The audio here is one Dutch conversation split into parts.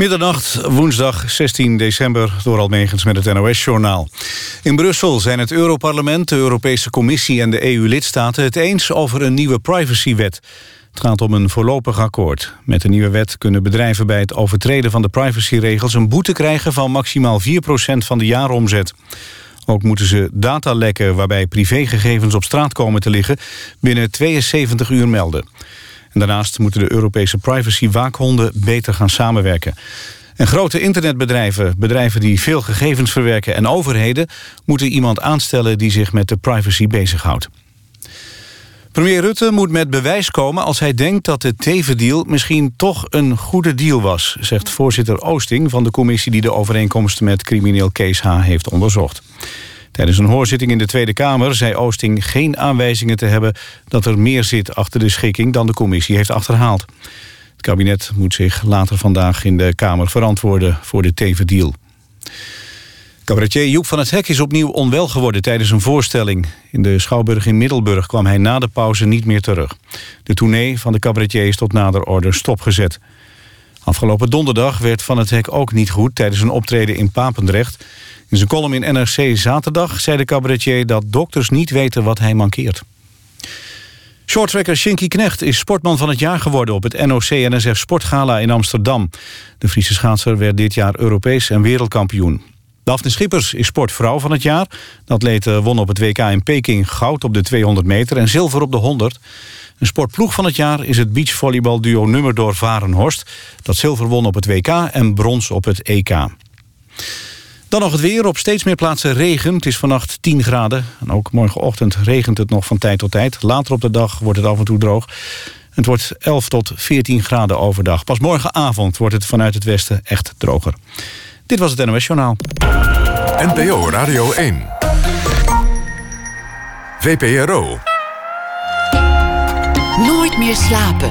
Middernacht, woensdag 16 december, door Almegens met het NOS-journaal. In Brussel zijn het Europarlement, de Europese Commissie en de EU-lidstaten... het eens over een nieuwe privacywet. Het gaat om een voorlopig akkoord. Met de nieuwe wet kunnen bedrijven bij het overtreden van de privacyregels... een boete krijgen van maximaal 4% van de jaaromzet. Ook moeten ze datalekken waarbij privégegevens op straat komen te liggen... binnen 72 uur melden. En daarnaast moeten de Europese privacy-waakhonden beter gaan samenwerken. En grote internetbedrijven, bedrijven die veel gegevens verwerken... en overheden moeten iemand aanstellen die zich met de privacy bezighoudt. Premier Rutte moet met bewijs komen als hij denkt dat de Teven-deal misschien toch een goede deal was, zegt voorzitter Oosting van de commissie die de overeenkomst met crimineel Kees H. heeft onderzocht. Tijdens een hoorzitting in de Tweede Kamer zei Oosting geen aanwijzingen te hebben dat er meer zit achter de schikking dan de commissie heeft achterhaald. Het kabinet moet zich later vandaag in de Kamer verantwoorden voor de Teven-deal. Cabaretier Joep van het Hek is opnieuw onwel geworden tijdens een voorstelling. In de Schouwburg in Middelburg kwam hij na de pauze niet meer terug. De tournee van de cabaretier is tot nader order stopgezet. Afgelopen donderdag werd Van het Hek ook niet goed... tijdens een optreden in Papendrecht. In zijn column in NRC zaterdag zei de cabaretier... dat dokters niet weten wat hij mankeert. Shorttracker Shinky Knecht is sportman van het jaar geworden... op het NOC-NSF Sportgala in Amsterdam. De Friese schaatser werd dit jaar Europees en wereldkampioen. Daphne Schippers is sportvrouw van het jaar. De atlete won op het WK in Peking goud op de 200 meter... en zilver op de 100. Een sportploeg van het jaar is het beachvolleybalduo Nummerdoor Varenhorst... dat zilver won op het WK en brons op het EK. Dan nog het weer. Op steeds meer plaatsen regen. Het is vannacht 10 graden. En ook morgenochtend regent het nog van tijd tot tijd. Later op de dag wordt het af en toe droog. Het wordt 11 tot 14 graden overdag. Pas morgenavond wordt het vanuit het westen echt droger. Dit was het NOS Journaal. NPO Radio 1. VPRO. Nooit meer slapen.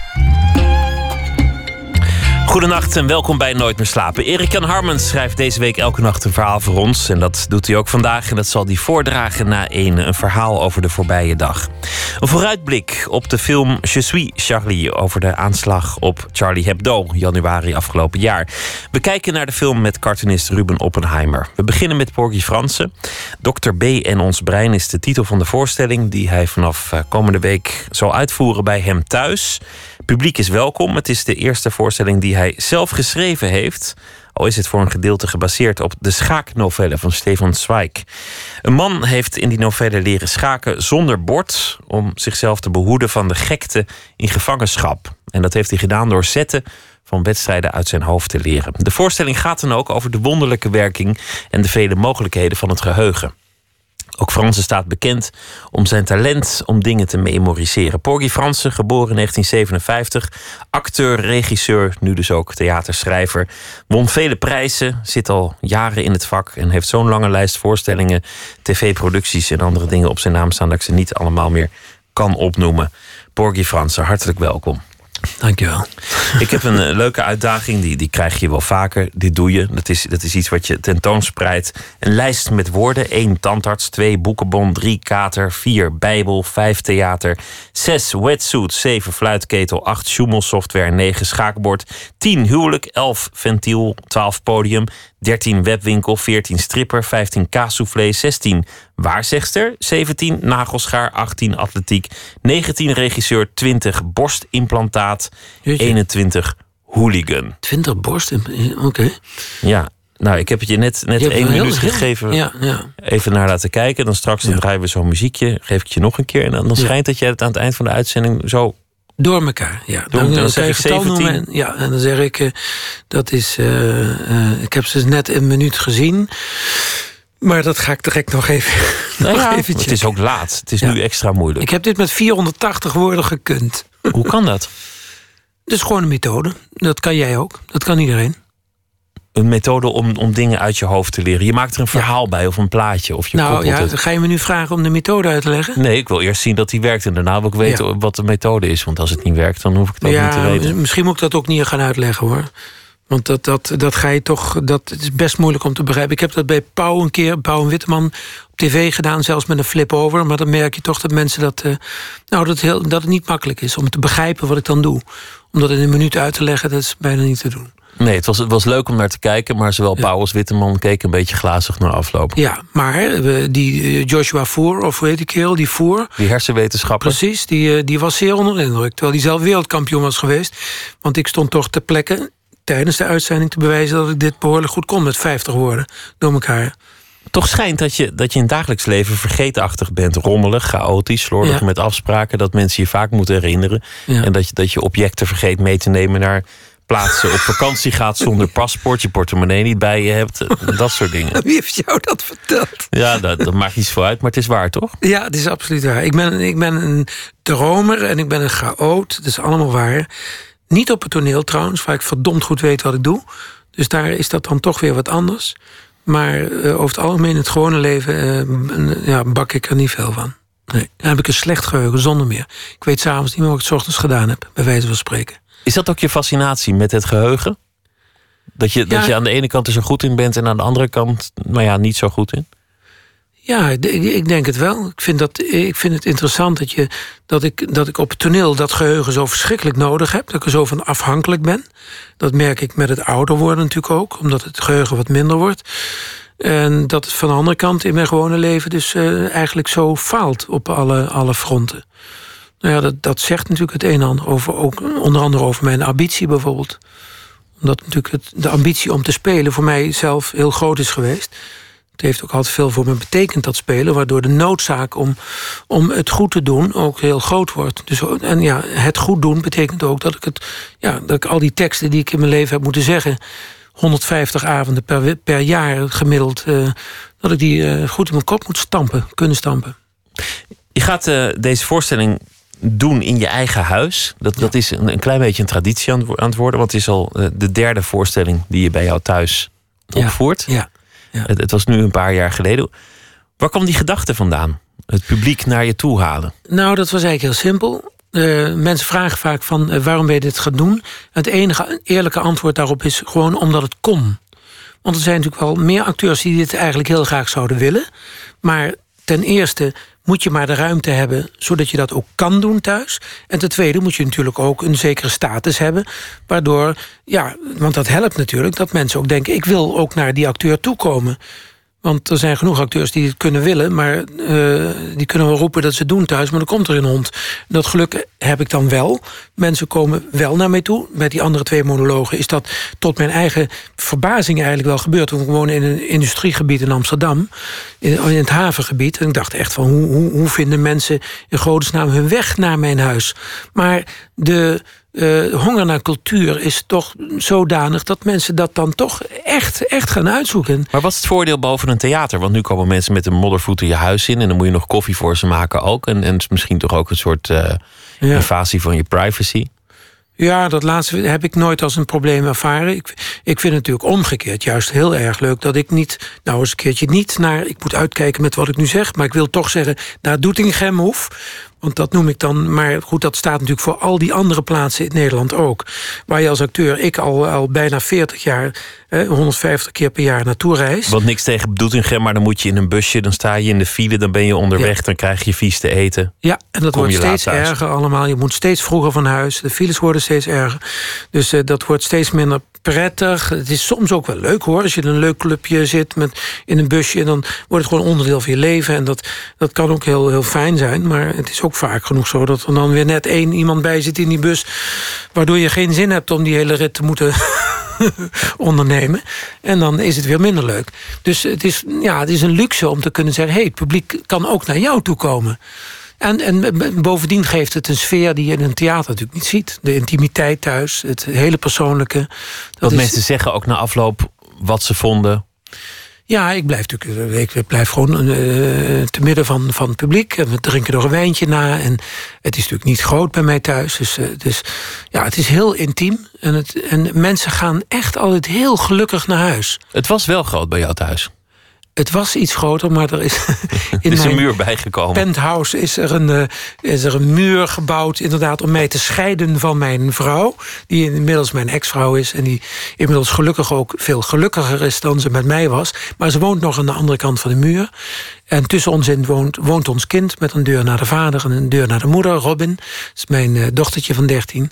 Goedenacht en welkom bij Nooit meer slapen. Erik Jan Harmens schrijft deze week elke nacht een verhaal voor ons. En dat doet hij ook vandaag. En dat zal hij voordragen na een, een verhaal over de voorbije dag. Een vooruitblik op de film Je suis Charlie over de aanslag op Charlie Hebdo, januari afgelopen jaar. We kijken naar de film met cartoonist Ruben Oppenheimer. We beginnen met Porgy Fransen. Dr. B en ons brein is de titel van de voorstelling die hij vanaf eh, komende week zal uitvoeren bij hem thuis. Publiek is welkom. Het is de eerste voorstelling die hij zelf geschreven heeft. Al is het voor een gedeelte gebaseerd op de schaaknovelle van Stefan Zweig. Een man heeft in die novelle leren schaken zonder bord... om zichzelf te behoeden van de gekte in gevangenschap. En dat heeft hij gedaan door zetten van wedstrijden uit zijn hoofd te leren. De voorstelling gaat dan ook over de wonderlijke werking... en de vele mogelijkheden van het geheugen. Ook Fransen staat bekend om zijn talent om dingen te memoriseren. Porgy Fransen, geboren in 1957, acteur, regisseur, nu dus ook theaterschrijver. Won vele prijzen, zit al jaren in het vak en heeft zo'n lange lijst voorstellingen, tv-producties en andere dingen op zijn naam staan dat ik ze niet allemaal meer kan opnoemen. Porgy Fransen, hartelijk welkom. Dankjewel. Ik heb een eh, leuke uitdaging, die, die krijg je wel vaker. Dit doe je. Dat is, dat is iets wat je tentoonspreidt. Een lijst met woorden. 1 tandarts, 2 boekenbon, 3 kater, 4 bijbel, 5 theater, 6 wetsuit, 7 fluitketel, 8 software, 9 schaakbord, 10 huwelijk, 11 ventiel, 12 podium, 13 webwinkel, 14 stripper, 15 kaassoufflé, 16 waarzegster, 17 nagelschaar, 18 atletiek, 19 regisseur, 20 borstimplantaat, 21 hooligan. 20 borst, oké. Ja, nou, ik heb het je net, net één minuut gegeven. Ja, ja. Even naar laten kijken. Dan straks dan draaien we zo'n muziekje. Geef ik je nog een keer. En dan, dan schijnt dat jij het aan het eind van de uitzending zo door elkaar, ja. Door, dan, dan, zeg ik 17. En, ja, en dan zeg ik, uh, dat is... Uh, uh, ik heb ze net een minuut gezien. Maar dat ga ik direct nog even, nou nog ja, even Het is ook laat. Het is ja. nu extra moeilijk. Ik heb dit met 480 woorden gekund. Hoe kan dat? Dat is gewoon een methode. Dat kan jij ook. Dat kan iedereen een methode om, om dingen uit je hoofd te leren. Je maakt er een verhaal bij of een plaatje. Of je nou ja, het. ga je me nu vragen om de methode uit te leggen? Nee, ik wil eerst zien dat die werkt. En daarna wil ik weten ja. wat de methode is. Want als het niet werkt, dan hoef ik het ook niet te weten. Misschien moet ik dat ook niet gaan uitleggen hoor. Want dat, dat, dat ga je toch, dat is best moeilijk om te begrijpen. Ik heb dat bij Pauw een keer, Pauw en Witteman, op tv gedaan, zelfs met een flip-over. Maar dan merk je toch dat mensen dat, uh, nou, dat, heel, dat het niet makkelijk is om te begrijpen wat ik dan doe. Om dat in een minuut uit te leggen, dat is bijna niet te doen. Nee, het was, het was leuk om naar te kijken, maar zowel ja. Pauw als Witteman keken een beetje glazig naar afloop. Ja, maar die eh, Joshua Voer, of hoe heet die kerel, die Voer. Die hersenwetenschapper. Precies, die, eh, die was zeer onder de indruk. Terwijl hij zelf wereldkampioen was geweest. Want ik stond toch ter plekke tijdens de uitzending te bewijzen dat ik dit behoorlijk goed kon met 50 woorden door elkaar. Toch schijnt dat je, dat je in het dagelijks leven vergeetachtig bent. Rommelig, chaotisch, slordig ja. met afspraken. Dat mensen je vaak moeten herinneren. Ja. En dat je, dat je objecten vergeet mee te nemen naar plaatsen. Op vakantie gaat zonder paspoort. Je portemonnee niet bij je hebt. Dat soort dingen. Wie heeft jou dat verteld? Ja, dat, dat maakt niet zo uit. Maar het is waar, toch? Ja, het is absoluut waar. Ik ben, ik ben een dromer en ik ben een chaot. Dat is allemaal waar. Niet op het toneel trouwens, waar ik verdomd goed weet wat ik doe. Dus daar is dat dan toch weer wat anders. Maar uh, over het algemeen, in het gewone leven, uh, ja, bak ik er niet veel van. Nee. Dan heb ik een slecht geheugen, zonder meer. Ik weet s'avonds niet meer wat ik s ochtends gedaan heb, bij wijze van spreken. Is dat ook je fascinatie met het geheugen? Dat je, ja. dat je aan de ene kant er zo goed in bent en aan de andere kant, nou ja, niet zo goed in? Ja, ik denk het wel. Ik vind, dat, ik vind het interessant dat, je, dat, ik, dat ik op het toneel dat geheugen zo verschrikkelijk nodig heb. Dat ik er zo van afhankelijk ben. Dat merk ik met het ouder worden natuurlijk ook, omdat het geheugen wat minder wordt. En dat het van de andere kant in mijn gewone leven dus uh, eigenlijk zo faalt op alle, alle fronten. Nou ja, dat, dat zegt natuurlijk het een en ander over, ook onder andere over mijn ambitie bijvoorbeeld. Omdat natuurlijk het, de ambitie om te spelen voor mij zelf heel groot is geweest. Het heeft ook altijd veel voor me betekend, dat spelen... waardoor de noodzaak om, om het goed te doen ook heel groot wordt. Dus, en ja, het goed doen betekent ook dat ik, het, ja, dat ik al die teksten... die ik in mijn leven heb moeten zeggen... 150 avonden per, per jaar gemiddeld... Uh, dat ik die uh, goed in mijn kop moet stampen, kunnen stampen. Je gaat uh, deze voorstelling doen in je eigen huis. Dat, dat is een, een klein beetje een traditie aan, aan het worden... want het is al de derde voorstelling die je bij jou thuis opvoert. Ja, ja. Ja. Het, het, was nu een paar jaar geleden. Waar kwam die gedachte vandaan? Het publiek naar je toe halen? Nou, dat was eigenlijk heel simpel. Uh, mensen vragen vaak van uh, waarom ben je dit gaan doen? Het enige eerlijke antwoord daarop is gewoon omdat het kon. Want er zijn natuurlijk wel meer acteurs die dit eigenlijk heel graag zouden willen. Maar ten eerste moet je maar de ruimte hebben zodat je dat ook kan doen thuis. En ten tweede moet je natuurlijk ook een zekere status hebben. Waardoor, ja, want dat helpt natuurlijk dat mensen ook denken: ik wil ook naar die acteur toekomen. Want er zijn genoeg acteurs die het kunnen willen, maar uh, die kunnen wel roepen dat ze het doen thuis, maar dan komt er een hond. Dat geluk heb ik dan wel. Mensen komen wel naar mij toe. Met die andere twee monologen is dat tot mijn eigen verbazing eigenlijk wel gebeurd. We wonen in een industriegebied in Amsterdam, in, in het havengebied. En ik dacht echt van hoe, hoe, hoe vinden mensen in godesnaam hun weg naar mijn huis? Maar de uh, honger naar cultuur is toch zodanig dat mensen dat dan toch echt, echt gaan uitzoeken. Maar wat is het voordeel boven een theater? Want nu komen mensen met een moddervoeten je huis in en dan moet je nog koffie voor ze maken ook. En, en misschien toch ook een soort uh, ja. invasie van je privacy. Ja, dat laatste heb ik nooit als een probleem ervaren. Ik, ik vind het natuurlijk omgekeerd juist heel erg leuk dat ik niet, nou eens een keertje niet naar, ik moet uitkijken met wat ik nu zeg, maar ik wil toch zeggen, naar Doetinchem hoef. Want dat noem ik dan, maar goed, dat staat natuurlijk voor al die andere plaatsen in Nederland ook. Waar je als acteur, ik al, al bijna 40 jaar, 150 keer per jaar naartoe reis. Want niks tegen Doetinchem, maar dan moet je in een busje, dan sta je in de file, dan ben je onderweg, ja. dan krijg je vies te eten. Ja, en dat wordt steeds erger allemaal. Je moet steeds vroeger van huis, de files worden steeds erger. Dus uh, dat wordt steeds minder prettig. Het is soms ook wel leuk hoor. Als je in een leuk clubje zit met, in een busje... en dan wordt het gewoon onderdeel van je leven. En dat, dat kan ook heel, heel fijn zijn. Maar het is ook vaak genoeg zo dat er dan weer net één iemand bij zit in die bus... waardoor je geen zin hebt om die hele rit te moeten ondernemen. En dan is het weer minder leuk. Dus het is, ja, het is een luxe om te kunnen zeggen... hey, het publiek kan ook naar jou toe komen. En, en bovendien geeft het een sfeer die je in een theater natuurlijk niet ziet. De intimiteit thuis, het hele persoonlijke. Dat Wat is... mensen zeggen ook na afloop wat ze vonden. Ja, ik blijf natuurlijk. Ik blijf gewoon uh, te midden van, van het publiek. En we drinken er een wijntje na. En het is natuurlijk niet groot bij mij thuis. Dus, uh, dus ja, het is heel intiem. En, het, en mensen gaan echt altijd heel gelukkig naar huis. Het was wel groot bij jou thuis. Het was iets groter, maar er is in is een muur bijgekomen. penthouse is er, een, uh, is er een muur gebouwd... inderdaad om mij te scheiden van mijn vrouw... die inmiddels mijn ex-vrouw is... en die inmiddels gelukkig ook veel gelukkiger is dan ze met mij was. Maar ze woont nog aan de andere kant van de muur. En tussen ons in woont, woont ons kind met een deur naar de vader... en een deur naar de moeder, Robin. Dat is mijn uh, dochtertje van 13.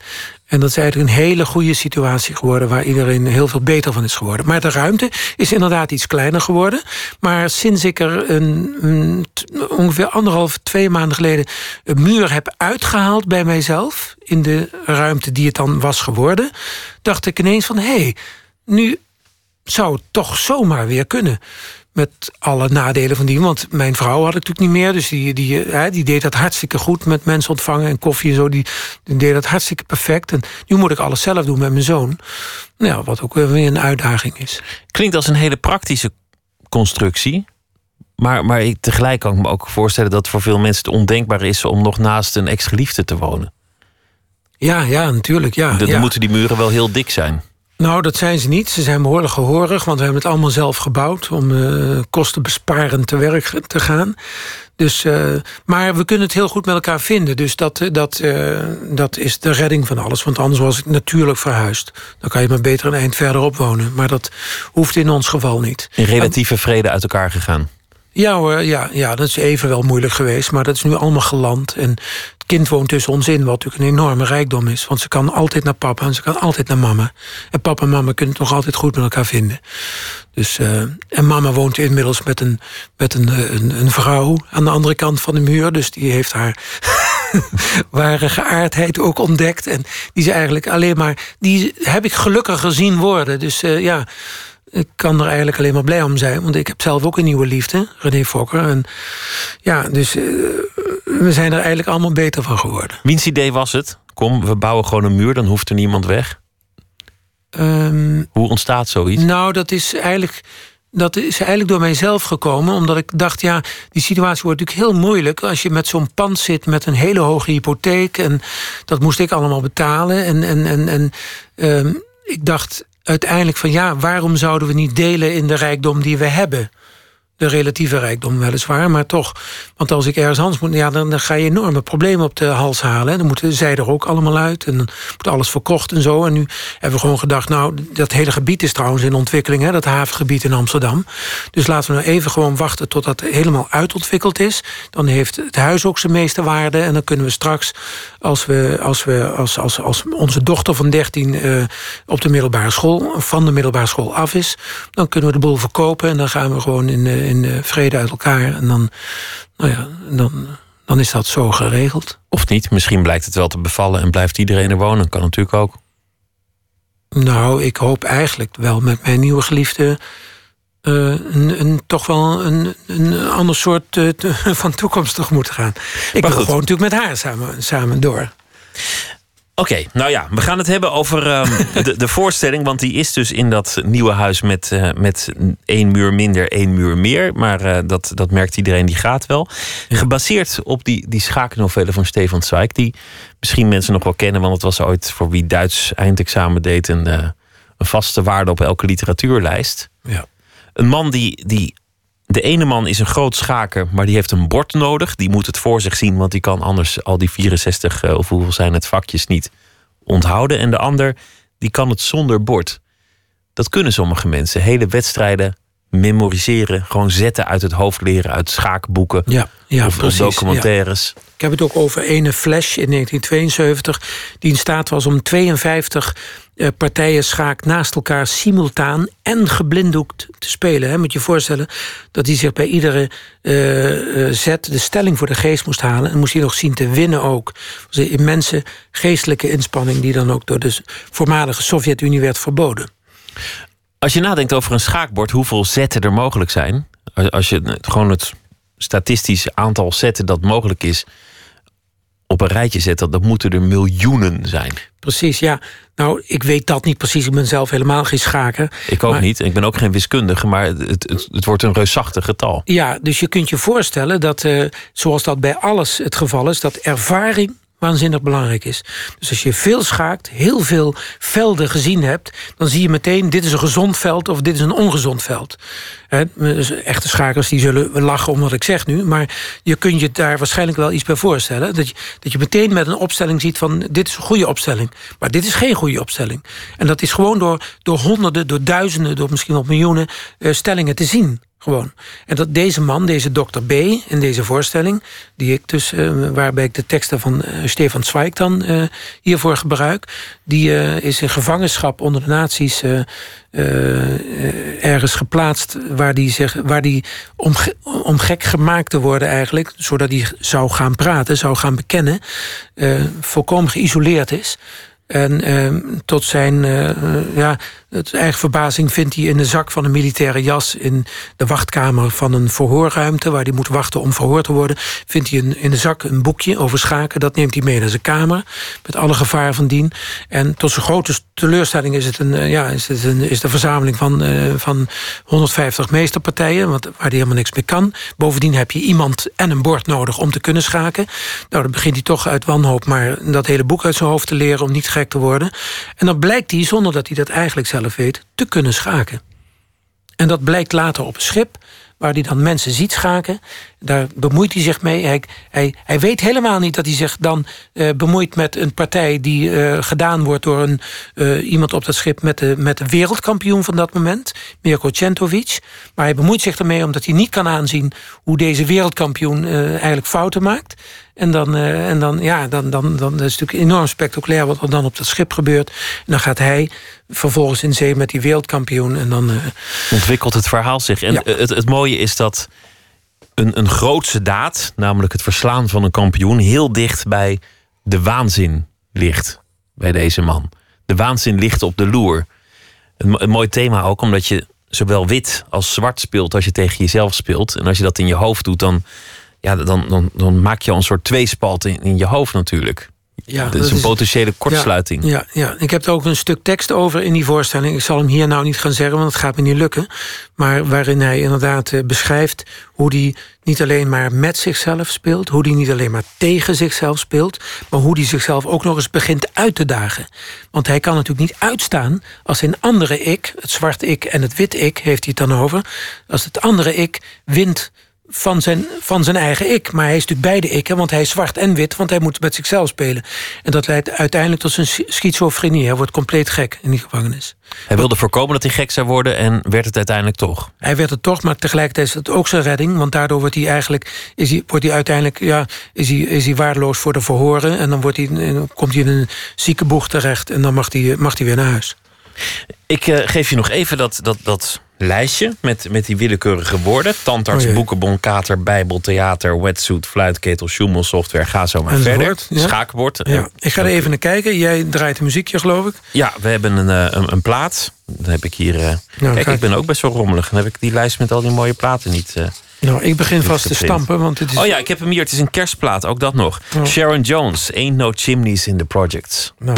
En dat is eigenlijk een hele goede situatie geworden... waar iedereen heel veel beter van is geworden. Maar de ruimte is inderdaad iets kleiner geworden. Maar sinds ik er een, ongeveer anderhalf, twee maanden geleden... een muur heb uitgehaald bij mijzelf... in de ruimte die het dan was geworden... dacht ik ineens van, hé, hey, nu zou het toch zomaar weer kunnen met alle nadelen van die. Want mijn vrouw had ik natuurlijk niet meer. Dus die, die, hè, die deed dat hartstikke goed met mensen ontvangen en koffie en zo. Die, die deed dat hartstikke perfect. En nu moet ik alles zelf doen met mijn zoon. Nou, wat ook weer een uitdaging is. Klinkt als een hele praktische constructie. Maar, maar ik, tegelijk kan ik me ook voorstellen dat voor veel mensen het ondenkbaar is om nog naast een ex-geliefde te wonen. Ja, ja, natuurlijk. Ja, dan ja. moeten die muren wel heel dik zijn. Nou, dat zijn ze niet. Ze zijn behoorlijk gehoorig, want we hebben het allemaal zelf gebouwd om uh, kostenbesparend te werk te gaan. Dus, uh, maar we kunnen het heel goed met elkaar vinden. Dus dat, dat, uh, dat is de redding van alles. Want anders was ik natuurlijk verhuisd. Dan kan je maar beter een eind verderop wonen. Maar dat hoeft in ons geval niet. In relatieve vrede uit elkaar gegaan? Ja hoor, ja, ja, dat is even wel moeilijk geweest. Maar dat is nu allemaal geland. En het kind woont tussen ons in, wat natuurlijk een enorme rijkdom is. Want ze kan altijd naar papa en ze kan altijd naar mama. En papa en mama kunnen het nog altijd goed met elkaar vinden. Dus, uh, en mama woont inmiddels met, een, met een, een, een vrouw aan de andere kant van de muur. Dus die heeft haar ware geaardheid ook ontdekt. En die is eigenlijk alleen maar... Die heb ik gelukkig gezien worden. Dus uh, ja ik kan er eigenlijk alleen maar blij om zijn. Want ik heb zelf ook een nieuwe liefde, René Fokker. En ja, dus uh, we zijn er eigenlijk allemaal beter van geworden. Wiens idee was het? Kom, we bouwen gewoon een muur, dan hoeft er niemand weg. Um, Hoe ontstaat zoiets? Nou, dat is eigenlijk... Dat is eigenlijk door mijzelf gekomen, omdat ik dacht, ja, die situatie wordt natuurlijk heel moeilijk als je met zo'n pand zit met een hele hoge hypotheek en dat moest ik allemaal betalen. En, en, en, en um, ik dacht, uiteindelijk van ja, waarom zouden we niet delen in de rijkdom die we hebben? De relatieve rijkdom weliswaar, maar toch. Want als ik ergens anders moet, ja, dan, ga je enorme problemen op de hals halen. Dan moeten zij er ook allemaal uit. En dan moet alles verkocht en zo. En nu hebben we gewoon gedacht, nou, dat hele gebied is trouwens in ontwikkeling, hè, dat havengebied in Amsterdam. Dus laten we nou even gewoon wachten tot dat helemaal uitontwikkeld is. Dan heeft het huis ook zijn meeste waarde. En dan kunnen we straks, als, we, als, we, als, als, als onze dochter van 13 uh, op de middelbare school, van de middelbare school af is, dan kunnen we de boel verkopen. En dan gaan we gewoon in. Uh, in vrede uit elkaar. En dan, nou ja, dan, dan is dat zo geregeld. Of niet, misschien blijkt het wel te bevallen en blijft iedereen er wonen. Kan natuurlijk ook. Nou, ik hoop eigenlijk wel met mijn nieuwe geliefde. Uh, een, een, toch wel een, een ander soort uh, te, van toekomst tegemoet te gaan. Ik wil gewoon natuurlijk met haar samen, samen door. Oké, okay, nou ja, we gaan het hebben over um, de, de, voorstelling. Want die is dus in dat nieuwe huis met, uh, met één muur minder, één muur meer. Maar uh, dat, dat merkt iedereen, die gaat wel. Gebaseerd op die, die schaaknovelle van Stefan Zweig. Die misschien mensen nog wel kennen. Want het was ooit voor wie Duits eindexamen deed... een, uh, een vaste waarde op elke literatuurlijst. Ja. Een man die, die de ene man is een groot schaker, maar die heeft een bord nodig. Die moet het voor zich zien, want die kan anders al die 64 uh, of hoeveel zijn het vakjes niet onthouden. En de ander, die kan het zonder bord. Dat kunnen sommige mensen. Hele wedstrijden memoriseren, gewoon zetten uit het hoofd leren, uit schaakboeken ja, ja, of, precies, documentaires. Ja. Ik heb het ook over ene Flash in 1972, die in staat was om 52 uh, partijen schaak naast elkaar simultaan en geblinddoekt te spelen. Hè. Moet je je voorstellen dat hij zich bij iedere uh, uh, zet de stelling voor de geest moest halen. En moest hij nog zien te winnen ook. Was een immense geestelijke inspanning die dan ook door de voormalige Sovjet-Unie werd verboden. Als je nadenkt over een schaakbord, hoeveel zetten er mogelijk zijn. Als je gewoon het statistisch aantal zetten dat mogelijk is op een rijtje zet, dat, dat moeten er miljoenen zijn. Precies, ja. Nou, ik weet dat niet precies. Ik ben zelf helemaal geen schaker. Ik ook maar, niet. Ik ben ook geen wiskundige, maar het, het, het, wordt een reusachtig getal. Ja, dus je kunt je voorstellen dat, uh, zoals dat bij alles het geval is, dat ervaring waanzinnig belangrijk is. Dus als je veel schaakt, heel veel velden gezien hebt... dan zie je meteen, dit is een gezond veld of dit is een ongezond veld. Dus echte schakers die zullen lachen om wat ik zeg nu... maar je kunt je daar waarschijnlijk wel iets bij voorstellen. Dat je, dat je meteen met een opstelling ziet van... dit is een goede opstelling, maar dit is geen goede opstelling. En dat is gewoon door, door honderden, door duizenden... door misschien wel miljoenen uh, stellingen te zien. Gewoon. En dat deze man, deze dokter B, in deze voorstelling... Die ik dus, uh, waarbij ik de teksten van uh, Stefan Zweig dan uh, hiervoor gebruik... die is in gevangenschap onder de nazi's ergens geplaatst... waar die, zeg, waar die om, om gek gemaakt te worden eigenlijk... zodat hij zou gaan praten, zou gaan bekennen... volkomen geïsoleerd is... En uh, tot zijn uh, ja, het eigen verbazing vindt hij in de zak van een militaire jas... in de wachtkamer van een verhoorruimte... waar hij moet wachten om verhoord te worden... vindt hij een, in de zak een boekje over schaken. Dat neemt hij mee naar zijn kamer, met alle gevaar van dien. En tot zijn grote teleurstelling is het, een, uh, ja, is het een, is de verzameling van, uh, van 150 meesterpartijen... Wat, waar hij helemaal niks mee kan. Bovendien heb je iemand en een bord nodig om te kunnen schaken. Nou, dan begint hij toch uit wanhoop maar dat hele boek uit zijn hoofd te leren... om niet te worden. En dan blijkt hij, zonder dat hij dat eigenlijk zelf weet, te kunnen schaken. En dat blijkt later op een schip, waar hij dan mensen ziet schaken. Daar bemoeit hij zich mee. Hij, hij, hij weet helemaal niet dat hij zich dan uh, bemoeit met een partij... die uh, gedaan wordt door een, uh, iemand op dat schip met de, met de wereldkampioen van dat moment. Mirko Centovic. Maar hij bemoeit zich ermee omdat hij niet kan aanzien... hoe deze wereldkampioen eigenlijk fouten maakt. En dan, en dan, ja, dan, dan, dan is het natuurlijk enorm spectaculair wat er dan op dat schip gebeurt. En dan gaat hij vervolgens in zee met die wereldkampioen. En dan ontwikkelt het verhaal zich. En ja. het, het mooie is dat een, een grootse daad, namelijk het verslaan van een kampioen, heel dicht bij de waanzin ligt bij deze man. De waanzin ligt op de loer. Een, mooi thema ook, omdat je zowel wit als zwart speelt als je tegen jezelf speelt. En als je dat in je hoofd doet, dan ja, dan, dan, dan maak je al een soort tweespalt in, in je hoofd natuurlijk. Ja, dat, dat is een potentiële kortsluiting. Ja, ja, ja, ik heb er ook een stuk tekst over in die voorstelling. Ik zal hem hier nou niet gaan zeggen, want het gaat me niet lukken. Maar waarin hij inderdaad uh, beschrijft hoe hij niet alleen maar met zichzelf speelt... hoe hij niet alleen maar tegen zichzelf speelt... maar hoe hij zichzelf ook nog eens begint uit te dagen. Want hij kan natuurlijk niet uitstaan als zijn andere ik... het zwart ik en het wit ik, heeft hij het dan over... als het andere ik wint van zijn, van zijn eigen ik. Maar hij is natuurlijk beide ikken, want hij is zwart en wit... want hij moet met zichzelf spelen. En dat leidt uiteindelijk tot zijn schizofrenie. Hij wordt compleet gek in die gevangenis. Hij wilde voorkomen dat hij gek zou worden en werd het uiteindelijk toch? Hij werd het toch, maar tegelijkertijd is het ook zijn redding. Want daardoor wordt hij eigenlijk, is hij, wordt hij uiteindelijk ja, is hij, is hij waardeloos voor de verhoren. En dan wordt hij, komt hij in een ziekenboeg terecht en dan mag hij, mag hij weer naar huis. Ik uh, geef je nog even dat, dat, dat lijstje met, met die willekeurige woorden. Tandarts, oh boekenbon, kater, bijbel, theater, wetsuit, fluitketel, software. Ga zo maar verder. Ja. Schaakbord. Ja. Ik ga er even naar kijken. Jij draait een muziekje, geloof ik. Ja, we hebben een, een, een plaat. Dan heb ik hier... Uh, nou, kijk, ik ben ook best wel rommelig. Dan heb ik die lijst met al die mooie platen niet... Nou, ik begin vast te stampen, want het is... Oh ja, ik heb hem hier. Het is een kerstplaat, ook dat nog. Oh. Sharon Jones, Ain't No Chimneys in the Projects. Nou...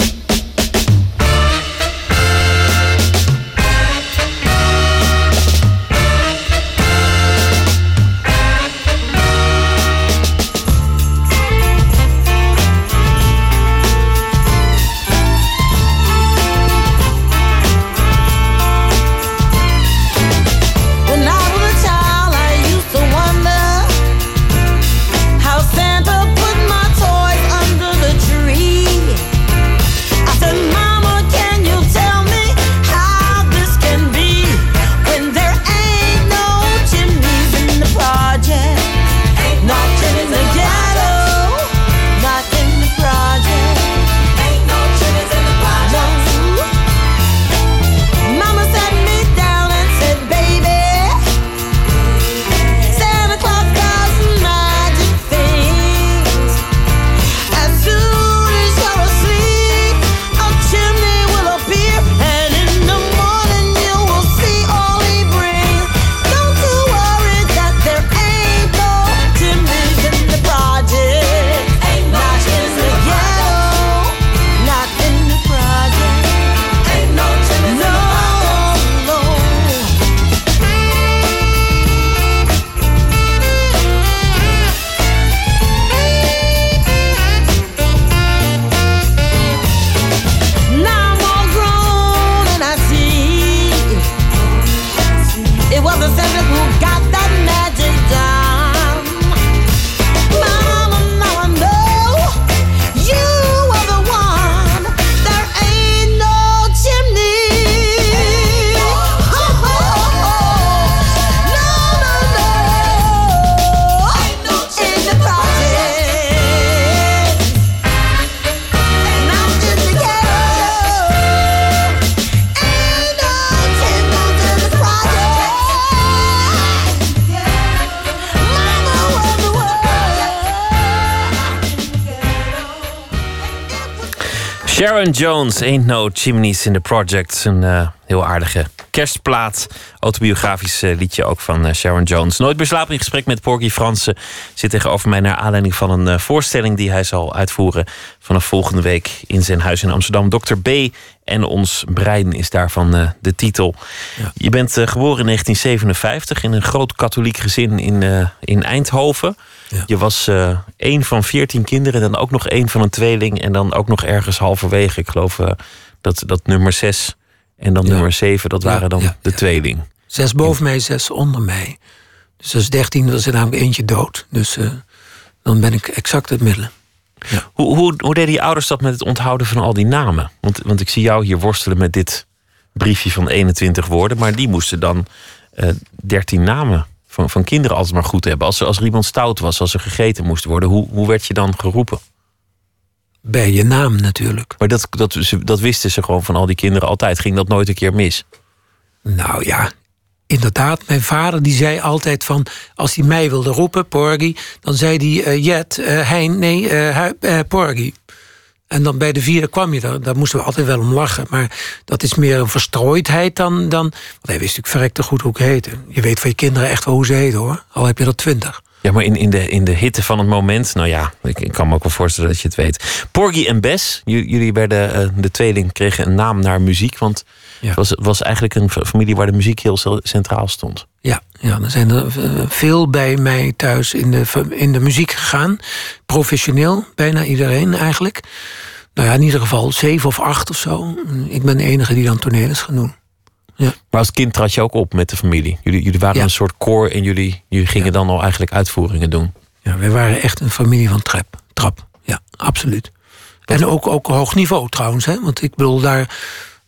Jones, Ain't No Chimneys in the Project. Een uh, heel aardige kerstplaat. Autobiografisch uh, liedje ook van uh, Sharon Jones. Nooit meer slapen in gesprek met Porgy Fransen. Zit tegenover mij naar aanleiding van een voorstelling die hij zal uitvoeren vanaf volgende week in zijn huis in Amsterdam. Dr. B en ons brein is daarvan de titel. Ja. Je bent geboren in 1957 in een groot katholiek gezin in, in Eindhoven. Ja. Je was één van veertien kinderen, dan ook nog één van een tweeling. En dan ook nog ergens halverwege. Ik geloof dat, dat nummer zes en dan nummer zeven, dat waren dan de tweeling. Zes boven mij, zes onder mij. Dus als dertien was er namelijk eentje dood. Dus dan ben ik exact het midden. Hoe, hoe, hoe deden die ouders dat met het onthouden van al die namen? Want, want ik zie jou hier worstelen met dit briefje van 21 woorden. Maar die moesten dan 13 namen van, van kinderen altijd maar goed hebben. Als, als er iemand stout was, als er gegeten moest worden, hoe, hoe werd je dan geroepen? Bij je naam natuurlijk. Maar dat, dat, dat wisten ze gewoon van al die kinderen altijd. Ging dat nooit een keer mis? Nou ja, inderdaad. Mijn vader die zei altijd van... als hij mij wilde roepen, Porgy... dan zei hij uh, Jet, uh, Hein, nee, uh, Porgy. En dan bij de vierde kwam je daar. Daar moesten we altijd wel om lachen. Maar dat is meer een verstrooidheid dan... dan want hij wist natuurlijk verrekte goed hoe ik heette. Je weet van je kinderen echt wel hoe ze heten, hoor. Al heb je er twintig. Ja, maar in, in, de, in de hitte van het moment... Nou ja, ik, ik kan me ook wel voorstellen dat je het weet. Porgy en Bess, jullie werden... De tweeling kregen een naam naar muziek. Want het was, was eigenlijk een familie waar de muziek heel centraal stond. Ja, ja, er zijn er eh, veel bij mij thuis in de, in de muziek gegaan. Professioneel, bijna iedereen eigenlijk. Nou ja, in ieder geval zeven of acht of zo. Ik ben de enige die dan toneel is gaan doen. Ja. Maar als kind trad je ook op met de familie. Jullie, jullie waren een soort koor en jullie, jullie gingen dan al eigenlijk uitvoeringen doen. Ja, wij waren echt een familie van trap. Trap, ja, absoluut. En ook, ook hoog niveau trouwens. Hè? Want ik bedoel, daar,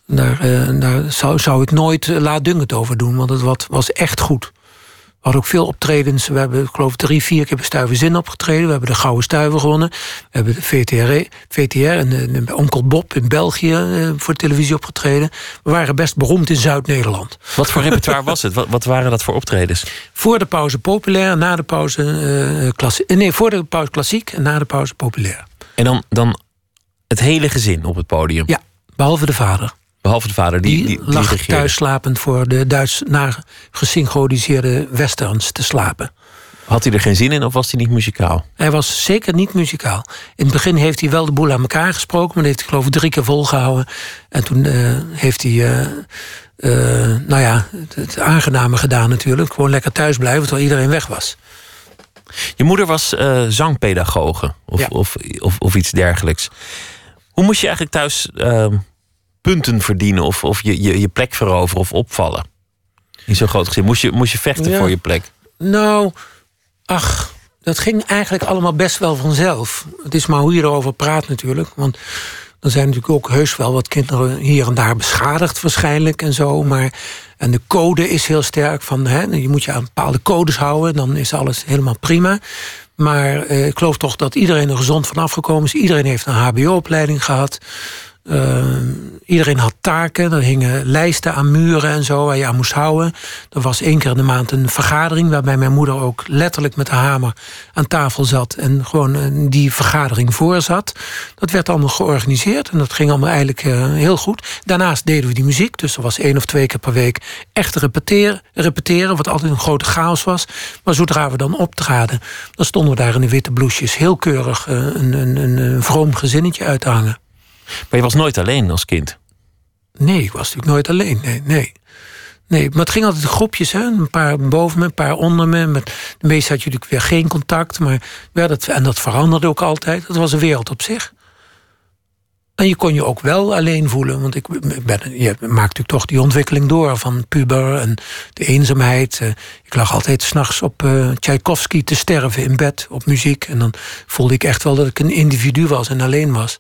daar, uh, daar zou, zou ik nooit uh, laat Dungert over doen. Want het wat, was echt goed. We hadden ook veel optredens. We hebben, ik geloof, drie, vier keer bij Stuiver Zin opgetreden. We hebben de Gouden Stuiver gewonnen. We hebben de VTR, VTR en de, de Onkel Bob in België voor televisie opgetreden. We waren best beroemd in Zuid-Nederland. Wat voor repertoire was het? Wat, wat, waren dat voor optredens? Voor de pauze populair, na de pauze uh, klassiek. Nee, voor de pauze klassiek en na de pauze populair. En dan, dan het hele gezin op het podium? Ja, behalve de vader. Behalve de vader, die, die, die, die lag thuis slapend voor de Duits naar gesynchroniseerde westerns te slapen. Had hij er geen zin in of was hij niet muzikaal? Hij was zeker niet muzikaal. In het begin heeft hij wel de boel aan elkaar gesproken, maar dat heeft hij geloof ik drie keer volgehouden. En toen uh, heeft hij, uh, uh, nou ja, het, het, aangename gedaan natuurlijk. Gewoon lekker thuis blijven terwijl iedereen weg was. Je moeder was zangpedagoge of, ja. of, of, of, iets dergelijks. Hoe moest je eigenlijk thuis ehm, punten verdienen of, of je, je, je plek veroveren of opvallen? In zo'n groot gezin. Moest je, moest je vechten ja. voor je plek? Nou, ach, dat ging eigenlijk allemaal best wel vanzelf. Het is maar hoe je erover praat natuurlijk. Want er zijn natuurlijk ook heus wel wat kinderen hier en daar beschadigd waarschijnlijk en zo. Maar, en de code is heel sterk van, hè, je moet je aan bepaalde codes houden. Dan is alles helemaal prima. Maar eh, ik geloof toch dat iedereen er gezond van afgekomen is. Iedereen heeft een hbo-opleiding gehad. Uh, iedereen had taken. Er hingen lijsten aan muren en zo waar je aan moest houden. Er was één keer in de maand een vergadering... waarbij mijn moeder ook letterlijk met de hamer aan tafel zat... en gewoon die vergadering voorzat. Dat werd allemaal georganiseerd en dat ging allemaal eigenlijk uh, heel goed. Daarnaast deden we die muziek, dus er was één of twee keer per week... echt repeteren, repeteren wat altijd een grote chaos was. Maar zodra we dan optraden, dan stonden we daar in de witte bloesjes... heel keurig uh, een, een, een, een vroom gezinnetje uit te hangen. Maar je was nooit alleen als kind? Nee, ik was natuurlijk nooit alleen. Nee, nee. Nee, maar het ging altijd in groepjes. Hè? Een paar boven me, een paar onder me. Met de meeste had je natuurlijk weer geen contact. Maar ja, dat, en dat veranderde ook altijd. Dat was een wereld op zich. En je kon je ook wel alleen voelen. Want ik ben, je maakt natuurlijk toch die ontwikkeling door. Van puber en de eenzaamheid. Ik lag altijd s'nachts op uh, Tchaikovsky te sterven in bed. Op muziek. En dan voelde ik echt wel dat ik een individu was en alleen was.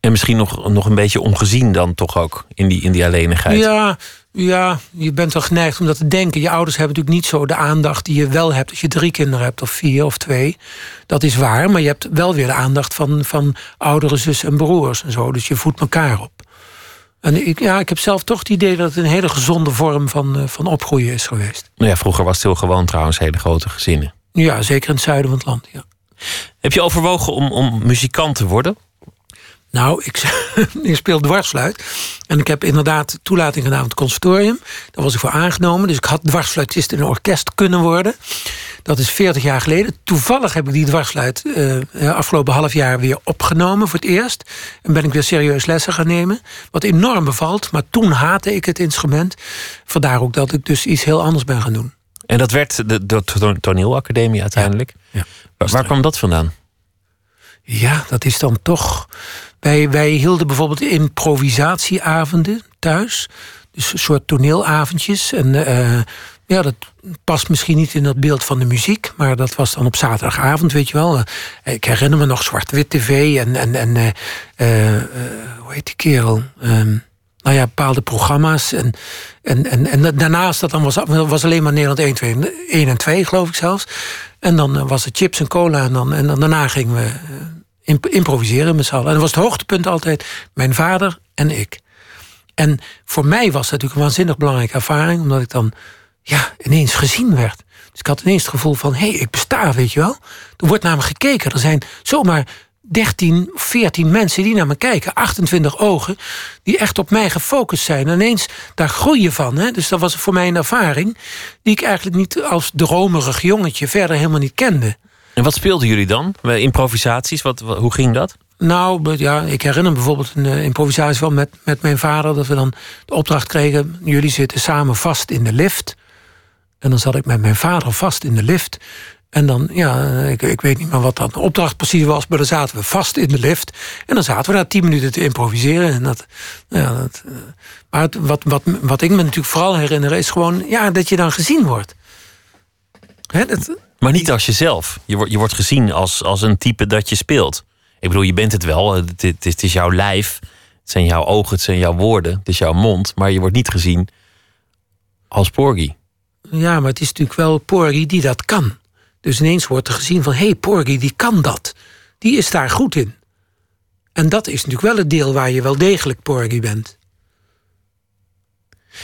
En misschien nog, nog een beetje ongezien dan toch ook in die, in die alleenigheid. Ja, ja, je bent wel geneigd om dat te denken. Je ouders hebben natuurlijk niet zo de aandacht die je wel hebt als je drie kinderen hebt, of vier of twee. Dat is waar, maar je hebt wel weer de aandacht van, van oudere zussen en broers en zo. Dus je voedt elkaar op. En ik, ja, ik heb zelf toch het idee dat het een hele gezonde vorm van, van opgroeien is geweest. Nou ja, vroeger was het heel gewoon trouwens, hele grote gezinnen. Ja, zeker in het zuiden van het land. Ja. Heb je overwogen om, om muzikant te worden? Nou, ik, ik speel dwarsfluit. En ik heb inderdaad toelating gedaan aan het conservatorium. Daar was ik voor aangenomen. Dus ik had dwarsfluitist in een orkest kunnen worden. Dat is 40 jaar geleden. Toevallig heb ik die dwarsfluit uh, afgelopen half jaar weer opgenomen voor het eerst. En ben ik weer serieus lessen gaan nemen. Wat enorm bevalt. Maar toen haatte ik het instrument. Vandaar ook dat ik dus iets heel anders ben gaan doen. En dat werd de, de toneelacademie uiteindelijk. Ja, waar, waar kwam dat vandaan? Ja, dat is dan toch. Wij, wij hielden bijvoorbeeld improvisatieavonden thuis. Dus een soort toneelavondjes. En uh, ja, dat past misschien niet in dat beeld van de muziek. Maar dat was dan op zaterdagavond, weet je wel. Eh, ik herinner me nog zwart-wit tv en, en, en uh, hoe heet die kerel? Um, nou ja, bepaalde programma's. En, en, en, en daarnaast, dat dan was, was alleen maar Nederland 1, 2, 1 en 2, geloof ik zelfs. En dan was het chips en cola. En, dan, en dan daarna gingen we improviseren met z'n allen. En dat was het hoogtepunt altijd mijn vader en ik. En voor mij was dat natuurlijk een waanzinnig belangrijke ervaring, omdat ik dan ja, ineens gezien werd. Dus ik had ineens het gevoel van, hé, hey, ik besta, weet je wel. Er wordt naar me gekeken. Er zijn zomaar 13, 14 mensen die naar me kijken. 28 ogen die echt op mij gefocust zijn. En ineens, daar groei je van. Hè? Dus dat was voor mij een ervaring... die ik eigenlijk niet als dromerig jongetje verder helemaal niet kende. En wat speelden jullie dan? Improvisaties? Wat, hoe ging dat? Nou, ja, ik herinner me bijvoorbeeld een uh, improvisatie wel met, met mijn vader... dat we dan de opdracht kregen... jullie zitten samen vast in de lift. En dan zat ik met mijn vader vast in de lift. En dan, ja, ik, ik weet niet meer wat dat de opdracht precies was... maar dan zaten we vast in de lift. En dan zaten we daar tien minuten te improviseren. En dat, ja, dat, maar wat, wat, wat ik me natuurlijk vooral herinner... is gewoon ja, dat je dan gezien wordt. Hè, dat, maar niet als jezelf. Je, wordt je wordt gezien als, als een type dat je speelt. Ik bedoel, je bent het wel. Het, het, het, is jouw lijf. Het zijn jouw ogen, het zijn jouw woorden. Het is jouw mond. Maar je wordt niet gezien als Porgy. Ja, maar het is natuurlijk wel Porgy die dat kan. Dus ineens wordt er gezien van... hé, hey, Porgy, die kan dat. Die is daar goed in. En dat is natuurlijk wel het deel waar je wel degelijk Porgy bent.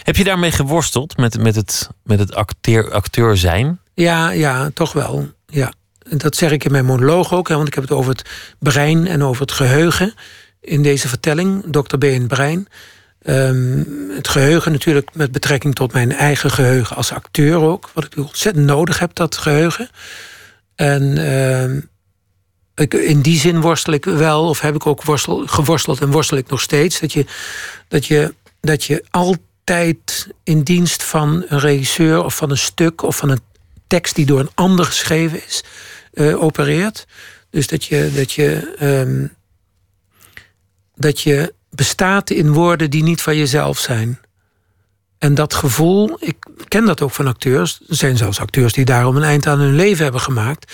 Heb je daarmee geworsteld met, met het, met het acteur, acteur zijn? Ja, ja, toch wel. Ja. Dat zeg ik in mijn monoloog ook, want ik heb het over het brein en over het geheugen in deze vertelling, Dr. B. in het brein. Um, het geheugen natuurlijk met betrekking tot mijn eigen geheugen als acteur ook. Wat ik ontzettend nodig heb, dat geheugen. En uh, ik, in die zin worstel ik wel, of heb ik ook worstel, geworsteld en worstel ik nog steeds. Dat je, dat je, dat je altijd in dienst van een regisseur of van een stuk of van een tekst die door een ander geschreven is, uh, opereert. Dus dat je, dat, je, um, dat je bestaat in woorden die niet van jezelf zijn. En dat gevoel, ik ken dat ook van acteurs. Er zijn zelfs acteurs die daarom een eind aan hun leven hebben gemaakt.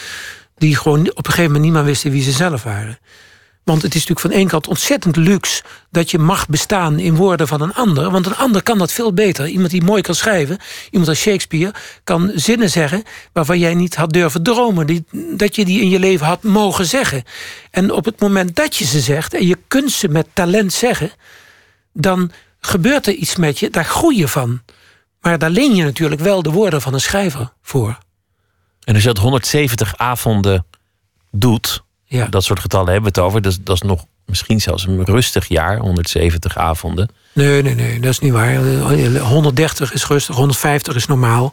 Die gewoon op een gegeven moment niet meer wisten wie ze zelf waren. Want het is natuurlijk van één kant ontzettend luxe dat je mag bestaan in woorden van een ander. Want een ander kan dat veel beter. Iemand die mooi kan schrijven, iemand als Shakespeare, kan zinnen zeggen waarvan jij niet had durven dromen. Die, dat je die in je leven had mogen zeggen. En op het moment dat je ze zegt en je kunt ze met talent zeggen, dan gebeurt er iets met je, daar groei je van. Maar daar leen je natuurlijk wel de woorden van een schrijver voor. En als je dat 170 avonden doet, ja. Dat soort getallen hebben we het over. Dat, dat is nog misschien zelfs een rustig jaar, 170 avonden. Nee, nee, nee, dat is niet waar. 130 is rustig, 150 is normaal.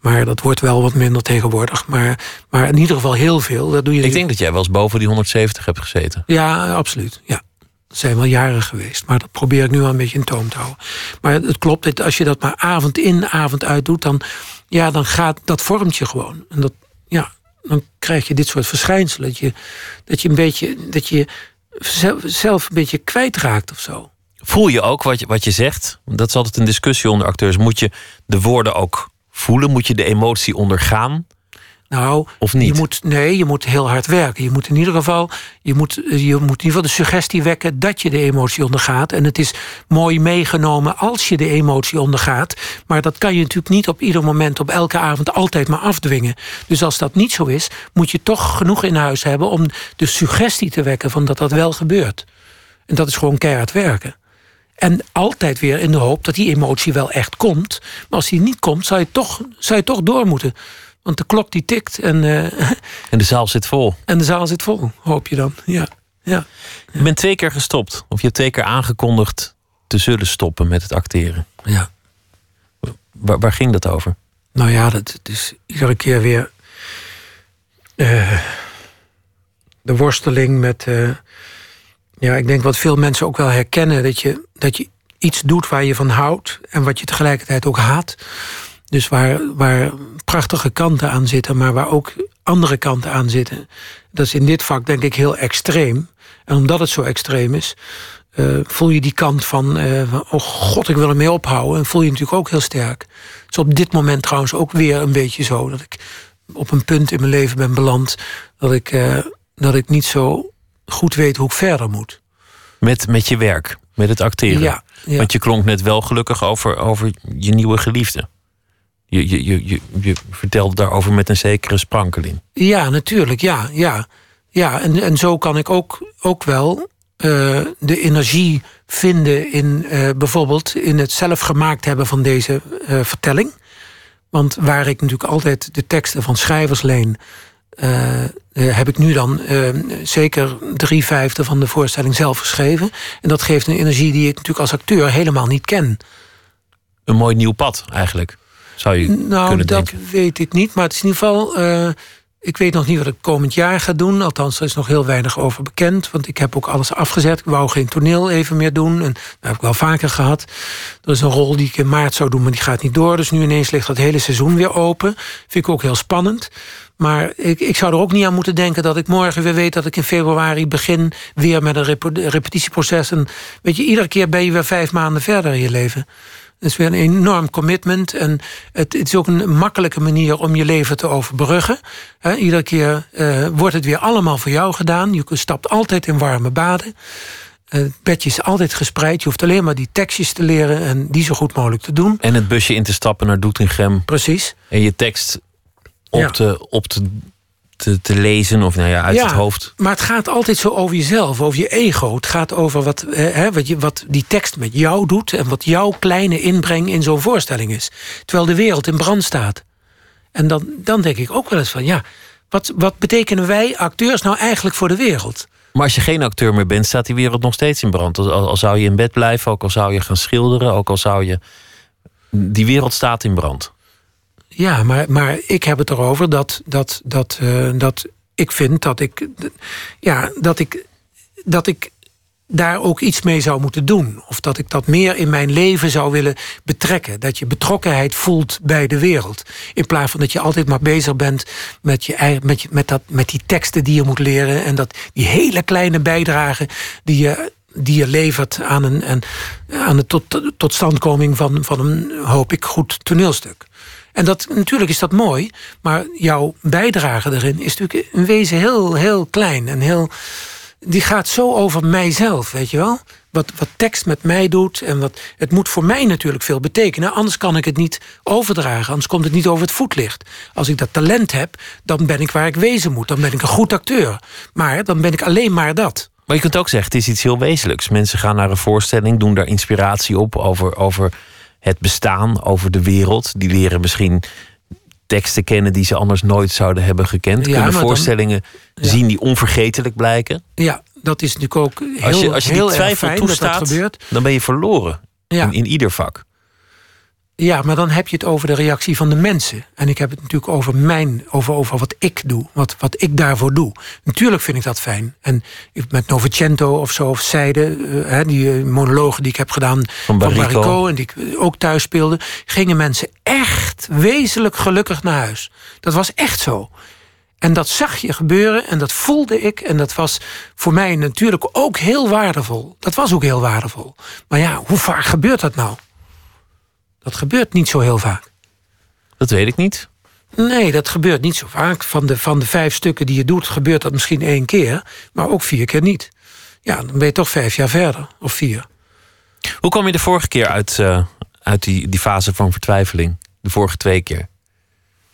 Maar dat wordt wel wat minder tegenwoordig. Maar, maar in ieder geval heel veel. Dat doe je Ik denk dat jij wel eens boven die 170 hebt gezeten. Ja, absoluut. Ja. Dat zijn wel jaren geweest. Maar dat probeer ik nu wel een beetje in toom te houden. Maar het klopt, dat als je dat maar avond in, avond uit doet... dan, ja, dan gaat dat vormt je gewoon. En dat, ja, dan krijg je dit soort verschijnselen. Dat je, dat je een beetje, dat je zelf een beetje kwijtraakt of zo. Voel je ook wat je, wat je zegt? Dat is altijd een discussie onder acteurs. Moet je de woorden ook voelen? Moet je de emotie ondergaan? Nou, of niet? Je moet, nee, je moet heel hard werken. Je moet in ieder geval, je moet, je moet in ieder geval de suggestie wekken dat je de emotie ondergaat. En het is mooi meegenomen als je de emotie ondergaat. Maar dat kan je natuurlijk niet op ieder moment, op elke avond, altijd maar afdwingen. Dus als dat niet zo is, moet je toch genoeg in huis hebben om de suggestie te wekken van dat dat wel gebeurt. En dat is gewoon keihard werken. En altijd weer in de hoop dat die emotie wel echt komt. Maar als die niet komt, zou je toch, zou je toch door moeten. Want de klok die tikt en... Uh, en de zaal zit vol. En de zaal zit vol, hoop je dan, ja. Ja. Je bent twee keer gestopt. Of je hebt twee keer aangekondigd te zullen stoppen met het acteren. Ja. Waar, waar ging dat over? Nou ja, dat, is iedere keer weer eh, de worsteling met. eh, ja, ik denk wat veel mensen ook wel herkennen: dat je, dat je iets doet waar je van houdt en wat je tegelijkertijd ook haat. Dus waar, waar prachtige kanten aan zitten, maar waar ook andere kanten aan zitten. Dat is in dit vak denk ik heel extreem. En omdat het zo extreem is, eh, voel je die kant van, eh, van, oh god, ik wil ermee ophouden. En voel je natuurlijk ook heel sterk. Het is op dit moment trouwens ook weer een beetje zo dat ik op een punt in mijn leven ben beland dat ik, eh, dat ik niet zo goed weet hoe ik verder moet. Met, met je werk, met het acteren. Ja, ja. Want je klonk net wel gelukkig over, over je nieuwe geliefde. Je, je, je, je, je vertelde daarover met een zekere sprankeling. Ja, natuurlijk, ja. ja. ja en, en zo kan ik ook, ook wel eh, de energie vinden in eh, bijvoorbeeld in het zelf gemaakt hebben van deze eh, vertelling. Want waar ik natuurlijk altijd de teksten van schrijvers leen, heb ik nu dan zeker drie vijfde van de voorstelling zelf geschreven. En dat geeft een energie die ik natuurlijk als acteur helemaal niet ken. Een mooi nieuw pad eigenlijk, zou je Nou, kunnen dat denken. weet ik niet. Maar het is in ieder geval. eh, ik weet nog niet wat ik komend jaar ga doen. Althans, er is nog heel weinig over bekend. Want ik heb ook alles afgezet. Ik wou geen toneel even meer doen. En dat heb ik wel vaker gehad. Er is een rol die ik in maart zou doen, maar die gaat niet door. Dus nu ineens ligt dat hele seizoen weer open. Vind ik ook heel spannend. Maar ik, ik zou er ook niet aan moeten denken dat ik morgen weer weet dat ik in februari begin weer met een repetitieproces. En weet je, iedere keer ben je weer vijf maanden verder in je leven. Het is weer een enorm commitment. En het, het is ook een makkelijke manier om je leven te overbruggen. Iedere keer eh, wordt het weer allemaal voor jou gedaan. Je stapt altijd in warme baden. Eh, Het bedje is altijd gespreid. Je hoeft alleen maar die tekstjes te leren en die zo goed mogelijk te doen. En het busje in te stappen naar Doetinchem. Precies. En je tekst op, Ja. te, op te, te, te lezen. Of nou ja, uit Ja, het hoofd. Maar het gaat altijd zo over jezelf, over je ego. Het gaat over wat, hè, wat, je, wat die tekst met jou doet... en wat jouw kleine inbreng in zo'n voorstelling is. Terwijl de wereld in brand staat. En dan, dan denk ik ook wel eens van... ja, wat, wat betekenen wij acteurs nou eigenlijk voor de wereld? Maar als je geen acteur meer bent, staat die wereld nog steeds in brand. Al, al zou je in bed blijven, ook al zou je gaan schilderen, ook al zou je. Die wereld staat in brand. Ja, maar, maar ik heb het erover dat, dat, dat, eh, dat ik vind dat ik, ja, dat ik, dat ik daar ook iets mee zou moeten doen. Of dat ik dat meer in mijn leven zou willen betrekken. Dat je betrokkenheid voelt bij de wereld. In plaats van dat je altijd maar bezig bent met, je, met, met, dat, met die teksten die je moet leren. En dat die hele kleine bijdrage die je, die je levert aan, een, aan de tot, totstandkoming van, van een, hoop ik, goed toneelstuk. En dat, natuurlijk is dat mooi, maar jouw bijdrage erin is natuurlijk in wezen heel, heel klein en heel. Die gaat zo over mijzelf, weet je wel? Wat, wat tekst met mij doet en wat. Het moet voor mij natuurlijk veel betekenen, anders kan ik het niet overdragen, anders komt het niet over het voetlicht. Als ik dat talent heb, dan ben ik waar ik wezen moet, dan ben ik een goed acteur. Maar dan ben ik alleen maar dat. Maar je kunt ook zeggen, het is iets heel wezenlijks. Mensen gaan naar een voorstelling, doen daar inspiratie op over, over het bestaan, over de wereld. Die leren misschien teksten kennen die ze anders nooit zouden hebben gekend. Ja, Kunnen dan- voorstellingen Ja. zien die onvergetelijk blijken. Ja, dat is natuurlijk ook heel, Als je, als je die heel erg twijfel toestaat, gebeurt. dan ben je verloren. Ja. In, in ieder vak. Ja, maar dan heb je het over de reactie van de mensen. En ik heb het natuurlijk over mijn, over, over wat ik doe, wat, wat ik daarvoor doe. Natuurlijk vind ik dat fijn. En met Novecento of zo, of Zijde, eh, die eh, monologen die ik heb gedaan van Barrico. en die ik eh, ook thuis speelde, gingen mensen echt wezenlijk gelukkig naar huis. Dat was echt zo. En dat zag je gebeuren en dat voelde ik. En dat was voor mij natuurlijk ook heel waardevol. Dat was ook heel waardevol. Maar ja, hoe vaak gebeurt dat nou? Dat gebeurt niet zo heel vaak. Dat weet ik niet. Nee, dat gebeurt niet zo vaak. Van de, van de vijf stukken die je doet, gebeurt dat misschien één keer. Maar ook vier keer niet. Ja, dan ben je toch vijf jaar verder. Of vier. Hoe kwam je de vorige keer uit, eh, uit die, die fase van vertwijfeling? De vorige twee keer.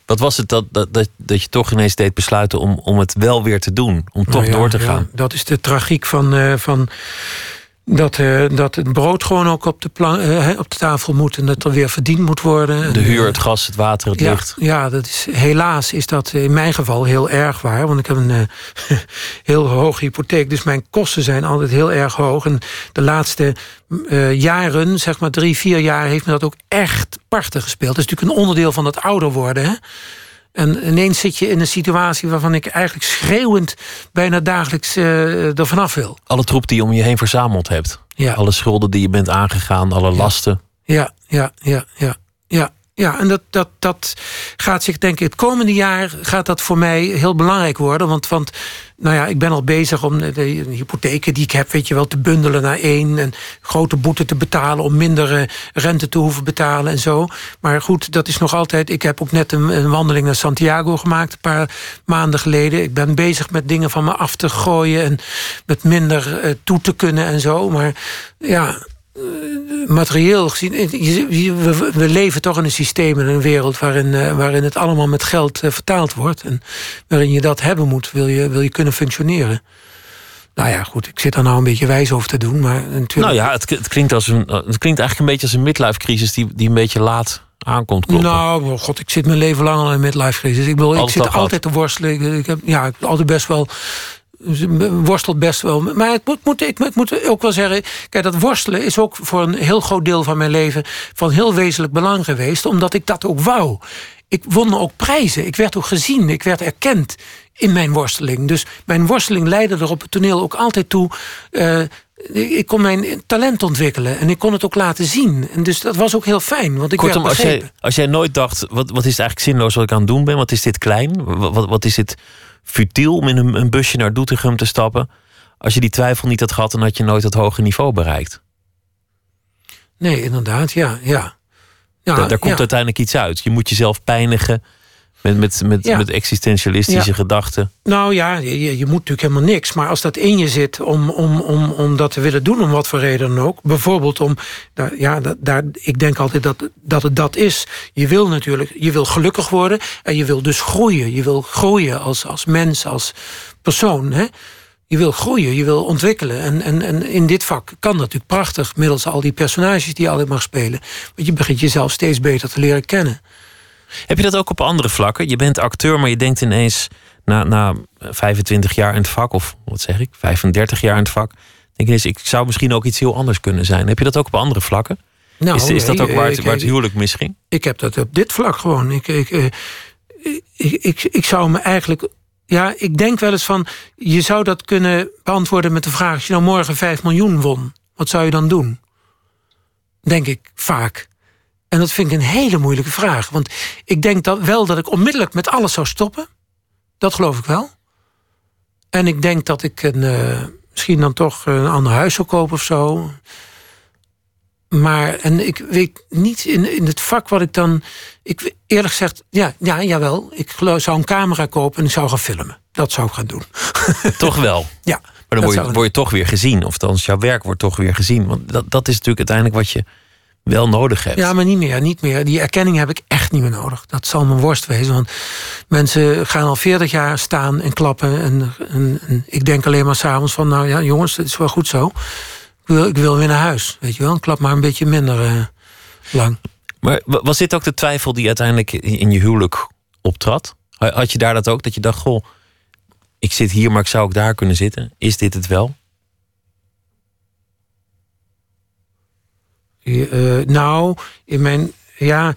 Wat was het dat, dat, dat, dat je toch ineens deed besluiten om, om het wel weer te doen? Om toch Nou ja, door te ja, gaan? dat is de tragiek van, eh, van, dat, uh, dat het brood gewoon ook op de, uh, op de tafel moet en dat er weer verdiend moet worden. De huur, het gas, het water, het ja, licht. Ja, dat is, helaas is dat in mijn geval heel erg waar. Want ik heb een uh, heel hoge hypotheek. Dus mijn kosten zijn altijd heel erg hoog. En de laatste jaren, zeg maar drie, vier jaar, heeft me dat ook echt parten gespeeld. Dat is natuurlijk een onderdeel van het ouder worden. Hè? En ineens zit je in een situatie waarvan ik eigenlijk schreeuwend bijna dagelijks uh, er vanaf wil. Alle troep die je om je heen verzameld hebt. Ja. Alle schulden die je bent aangegaan, alle lasten. Ja, ja, ja, ja, ja. Ja, en dat, dat, dat gaat zich, denk ik, het komende jaar gaat dat voor mij heel belangrijk worden. Want, want nou ja, ik ben al bezig om de, hypotheken die ik heb, weet je wel, te bundelen naar één. En grote boete te betalen om minder uh, rente te hoeven betalen en zo. Maar goed, dat is nog altijd. Ik heb ook net een, wandeling naar Santiago gemaakt, een paar maanden geleden. Ik ben bezig met dingen van me af te gooien en met minder uh, toe te kunnen en zo. Maar ja, materieel gezien, we, we, leven toch in een systeem en een wereld waarin, uh, waarin het allemaal met geld uh, vertaald wordt. En waarin je dat hebben moet, wil je, wil je kunnen functioneren. Nou ja, goed, ik zit daar nou een beetje wijs over te doen. Maar natuurlijk... Nou ja, het, het, klinkt als een, het klinkt eigenlijk een beetje als een midlife crisis die, die een beetje laat aankomt. Kloppen. Nou, god, ik zit mijn leven lang al in een midlife crisis. Ik, bedoel, ik zit altijd te worstelen. Ik, ik, heb, ja, ik heb altijd best wel worstelt best wel. Maar het moet, moet, ik, ik moet ook wel zeggen... Kijk, dat worstelen is ook voor een heel groot deel van mijn leven... van heel wezenlijk belang geweest. Omdat ik dat ook wou. Ik won ook prijzen. Ik werd ook gezien. Ik werd erkend in mijn worsteling. Dus mijn worsteling leidde er op het toneel ook altijd toe... Uh, ik kon mijn talent ontwikkelen en ik kon het ook laten zien. En dus dat was ook heel fijn, want ik Kortom, werd als jij, als jij nooit dacht, wat, wat is het eigenlijk zinloos wat ik aan het doen ben? Wat is dit klein? Wat, wat, wat is dit futiel om in een, een busje naar Doetinchem te stappen? Als je die twijfel niet had gehad, dan had je nooit het hoge niveau bereikt. Nee, inderdaad, ja. ja. ja daar, daar komt ja. uiteindelijk iets uit. Je moet jezelf pijnigen met, met, met, Ja. met existentialistische Ja. gedachten. Nou ja, je, je moet natuurlijk helemaal niks. Maar als dat in je zit om, om, om, om dat te willen doen, om wat voor reden dan ook. Bijvoorbeeld om, daar, ja, dat, daar, ik denk altijd dat, dat het dat is. Je wil natuurlijk, je wil gelukkig worden en je wil dus groeien. Je wil groeien als, als mens, als persoon. Hè? Je wil groeien, je wil ontwikkelen. En, en, en in dit vak kan dat natuurlijk prachtig, middels al die personages die je altijd mag spelen. Want je begint jezelf steeds beter te leren kennen. Heb je dat ook op andere vlakken? Je bent acteur, maar je denkt ineens na, na 25 jaar in het vak, of wat zeg ik, 35 jaar in het vak. Denk je ineens, ik zou misschien ook iets heel anders kunnen zijn. Heb je dat ook op andere vlakken? Nou, is, is dat ook waar ik- het, waar het ik- huwelijk misging? Ik heb dat op dit vlak gewoon. Ik, ik, eh, ik, ik, ik zou me eigenlijk. Ja, ik denk wel eens van. Je zou dat kunnen beantwoorden met de vraag: als je nou morgen 5 miljoen won, wat zou je dan doen? Denk ik vaak. En dat vind ik een hele moeilijke vraag. Want ik denk dat wel dat ik onmiddellijk met alles zou stoppen. Dat geloof ik wel. En ik denk dat ik een, eh, misschien dan toch een ander huis zou kopen of zo. Maar, en ik weet niet in, in het vak wat ik dan. Ik, eerlijk gezegd, ja, ja, jawel. Ik geloof, zou een camera kopen en ik zou gaan filmen. Dat zou ik gaan doen. Toch wel. Ja. Maar dan word je, word je toch weer gezien. Of althans, jouw werk wordt toch weer gezien. Want dat, dat is natuurlijk uiteindelijk wat je wel nodig hebt. Ja, maar niet meer, niet meer. Die erkenning heb ik echt niet meer nodig. Dat zal mijn worst wezen. Want mensen gaan al 40 jaar staan en klappen. En, en, en ik denk alleen maar s'avonds van... nou ja, jongens, het is wel goed zo. Ik wil, ik wil weer naar huis, weet je wel. Klap maar een beetje minder eh, lang. Maar wa- was dit ook de twijfel die uiteindelijk in je huwelijk optrad? Ha- Had je daar dat ook? Dat je dacht, goh, ik zit hier, maar ik zou ook daar kunnen zitten. Is dit het wel? Eh, nou, in mijn, ja,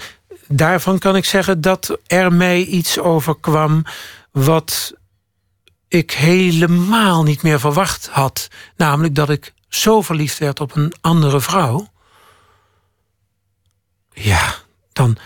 daarvan kan ik zeggen dat er mij iets overkwam wat ik helemaal niet meer verwacht had. Namelijk dat ik zo verliefd werd op een andere vrouw. Ja, dan.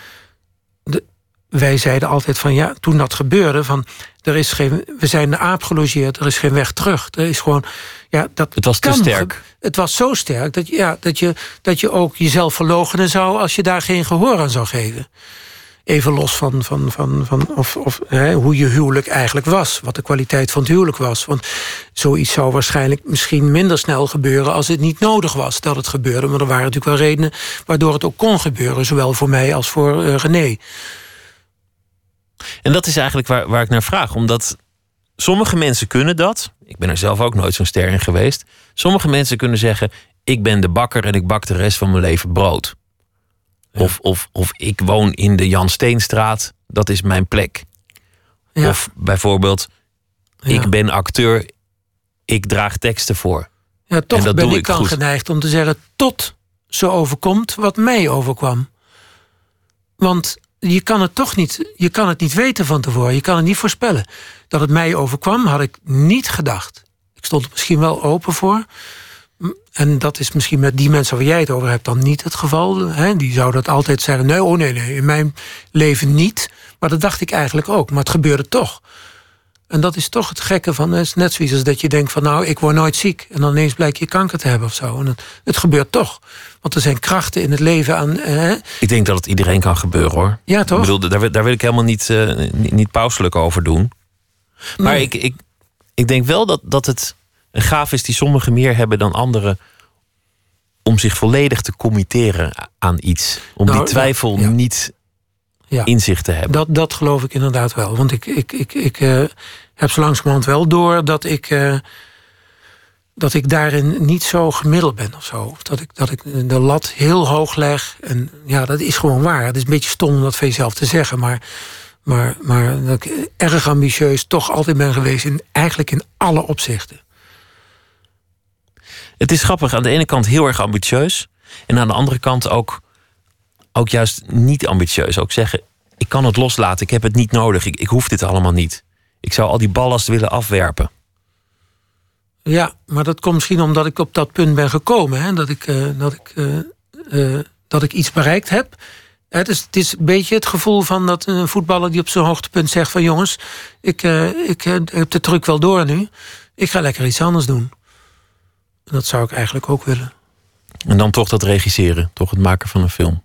De, wij zeiden altijd van ja, toen dat gebeurde, van er is geen, we zijn de aap gelogeerd, er is geen weg terug. Er is gewoon, ja, dat Het was te sterk. Het was zo sterk dat, je- ja, dat, je, dat je ook jezelf verloochenen zou als je daar geen gehoor aan zou geven. Even los van, van, van, van of, of, hè, hoe je huwelijk eigenlijk was. Wat de kwaliteit van het huwelijk was. Want zoiets zou waarschijnlijk misschien minder snel gebeuren... als het niet nodig was dat het gebeurde. Maar er waren natuurlijk wel redenen waardoor het ook kon gebeuren. Zowel voor mij als voor eh, René. En dat is eigenlijk waar, waar ik naar vraag. Omdat sommige mensen kunnen dat. Ik ben er zelf ook nooit zo'n ster in geweest. Sommige mensen kunnen zeggen: ik ben de bakker en ik bak de rest van mijn leven brood. Of, of, of ik woon in de Jan Steenstraat, dat is mijn plek. Ja. Of bijvoorbeeld, Ja. ik ben acteur, ik draag teksten voor. Ja, En toch dat ben doe ik ik dan goed. geneigd om te zeggen... tot zo overkomt wat mij overkwam. Want je kan het toch niet, je kan het niet weten van tevoren. Je kan het niet voorspellen. Dat het mij overkwam, had ik niet gedacht. Ik stond er misschien wel open voor. En dat is misschien met die mensen waar jij het over hebt dan niet het geval. Hè? Die zouden dat altijd zeggen, nee, oh nee, nee, in mijn leven niet. Maar dat dacht ik eigenlijk ook. Maar het gebeurde toch. En dat is toch het gekke van, het is net zoiets als dat je denkt van nou, ik word nooit ziek. En dan ineens blijkt je kanker te hebben of zo. En het, het gebeurt toch. Want er zijn krachten in het leven aan. eh, Ik denk dat het iedereen kan gebeuren hoor. ja, toch? Ik bedoel, daar, wil- daar wil ik helemaal niet, eh, niet, niet pauselijk over doen. Maar Nee. ik, ik, ik denk wel dat, dat het een gaaf is die sommigen meer hebben dan anderen. om zich volledig te committeren aan iets. Om Nou, die twijfel ja, ja. niet Ja. te hebben. Dat, dat geloof ik inderdaad wel. Want ik, ik, ik, ik eh, heb zo langzamerhand wel door dat ik, eh, dat ik daarin niet zo gemiddeld ben of zo. Of Dat ik, dat ik de lat heel hoog leg. En ja, dat is gewoon waar. Het is een beetje stom om dat van jezelf te zeggen. Maar, maar, maar dat ik erg ambitieus toch altijd ben geweest. In, eigenlijk in alle opzichten. Het is grappig, aan de ene kant heel erg ambitieus. En aan de andere kant ook, ook juist niet ambitieus. Ook zeggen, ik kan het loslaten, ik heb het niet nodig. Ik, ik hoef dit allemaal niet. Ik zou al die ballast willen afwerpen. Ja, maar dat komt misschien omdat ik op dat punt ben gekomen. Hè? Dat, ik, eh, dat, ik, eh, eh, dat ik iets bereikt heb. Het is, het is een beetje het gevoel van dat een voetballer die op zijn hoogtepunt zegt van jongens, ik, ik heb de truc wel door nu. Ik ga lekker iets anders doen. En dat zou ik eigenlijk ook willen. En dan toch dat regisseren, toch het maken van een film.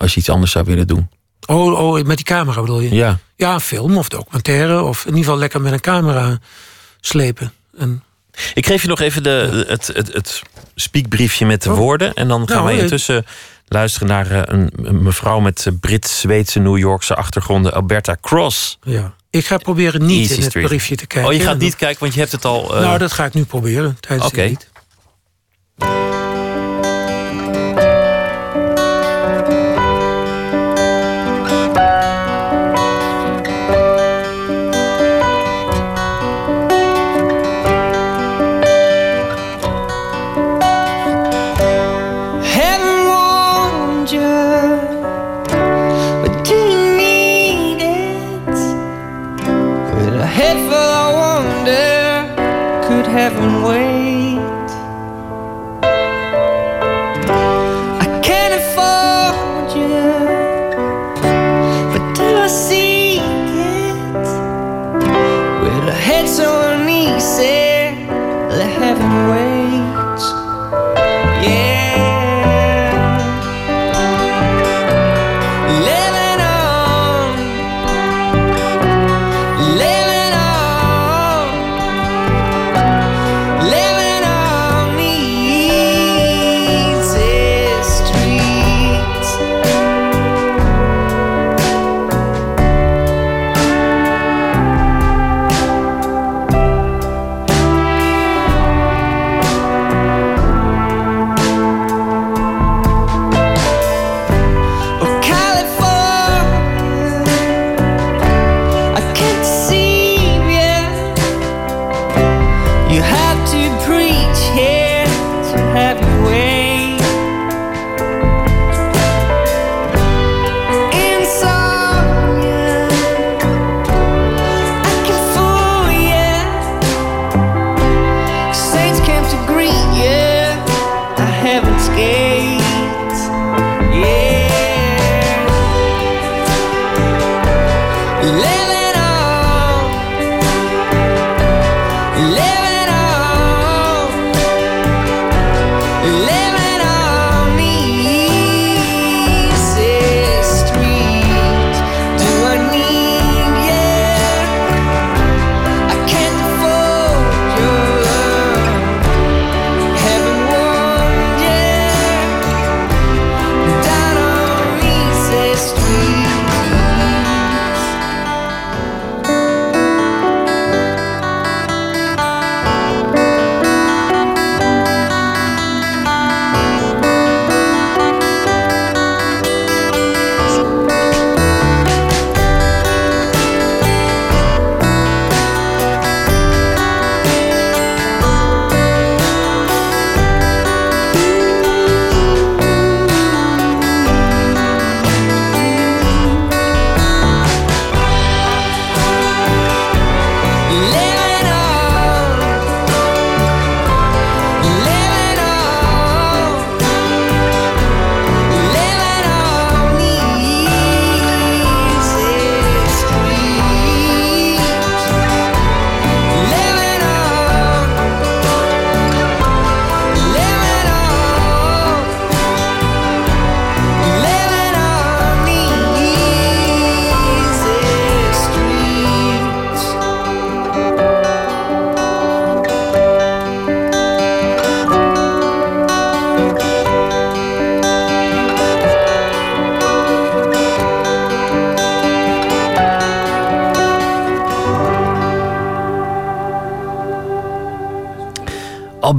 Als je iets anders zou willen doen. Oh, oh, met die camera bedoel je? Ja, Ja, film of documentaire. Of in ieder geval lekker met een camera slepen. En, Ik geef je nog even de, het, het, het speakbriefje met de Oh. woorden. En dan gaan Nou, wij eh, intussen luisteren naar eh, een, een mevrouw met eh, Brits-Zweedse, New Yorkse achtergronden, Alberta Cross. ja. Ik ga proberen niet Easy in het Street. briefje te kijken. Oh, je gaat niet kijken, want je hebt het al. Nou, dat ga ik nu proberen tijdens Oké. het lied.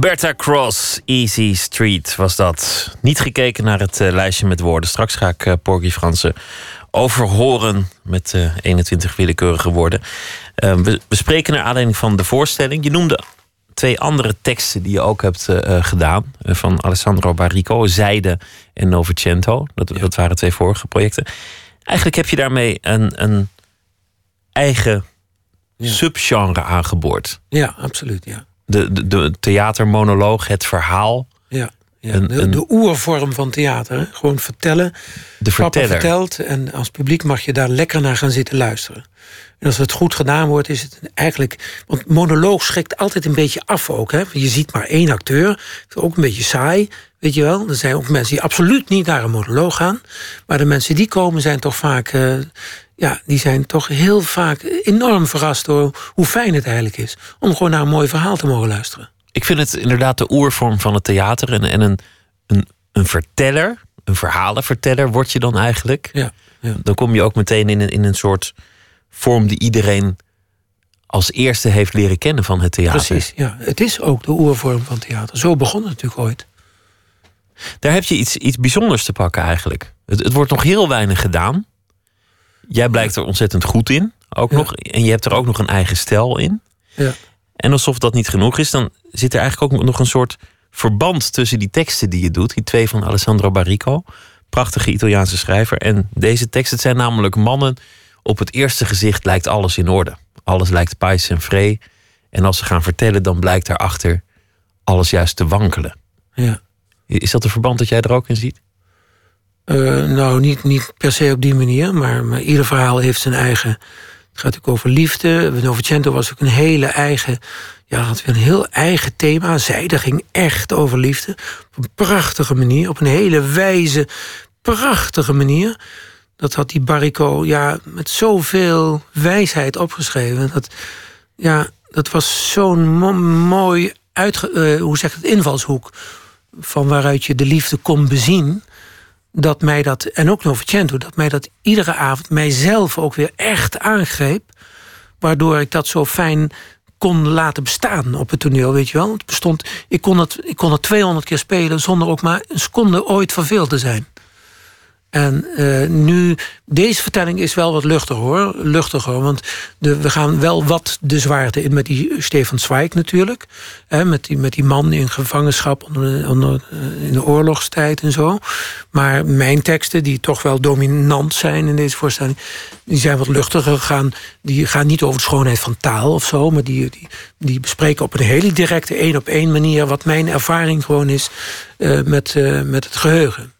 Alberta Cross, Easy Street was dat. Niet gekeken naar het eh, lijstje met woorden. Straks ga ik uh, Porgy Fransen overhoren met uh, 21 willekeurige woorden. We, we, spreken naar aanleiding van de voorstelling. Je noemde twee andere teksten die je ook hebt gedaan. van Alessandro Barrico, Zijde en Novecento. Dat, ja. dat waren twee vorige projecten. Eigenlijk heb je daarmee een, een eigen ja. subgenre aangeboord. Ja, absoluut, ja de, de, de theatermonoloog, het verhaal. Ja, ja een, de, de, oervorm van theater. Hè? Gewoon vertellen. De verteller. Papa vertelt en als publiek mag je daar lekker naar gaan zitten luisteren. En als het goed gedaan wordt, is het eigenlijk. Want monoloog schrikt altijd een beetje af ook. Hè? Je ziet maar één acteur. Ook een beetje saai. Weet je wel? Er zijn ook mensen die absoluut niet naar een monoloog gaan. Maar de mensen die komen zijn toch vaak. Uh, ja, die zijn toch heel vaak enorm verrast door hoe fijn het eigenlijk is. Om gewoon naar een mooi verhaal te mogen luisteren. Ik vind het inderdaad de oervorm van het theater. En, en een, een, een verteller, een verhalenverteller word je dan eigenlijk. Ja, ja. Dan kom je ook meteen in een, in een soort vorm die iedereen als eerste heeft leren kennen van het theater. Precies, ja. Het is ook de oervorm van theater. Zo begon het natuurlijk ooit. Daar heb je iets, iets bijzonders te pakken eigenlijk. Het, het wordt nog heel weinig gedaan. Jij blijkt er ontzettend goed in, ook Ja. nog. En je hebt er ook nog een eigen stijl in. Ja. En alsof dat niet genoeg is, dan zit er eigenlijk ook nog een soort verband tussen die teksten die je doet. Die twee van Alessandro Barrico, prachtige Italiaanse schrijver. En deze teksten, het zijn namelijk mannen. Op het eerste gezicht lijkt alles in orde. Alles lijkt pais en vree. En als ze gaan vertellen, dan blijkt daarachter alles juist te wankelen. Ja. Is dat een verband dat jij er ook in ziet? Eh, nou, niet, niet per se op die manier, maar, maar ieder verhaal heeft zijn eigen. Het gaat ook over liefde. Novecento was ook een hele eigen. Ja, had weer een heel eigen thema. Zijde ging echt over liefde. Op een prachtige manier. Op een hele wijze, prachtige manier. Dat had die Barrico ja, met zoveel wijsheid opgeschreven. Dat, ja, dat was zo'n mo- mooi uitge, eh, hoe zeg het, invalshoek. Van waaruit je de liefde kon bezien dat mij dat, en ook Novecento, dat mij dat iedere avond mijzelf ook weer echt aangreep. Waardoor ik dat zo fijn kon laten bestaan op het toneel, weet je wel. Het bestond, ik, kon het, ik kon het 200 keer spelen zonder ook maar een seconde ooit verveeld te zijn. En eh, nu, deze vertelling is wel wat luchtiger hoor. Luchtiger, want de, we gaan wel wat de zwaarte in met die Stefan Zweig natuurlijk. Hè, met, die, met die man in gevangenschap onder, onder, eh, in de oorlogstijd en zo. Maar mijn teksten, die toch wel dominant zijn in deze voorstelling, die zijn wat luchtiger gegaan. Die gaan niet over de schoonheid van taal of zo, maar die, die, die bespreken op een hele directe, één op één manier wat mijn ervaring gewoon is eh, met, eh, met het geheugen.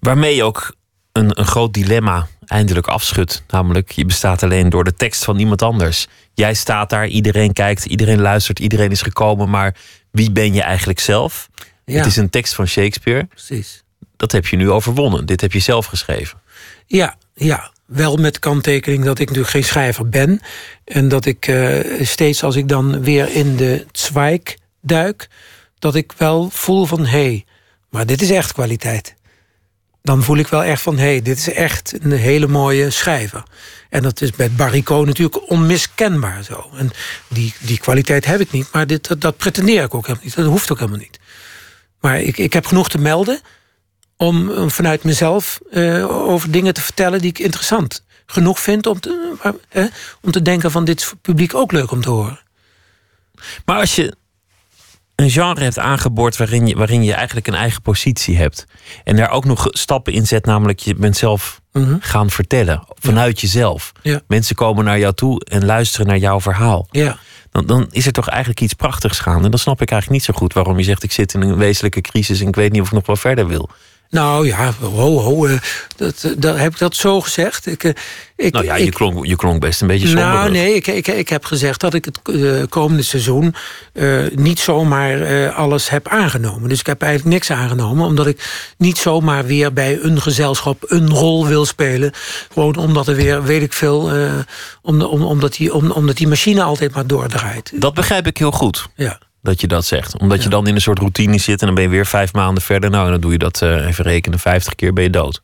Waarmee je ook een, een groot dilemma eindelijk afschudt. Namelijk, je bestaat alleen door de tekst van iemand anders. Jij staat daar, iedereen kijkt, iedereen luistert, iedereen is gekomen. Maar wie ben je eigenlijk zelf? Ja. Het is een tekst van Shakespeare. Precies. Dat heb je nu overwonnen. Dit heb je zelf geschreven. Ja, ja. Wel met kanttekening dat ik natuurlijk geen schrijver ben. En dat ik eh, steeds als ik dan weer in de Zweig duik... dat ik wel voel van, hé, hey, maar dit is echt kwaliteit. Dan voel ik wel echt van, hé, hey, dit is echt een hele mooie schrijver. En dat is bij Barrico natuurlijk onmiskenbaar zo. En die, die kwaliteit heb ik niet, maar dit, dat, pretendeer ik ook helemaal niet. Dat hoeft ook helemaal niet. Maar ik, ik heb genoeg te melden om, vanuit mezelf eh, over dingen te vertellen die ik interessant genoeg vind om te, eh, om te denken van dit publiek ook leuk om te horen. Maar als je een genre hebt aangeboord waarin je, waarin je eigenlijk een eigen positie hebt. En daar ook nog stappen in zet, namelijk je bent zelf Mhm. gaan vertellen. Vanuit jezelf. Ja. Mensen komen naar jou toe en luisteren naar jouw verhaal. Ja. Dan, dan is er toch eigenlijk iets prachtigs gaande. En dan snap ik eigenlijk niet zo goed waarom je zegt: ik zit in een wezenlijke crisis en ik weet niet of ik nog wel verder wil. Nou ja, ho, ho, eh, dat, eh, dat, heb ik dat zo gezegd? Ik, eh, ik, nou ja, je, klonk, je klonk best een beetje somber. Nou, nee, ik, ik, ik heb gezegd dat ik het eh, komende seizoen niet zomaar alles heb aangenomen. Dus ik heb eigenlijk niks aangenomen, omdat ik niet zomaar weer bij een gezelschap een rol wil spelen. Gewoon omdat er weer, weet ik veel, om, om, omdat, die, om, omdat die machine altijd maar doordraait. Dat begrijp ik heel goed. Ja. Dat je dat zegt. Omdat je dan in een soort routine zit en dan ben je weer vijf maanden verder. Nou, en dan doe je dat eh, even rekenen, vijftig keer ben je dood.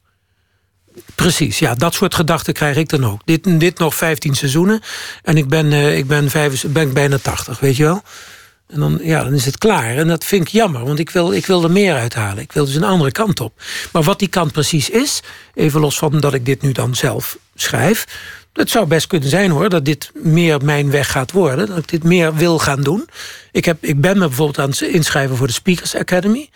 Precies, ja, dat soort gedachten krijg ik dan ook. Dit, dit nog 15 seizoenen en ik ben, eh, ik ben, vijf, ben ik bijna 80, weet je wel? En dan, ja, dan is het klaar. En dat vind ik jammer, want ik wil, ik wil er meer uithalen. Ik wil dus een andere kant op. Maar wat die kant precies is, even los van dat ik dit nu dan zelf schrijf. Het zou best kunnen zijn hoor, dat dit meer mijn weg gaat worden. Dat ik dit meer wil gaan doen. Ik, heb, ik ben me bijvoorbeeld aan het inschrijven voor de Speakers Academy.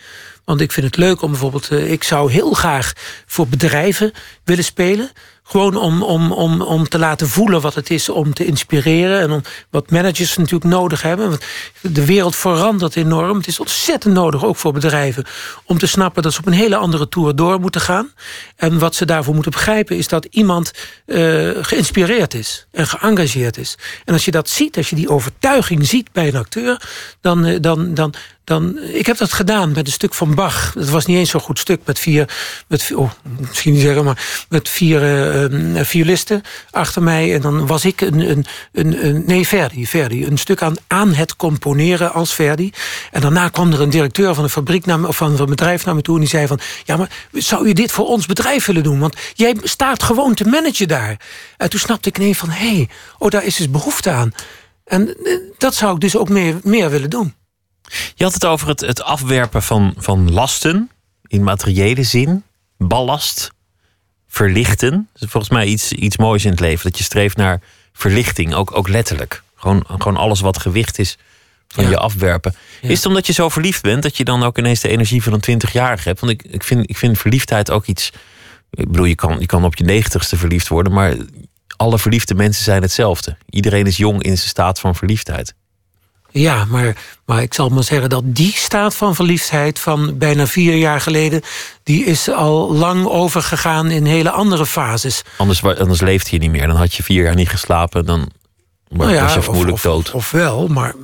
Want ik vind het leuk om bijvoorbeeld. eh, Ik zou heel graag voor bedrijven willen spelen. Gewoon om, om, om, om te laten voelen wat het is om te inspireren. En om, wat managers natuurlijk nodig hebben. Want de wereld verandert enorm. Het is ontzettend nodig, ook voor bedrijven. om te snappen dat ze op een hele andere tour door moeten gaan. En wat ze daarvoor moeten begrijpen is dat iemand eh, geïnspireerd is en geëngageerd is. En als je dat ziet, als je die overtuiging ziet bij een acteur. dan, eh, dan, dan, dan, ik heb dat gedaan met een stuk van Bach. Het was niet eens zo'n goed stuk met vier, met, oh, misschien niet zeggen, maar met vier eh, eh, violisten achter mij. En dan was ik een, een, een, een nee, Verdi, een stuk aan, aan het componeren als Verdi. En daarna kwam er een directeur van een fabriek of van een bedrijf naar me toe en die zei van, ja, maar zou je dit voor ons bedrijf willen doen? Want jij staat gewoon te managen daar. En toen snapte ik ineens van, hé, hey, oh, daar is dus behoefte aan. En eh, dat zou ik dus ook meer, meer willen doen. Je had het over het, het afwerpen van, van lasten in materiële zin, ballast, verlichten. Dat is volgens mij iets, iets moois in het leven. Dat je streeft naar verlichting, ook, ook letterlijk. Gewoon, gewoon alles wat gewicht is van Ja. je afwerpen. Ja. Is het omdat je zo verliefd bent dat je dan ook ineens de energie van een 20-jarige hebt? Want ik, ik, vind, ik vind verliefdheid ook iets. Ik bedoel, je kan, je kan op je negentigste verliefd worden, maar alle verliefde mensen zijn hetzelfde. Iedereen is jong in zijn staat van verliefdheid. Ja, maar, maar ik zal maar zeggen dat die staat van verliefdheid van bijna vier jaar geleden, die is al lang overgegaan in hele andere fases. Anders, anders leefde je niet meer. Dan had je vier jaar niet geslapen. Dan Nou ja, was je of- vermoedelijk of, dood. Of, of wel, maar.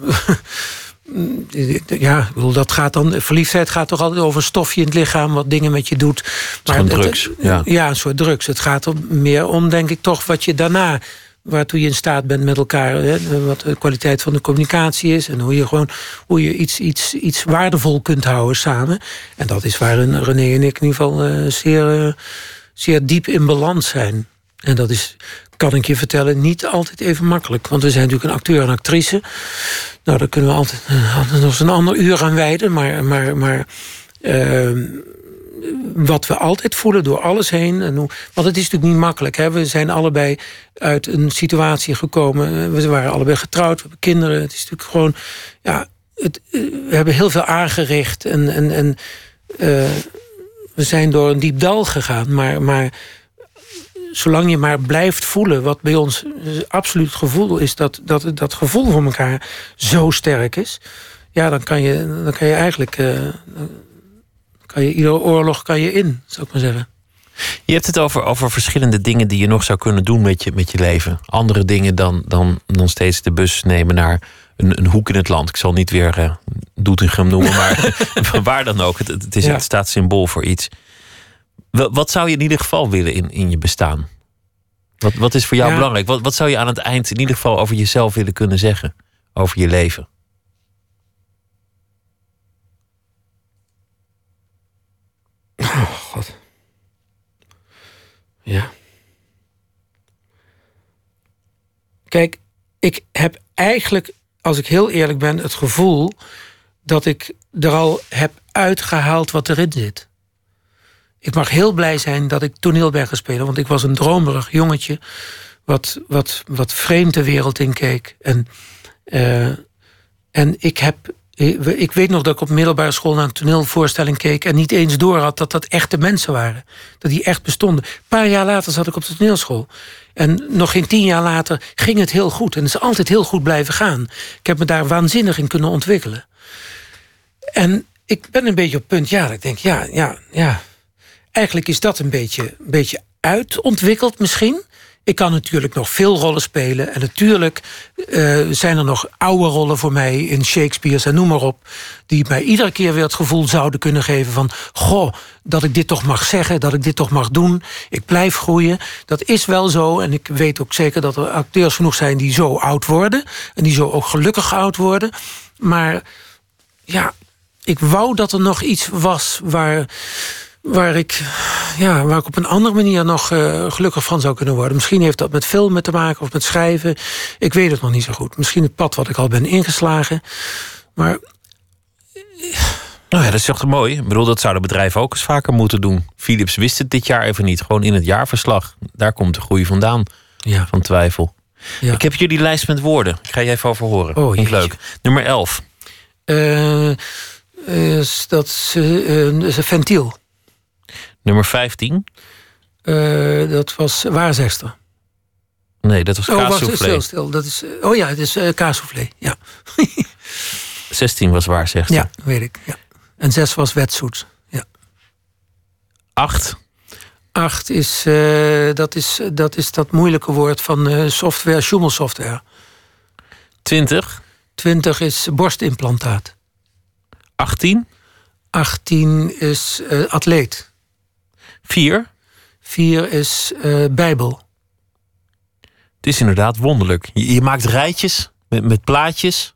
Ja, dat gaat dan. Verliefdheid gaat toch altijd over een stofje in het lichaam, wat dingen met je doet. Maar het- drugs, ja. ja, een soort drugs. Het gaat er meer om, denk ik, toch wat je daarna. Waartoe je in staat bent met elkaar. Hè, wat de kwaliteit van de communicatie is. En hoe je gewoon hoe je iets, iets, iets waardevol kunt houden samen. En dat is waarin René en ik in ieder geval eh, zeer, eh, zeer diep in balans zijn. En dat is, kan ik je vertellen, niet altijd even makkelijk. Want we zijn natuurlijk een acteur en actrice. Nou, daar kunnen we altijd, eh, nog eens een ander uur aan wijden. Maar, maar, maar eh, wat we altijd voelen door alles heen. En hoe, want het is natuurlijk niet makkelijk. Hè? We zijn allebei uit een situatie gekomen. eh, We waren allebei getrouwd, we hebben kinderen. Het is natuurlijk gewoon. Ja, het, eh, we hebben heel veel aangericht. En, en, en eh, we zijn door een diep dal gegaan. Maar, maar zolang je maar blijft voelen, wat bij ons absoluut gevoel is, dat, dat dat gevoel voor elkaar zo sterk is. Ja, dan kan je, dan kan je eigenlijk. Kan je, iedere oorlog kan je in, zou ik maar zeggen. Je hebt het over, over verschillende dingen die je nog zou kunnen doen met je, met je leven. Andere dingen dan, dan, dan steeds de bus nemen naar een, een hoek in het land. Ik zal niet weer eh Doetinchem noemen, maar waar dan ook. Het, het, is, Ja. het staat symbool voor iets. Wat zou je in ieder geval willen in, in je bestaan? Wat, wat is voor jou Ja. belangrijk? Wat, wat zou je aan het eind in ieder geval over jezelf willen kunnen zeggen? Over je leven? God. Ja. Kijk, ik heb eigenlijk, als ik heel eerlijk ben, het gevoel dat ik er al heb uitgehaald wat erin zit. Ik mag heel blij zijn dat ik toneel ben spelen, want ik was een dromerig jongetje wat, wat, wat vreemd de wereld inkeek. En, eh, en ik heb. Ik weet nog dat ik op middelbare school naar een toneelvoorstelling keek en niet eens door had dat dat echte mensen waren. Dat die echt bestonden. Een paar jaar later zat ik op de toneelschool. En nog geen tien jaar later ging het heel goed. En het is altijd heel goed blijven gaan. Ik heb me daar waanzinnig in kunnen ontwikkelen. En ik ben een beetje op punt, ja, ik denk, ja, ja, ja. Eigenlijk is dat een beetje, een beetje uitontwikkeld misschien. Ik kan natuurlijk nog veel rollen spelen. En natuurlijk eh, zijn er nog oude rollen voor mij in Shakespeare's en noem maar op. Die mij iedere keer weer het gevoel zouden kunnen geven van... goh, dat ik dit toch mag zeggen, dat ik dit toch mag doen. Ik blijf groeien. Dat is wel zo. En ik weet ook zeker dat er acteurs genoeg zijn die zo oud worden. En die zo ook gelukkig oud worden. Maar ja, ik wou dat er nog iets was waar, waar, ik, ja, waar ik op een andere manier nog eh, gelukkig van zou kunnen worden. Misschien heeft dat met filmen te maken of met schrijven. Ik weet het nog niet zo goed. Misschien het pad wat ik al ben ingeslagen. Maar Nou ja, dat is toch mooi. Ik bedoel, dat zouden bedrijven ook eens vaker moeten doen. Philips wist het dit jaar even niet. Gewoon in het jaarverslag. Daar komt de groei vandaan. ja, Van twijfel. ja. Ik heb jullie lijst met woorden. Ik ga je even over horen. Oh, Vind ik leuk. Nummer 11. Eh, dat eh, een- is een ventiel. Nummer 15. Eh, dat was waarzegster. Nee, dat was Oh, kaassoufflé. stil, stil. Dat is, eh, oh ja, het is uh, kaassoufflé. Ja. 16 was waar, zegt ze. ja, weet ik. Ja. En zes was wetzoet. Ja. 8. Acht is, eh, dat, is, dat is dat moeilijke woord van eh, software, Schumel-software. 20. 20 is borstimplantaat. 18. 18 is eh, atleet. 4. 4 is eh, bijbel. Het is inderdaad wonderlijk. Je, je maakt rijtjes met, met plaatjes.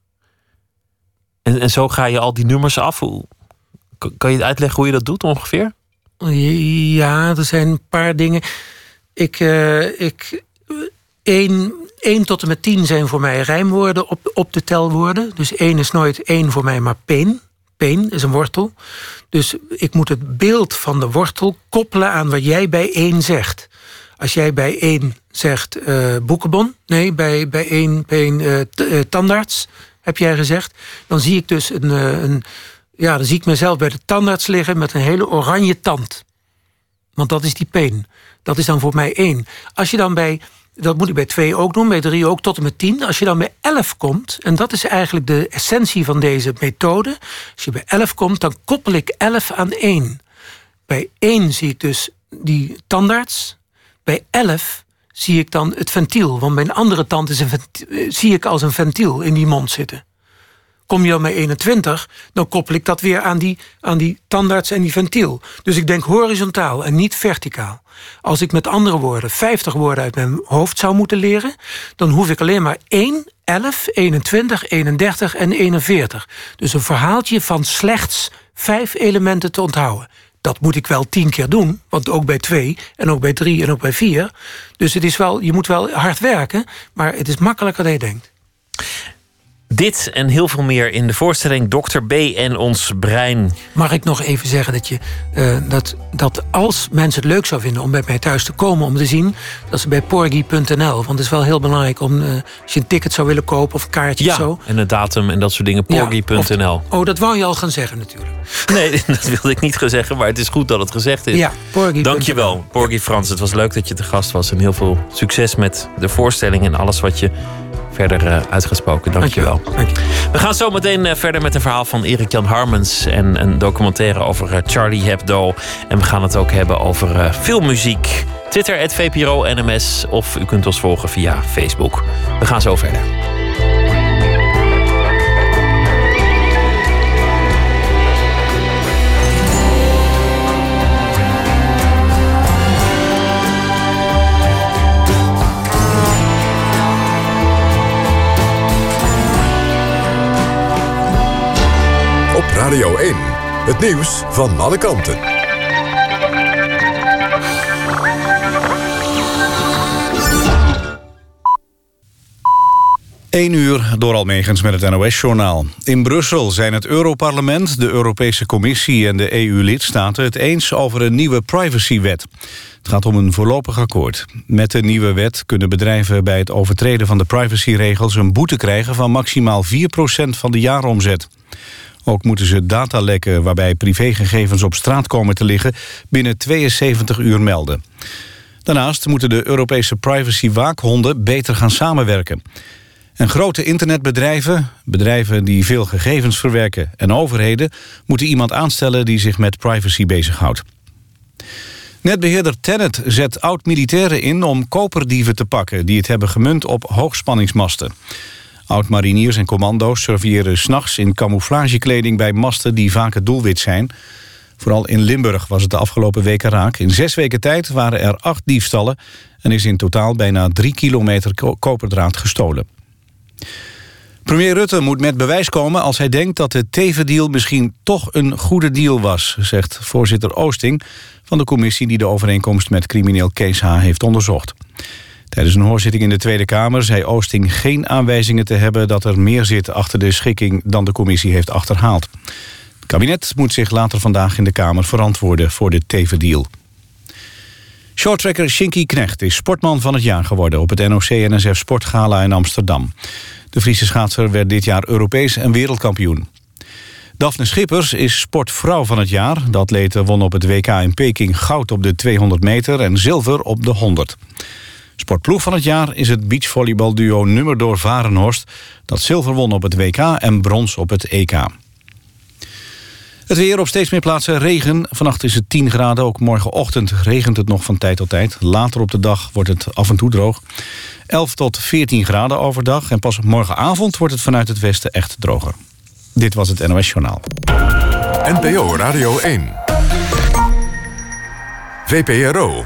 En, en zo ga je al die nummers af. Hoe, kan je het uitleggen hoe je dat doet ongeveer? Ja, er zijn een paar dingen. Ik, eh ik, 1, 1 tot en met 10 zijn voor mij rijmwoorden op, op de telwoorden. Dus 1 is nooit 1 voor mij, maar peen. Peen is een wortel. Dus ik moet het beeld van de wortel koppelen aan wat jij bij 1 zegt. Als jij bij 1 zegt eh, boekenbon, nee, bij, bij 1, bij een, eh, eh, tandarts heb jij gezegd, dan zie ik dus een, een, ja, dan zie ik mezelf bij de tandarts liggen met een hele oranje tand. Want dat is die peen. Dat is dan voor mij één. Als je dan bij, dat moet ik bij twee ook doen, bij drie ook, tot en met tien. Als je dan bij elf komt, en dat is eigenlijk de essentie van deze methode. Als je bij elf komt, dan koppel ik elf aan één. Bij één zie ik dus die tandarts. Bij elf zie ik dan het ventiel. Want mijn andere tand is een eh, zie ik als een ventiel in die mond zitten. Kom je dan bij 21, dan koppel ik dat weer aan die, aan die tandarts en die ventiel. Dus ik denk horizontaal en niet verticaal. Als ik met andere woorden 50 woorden uit mijn hoofd zou moeten leren, dan hoef ik alleen maar 1, 11, 21, 31 en 41. Dus een verhaaltje van slechts vijf elementen te onthouden. Dat moet ik wel tien keer doen, want ook bij twee en ook bij drie en ook bij vier. Dus het is wel, je moet wel hard werken, maar het is makkelijker dan je denkt. Dit en heel veel meer in de voorstelling Dr. B en ons brein. Mag ik nog even zeggen dat, je, eh, dat, dat als mensen het leuk zouden vinden om bij mij thuis te komen om te zien, dat ze bij porgy.nl. Want het is wel heel belangrijk om, eh, als je een ticket zou willen kopen of een kaartje Ja, of zo. en de datum en dat soort dingen. Porgy.nl. Oh, dat wou je al gaan zeggen natuurlijk. Nee, dat wilde ik niet gaan zeggen, maar het is goed dat het gezegd is. Ja, porgy.nl. Dankjewel, Porgy Frans. Het was leuk dat je te gast was. En heel veel succes met de voorstelling en alles wat je verder eh, uitgesproken. Dankjewel. Dankjewel. We gaan zo meteen eh, verder met een verhaal van Erik-Jan Harmens. En een documentaire over eh, Charlie Hebdo. En we gaan het ook hebben over filmmuziek. Twitter, VPRO NMS. Of u kunt ons volgen via Facebook. We gaan zo verder. Radio 1. Het nieuws van alle kanten. 1 uur door Almegens met het NOS-journaal. In Brussel zijn het Europarlement, de Europese Commissie en de EU-lidstaten... het eens over een nieuwe privacywet. Het gaat om een voorlopig akkoord. Met de nieuwe wet kunnen bedrijven bij het overtreden van de privacyregels... een boete krijgen van maximaal 4% van de jaaromzet. Ook moeten ze datalekken waarbij privégegevens op straat komen te liggen... binnen 72 uur melden. Daarnaast moeten de Europese privacy-waakhonden beter gaan samenwerken. En grote internetbedrijven, bedrijven die veel gegevens verwerken... en overheden moeten iemand aanstellen die zich met privacy bezighoudt. Netbeheerder Tennet zet oud-militairen in om koperdieven te pakken... die het hebben gemunt op hoogspanningsmasten. Oud-mariniers en commando's surveilleren s'nachts in camouflagekleding... bij masten die vaak het doelwit zijn. Vooral in Limburg was het de afgelopen weken raak. In zes weken tijd waren er acht diefstallen... en is in totaal bijna drie kilometer ko- koperdraad gestolen. Premier Rutte moet met bewijs komen als hij denkt dat de Teven-deal misschien toch een goede deal was, zegt voorzitter Oosting van de commissie die de overeenkomst met crimineel Kees H. heeft onderzocht. Tijdens een hoorzitting in de Tweede Kamer zei Oosting geen aanwijzingen te hebben dat er meer zit achter de schikking dan de commissie heeft achterhaald. Het kabinet moet zich later vandaag in de Kamer verantwoorden voor de tevendeal. Shorttracker Shinky Knecht is sportman van het jaar geworden op het NOC-NSF Sportgala in Amsterdam. De Friese schaatser werd dit jaar Europees en wereldkampioen. Daphne Schippers is sportvrouw van het jaar. De atlete won op het WK in Peking goud op de 200 meter en zilver op de 100. Sportploeg van het jaar is het beachvolleybalduo Nummerdoor Varenhorst... dat zilver won op het WK en brons op het EK. Het weer op steeds meer plaatsen regen. Vannacht is het 10 graden, ook morgenochtend regent het nog van tijd tot tijd. Later op de dag wordt het af en toe droog. 11 tot 14 graden overdag en pas morgenavond wordt het vanuit het westen echt droger. Dit was het NOS Journaal. NPO Radio 1. VPRO.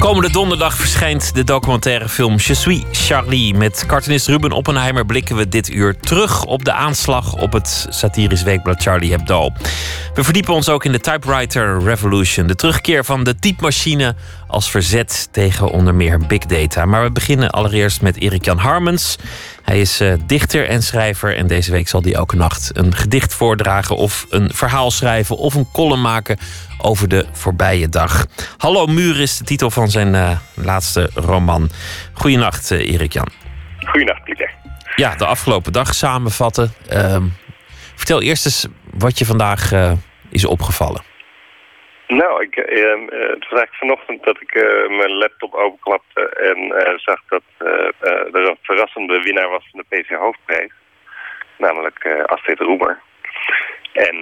Komende donderdag verschijnt de documentaire film Je suis Charlie. Met cartoonist Ruben Oppenheimer blikken we dit uur terug op de aanslag op het satirisch weekblad Charlie Hebdo. We verdiepen ons ook in de typewriter revolution, de terugkeer van de typemachine als verzet tegen onder meer big data. Maar we beginnen allereerst met Erik-Jan Harmens. Hij is uh, dichter en schrijver en deze week zal hij elke nacht een gedicht voordragen of een verhaal schrijven of een column maken over de voorbije dag. Hallo Muur is de titel van zijn uh, laatste roman. Goedenacht, uh, Erik-Jan. Goedenacht, Pieter. Ja, de afgelopen dag samenvatten. Uh, vertel eerst eens wat je vandaag is opgevallen. Nou, ik, uh, het was eigenlijk vanochtend dat ik uh, mijn laptop openklapte en uh, zag dat er een verrassende winnaar was van de PC Hoofdprijs. Namelijk Astrid Roemer. En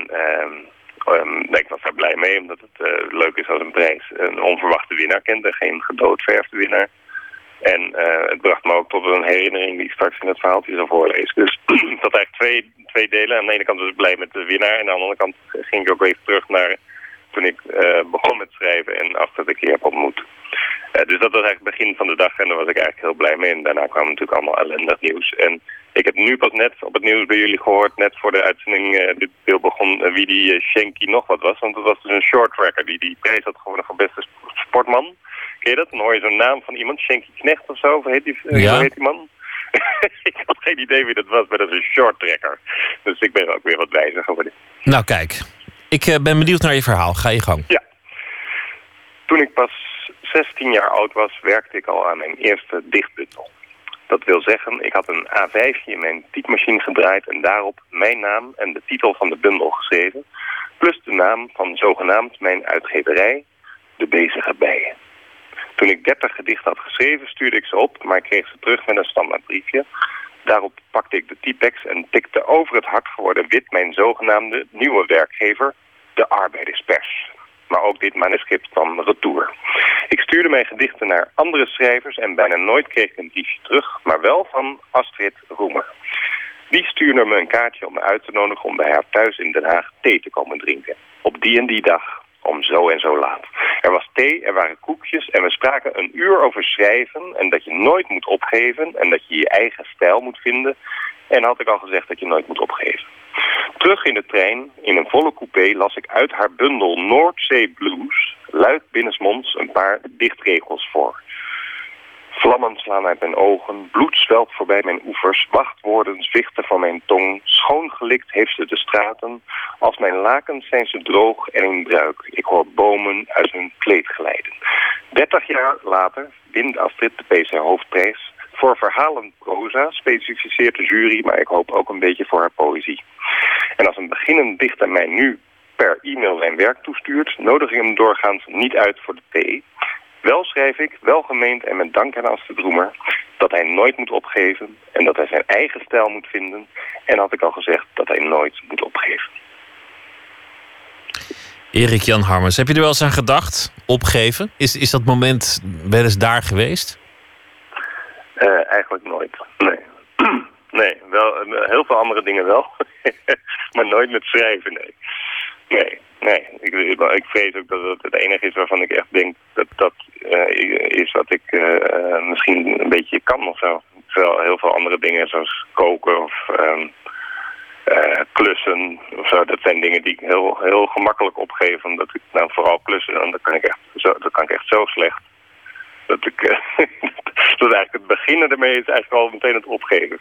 um, ik was daar blij mee, omdat het leuk is als een prijs een onverwachte winnaar kent en geen gedoodverfde winnaar. En het bracht me ook tot een herinnering die ik straks in het verhaaltje zal voorlezen. Dus dat eigenlijk twee, twee delen. Aan de ene kant was ik blij met de winnaar en aan de andere kant ging ik ook even terug naar toen ik uh, begon met schrijven en achter de keer heb ontmoet. Uh, dus dat was eigenlijk het begin van de dag en daar was ik eigenlijk heel blij mee. En daarna kwam natuurlijk allemaal ellendig nieuws. En ik heb nu pas net op het nieuws bij jullie gehoord, net voor de uitzending uh, dit beeld begon, wie die Shanky nog wat was. Want het was dus een short tracker die die prijs had gewonnen voor beste sportman. Ken je dat? Dan hoor je zo'n naam van iemand, Shanky Knecht of zo, hoe heet die, ja. hoe heet die man? ik had geen idee wie dat was, maar dat is een short tracker. Dus ik ben ook weer wat wijzer geworden. Nou kijk, ik uh, ben benieuwd naar je verhaal. Ga je gang. Ja. Toen ik pas 16 jaar oud was, werkte ik al aan mijn eerste dichtbundel. Dat wil zeggen, ik had een A5 in mijn typemachine gedraaid en daarop mijn naam en de titel van de bundel geschreven, plus de naam van zogenaamd mijn uitgeverij, De Bezige Bijen. Toen ik 30 gedichten had geschreven, stuurde ik ze op, maar ik kreeg ze terug met een standaardbriefje. Daarop pakte ik de typex en tikte over het hart geworden wit mijn zogenaamde nieuwe werkgever, de Arbeiderspers. Maar ook dit manuscript kwam retour. Ik stuurde mijn gedichten naar andere schrijvers en bijna nooit kreeg ik een briefje terug, maar wel van Astrid Roemer. Die stuurde me een kaartje om me uit te nodigen om bij haar thuis in Den Haag thee te komen drinken. Op die en die dag, om zo en zo laat. Er was thee, er waren koekjes en we spraken een uur over schrijven en dat je nooit moet opgeven en dat je je eigen stijl moet vinden. En had ik al gezegd dat je nooit moet opgeven. Terug in de trein, in een volle coupé, las ik uit haar bundel Noordzee Blues luid binnensmonds een paar dichtregels voor. Vlammen slaan uit mijn ogen, bloed zwelt voorbij mijn oevers, wachtwoorden zwichten van mijn tong, schoongelikt heeft ze de straten, als mijn lakens zijn ze droog en in bruik, ik hoor bomen uit hun kleed glijden. Dertig jaar later wint Astrid de PC Hoofdprijs, voor verhalen proza specificeert de jury, maar ik hoop ook een beetje voor haar poëzie. En als een beginnend dichter mij nu per e-mail zijn werk toestuurt, nodig ik hem doorgaans niet uit voor de thee. Wel schrijf ik, welgemeend en met dank aan Astrid Roemer, dat hij nooit moet opgeven en dat hij zijn eigen stijl moet vinden. En had ik al gezegd dat hij nooit moet opgeven. Erik Jan Harmers, heb je er wel eens aan gedacht? Opgeven? Is, is dat moment wel eens daar geweest? Uh, eigenlijk nooit. Nee. nee, wel, uh, heel veel andere dingen wel. maar nooit met schrijven, nee. Nee, nee. Ik, ik vrees ook dat het het enige is waarvan ik echt denk dat dat uh, is wat ik misschien een beetje kan of zo. Terwijl heel veel andere dingen, zoals koken of ehm, eh, klussen of zo, dat zijn dingen die ik heel, heel gemakkelijk opgeef. Omdat ik nou vooral klussen, en dat kan ik echt zo, dat kan ik echt zo slecht. Dat ik, eh, dat eigenlijk het beginnen ermee is eigenlijk al meteen het opgeven.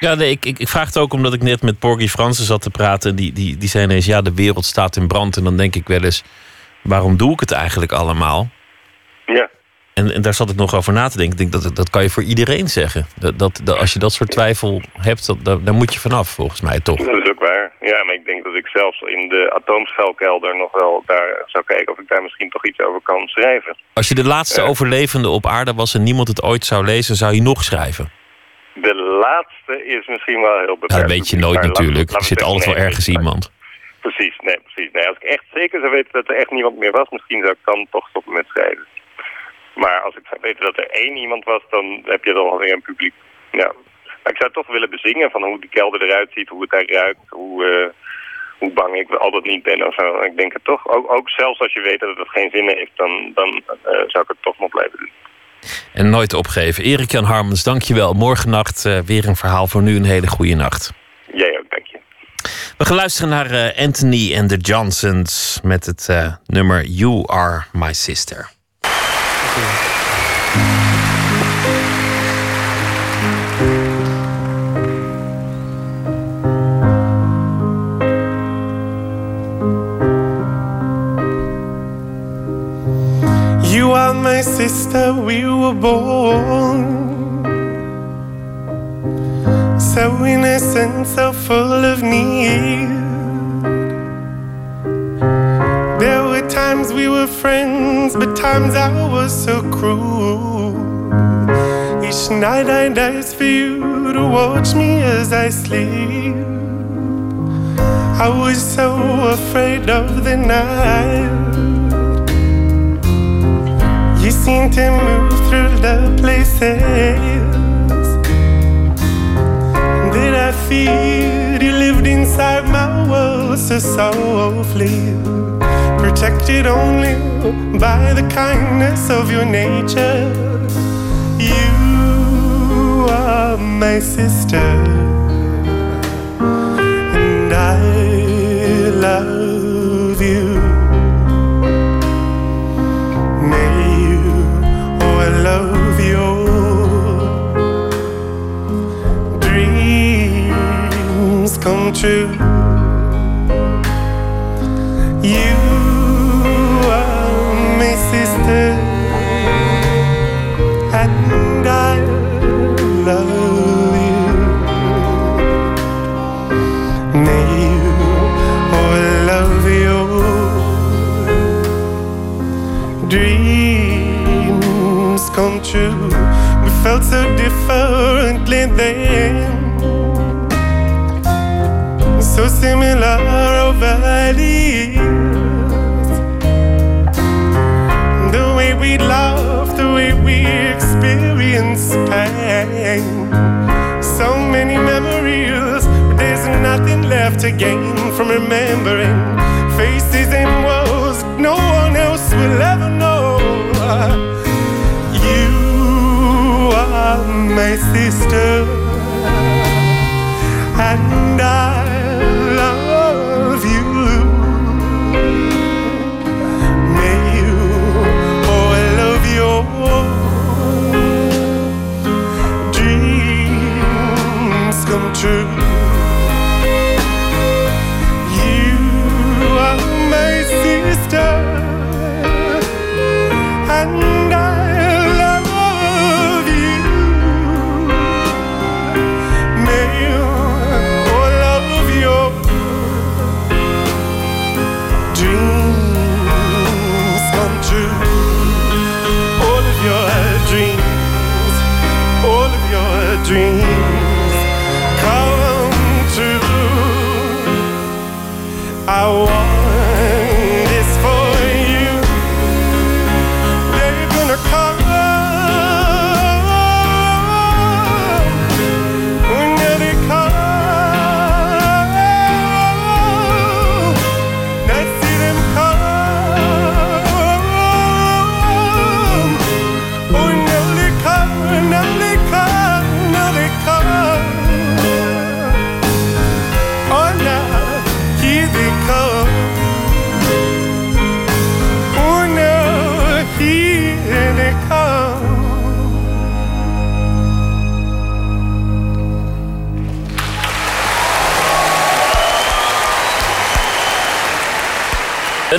Ja, nee, ik, ik, ik vraag het ook omdat ik net met Porgy Fransen zat te praten. En die, die, die zei ineens, ja, de wereld staat in brand. En dan denk ik wel eens, waarom doe ik het eigenlijk allemaal? Ja. En, en daar zat ik nog over na te denken. Ik denk dat, dat kan je voor iedereen zeggen. Dat, dat, dat als je dat soort twijfel hebt, dat, dat, daar moet je vanaf, volgens mij toch. Dat is ook waar. Ja, maar ik denk dat ik zelfs in de atoomschuilkelder nog wel daar zou kijken of ik daar misschien toch iets over kan schrijven. Als je de laatste Ja. overlevende op aarde was en niemand het ooit zou lezen, zou je nog schrijven. De laatste is misschien wel heel Ja, beperkt. dat weet je nooit natuurlijk. Er zit altijd wel ergens iemand. Precies, nee, precies. Nee, als ik echt zeker zou weten dat er echt niemand meer was, misschien zou ik dan toch stoppen met schrijven. Maar als ik zou weten dat er één iemand was, dan heb je dan alweer een publiek. Ja. Maar ik zou toch willen bezingen van hoe die kelder eruit ziet, hoe het daar ruikt, hoe, eh, hoe bang ik altijd niet ben of zo. Ik denk het toch, ook, ook zelfs als je weet dat het geen zin heeft, dan, dan eh, zou ik het toch nog blijven doen. En nooit opgeven. Erik Jan Harmens, dankjewel. Morgennacht eh, weer een verhaal voor nu. Een hele goede nacht. Jij ook, dank je. We gaan luisteren naar eh, Anthony and the Johnsons met het eh, nummer You Are My Sister. My sister, we were born so innocent, so full of need. There were times we were friends, but times I was so cruel. Each night I asked for you to watch me as I sleep. I was so afraid of the night. You seem to move through the places that I feared. You lived inside my world so softly, protected only by the kindness of your nature. You are my sister, and I love come true. You are my sister, and I love you. May you, I love your dreams come true. We felt so differently then, similar over the way we laughed, the way we experienced pain. So many memories, but there's nothing left to gain from remembering faces and woes no one else will ever know. You are my sister, and I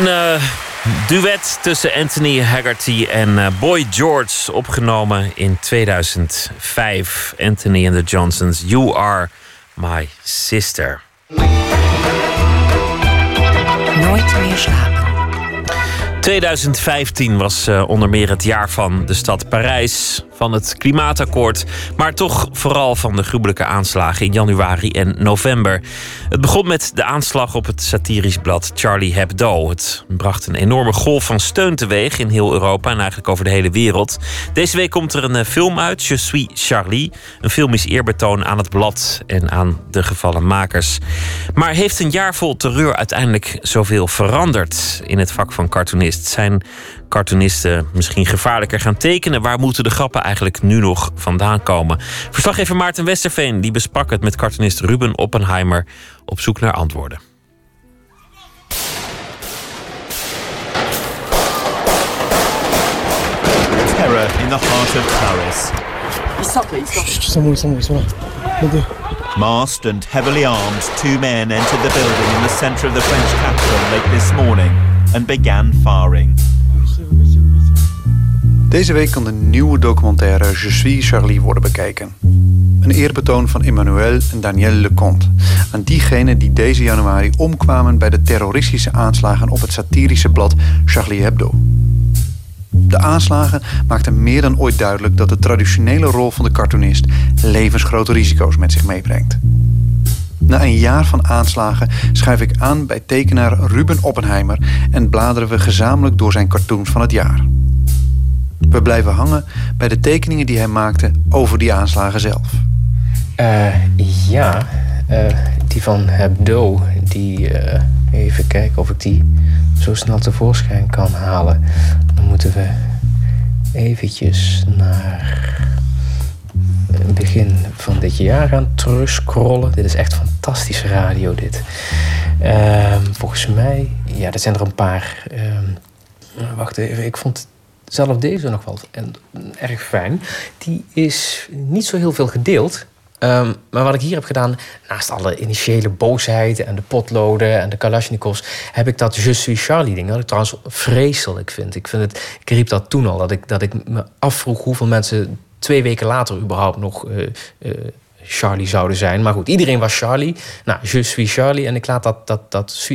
Een uh, duet tussen Anthony Haggerty en uh, Boy George, opgenomen in 2005. Anthony and the Johnsons, You Are My Sister. Nooit meer slapen. 2015 was uh, onder meer het jaar van de stad Parijs, van het klimaatakkoord, maar toch vooral van de gruwelijke aanslagen in januari en november. Het begon met de aanslag op het satirisch blad Charlie Hebdo. Het bracht een enorme golf van steun teweeg in heel Europa en eigenlijk over de hele wereld. Deze week komt er een uh, film uit, Je suis Charlie. Een filmisch eerbetoon aan het blad en aan de gevallen makers. Maar heeft een jaar vol terreur uiteindelijk zoveel veranderd in het vak van cartoonist? Zijn cartoonisten misschien gevaarlijker gaan tekenen? Waar moeten de grappen eigenlijk nu nog vandaan komen? Verslaggever Maarten Westerveen die besprak het met cartoonist Ruben Oppenheimer op zoek naar antwoorden. Terror in the heart of Paris. Masked and heavily armed, two men entered the building in the center of the French capital late this morning and began firing. Deze week kan de nieuwe documentaire Je suis Charlie worden bekeken. Een eerbetoon van Emmanuel en Daniel Leconte. Aan diegenen die deze januari omkwamen bij de terroristische aanslagen op het satirische blad Charlie Hebdo. De aanslagen maakten meer dan ooit duidelijk dat de traditionele rol van de cartoonist levensgrote risico's met zich meebrengt. Na een jaar van aanslagen schuif ik aan bij tekenaar Ruben Oppenheimer en bladeren we gezamenlijk door zijn cartoons van het jaar. We blijven hangen bij de tekeningen die hij maakte over die aanslagen zelf. Uh, ja, uh, die van Hebdo, die. Uh, even kijken of ik die zo snel tevoorschijn kan halen. Dan moeten we eventjes naar het begin van dit jaar gaan terugscrollen. Dit is echt fantastische radio, dit. Ehm, volgens mij, ja, er zijn er een paar. Ehm, wacht even, ik vond zelf deze nog wel en, erg fijn. Die is niet zo heel veel gedeeld. Um, maar wat ik hier heb gedaan, naast alle initiële boosheid en de potloden en de Kalashnikovs, heb ik dat Je suis Charlie ding, dat trouwens vreselijk vind. Ik, vind het, ik riep dat toen al, dat ik, dat ik me afvroeg hoeveel mensen twee weken later überhaupt nog uh, uh, Charlie zouden zijn. Maar goed, iedereen was Charlie. Nou, je suis Charlie. En ik laat dat, dat, dat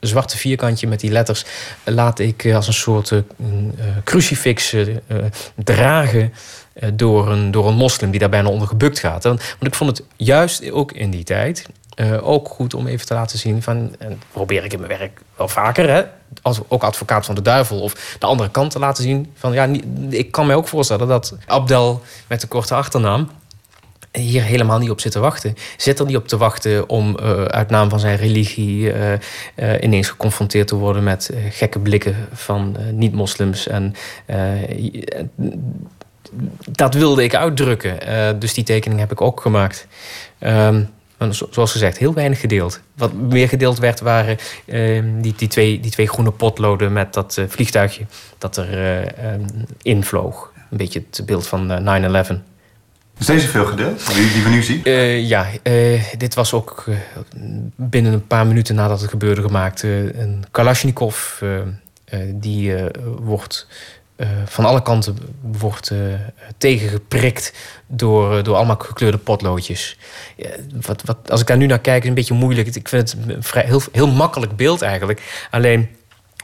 zwarte vierkantje met die letters... laat ik als een soort uh, crucifix uh, dragen... door, een, door een moslim die daar bijna onder gebukt gaat. Want, want ik vond het juist ook in die tijd... ook goed om even te laten zien van... en probeer ik in mijn werk wel vaker... Hè, als ook advocaat van de duivel of de andere kant te laten zien... van ja, ik kan mij ook voorstellen dat Abdel met de korte achternaam hier helemaal niet op zit te wachten. Zit er niet op te wachten om uh, uit naam van zijn religie uh, uh, ineens geconfronteerd te worden met gekke blikken van niet-moslims. En dat wilde ik uitdrukken. dus die tekening heb ik ook gemaakt. Um, zoals gezegd, heel weinig gedeeld. Wat meer gedeeld werd waren ehm, die, die, twee, die twee groene potloden met dat vliegtuigje dat er invloog. Een beetje het beeld van 9-11. Is deze veel gedeeld, die, die we nu zien? Uh, ja, uh, dit was ook uh, binnen een paar minuten nadat het gebeurde gemaakt. een Kalashnikov, die wordt van alle kanten wordt, tegengeprikt door, door allemaal gekleurde potloodjes. wat, wat, als ik daar nu naar kijk, is een beetje moeilijk. Ik vind het een vrij, heel, heel makkelijk beeld eigenlijk. Alleen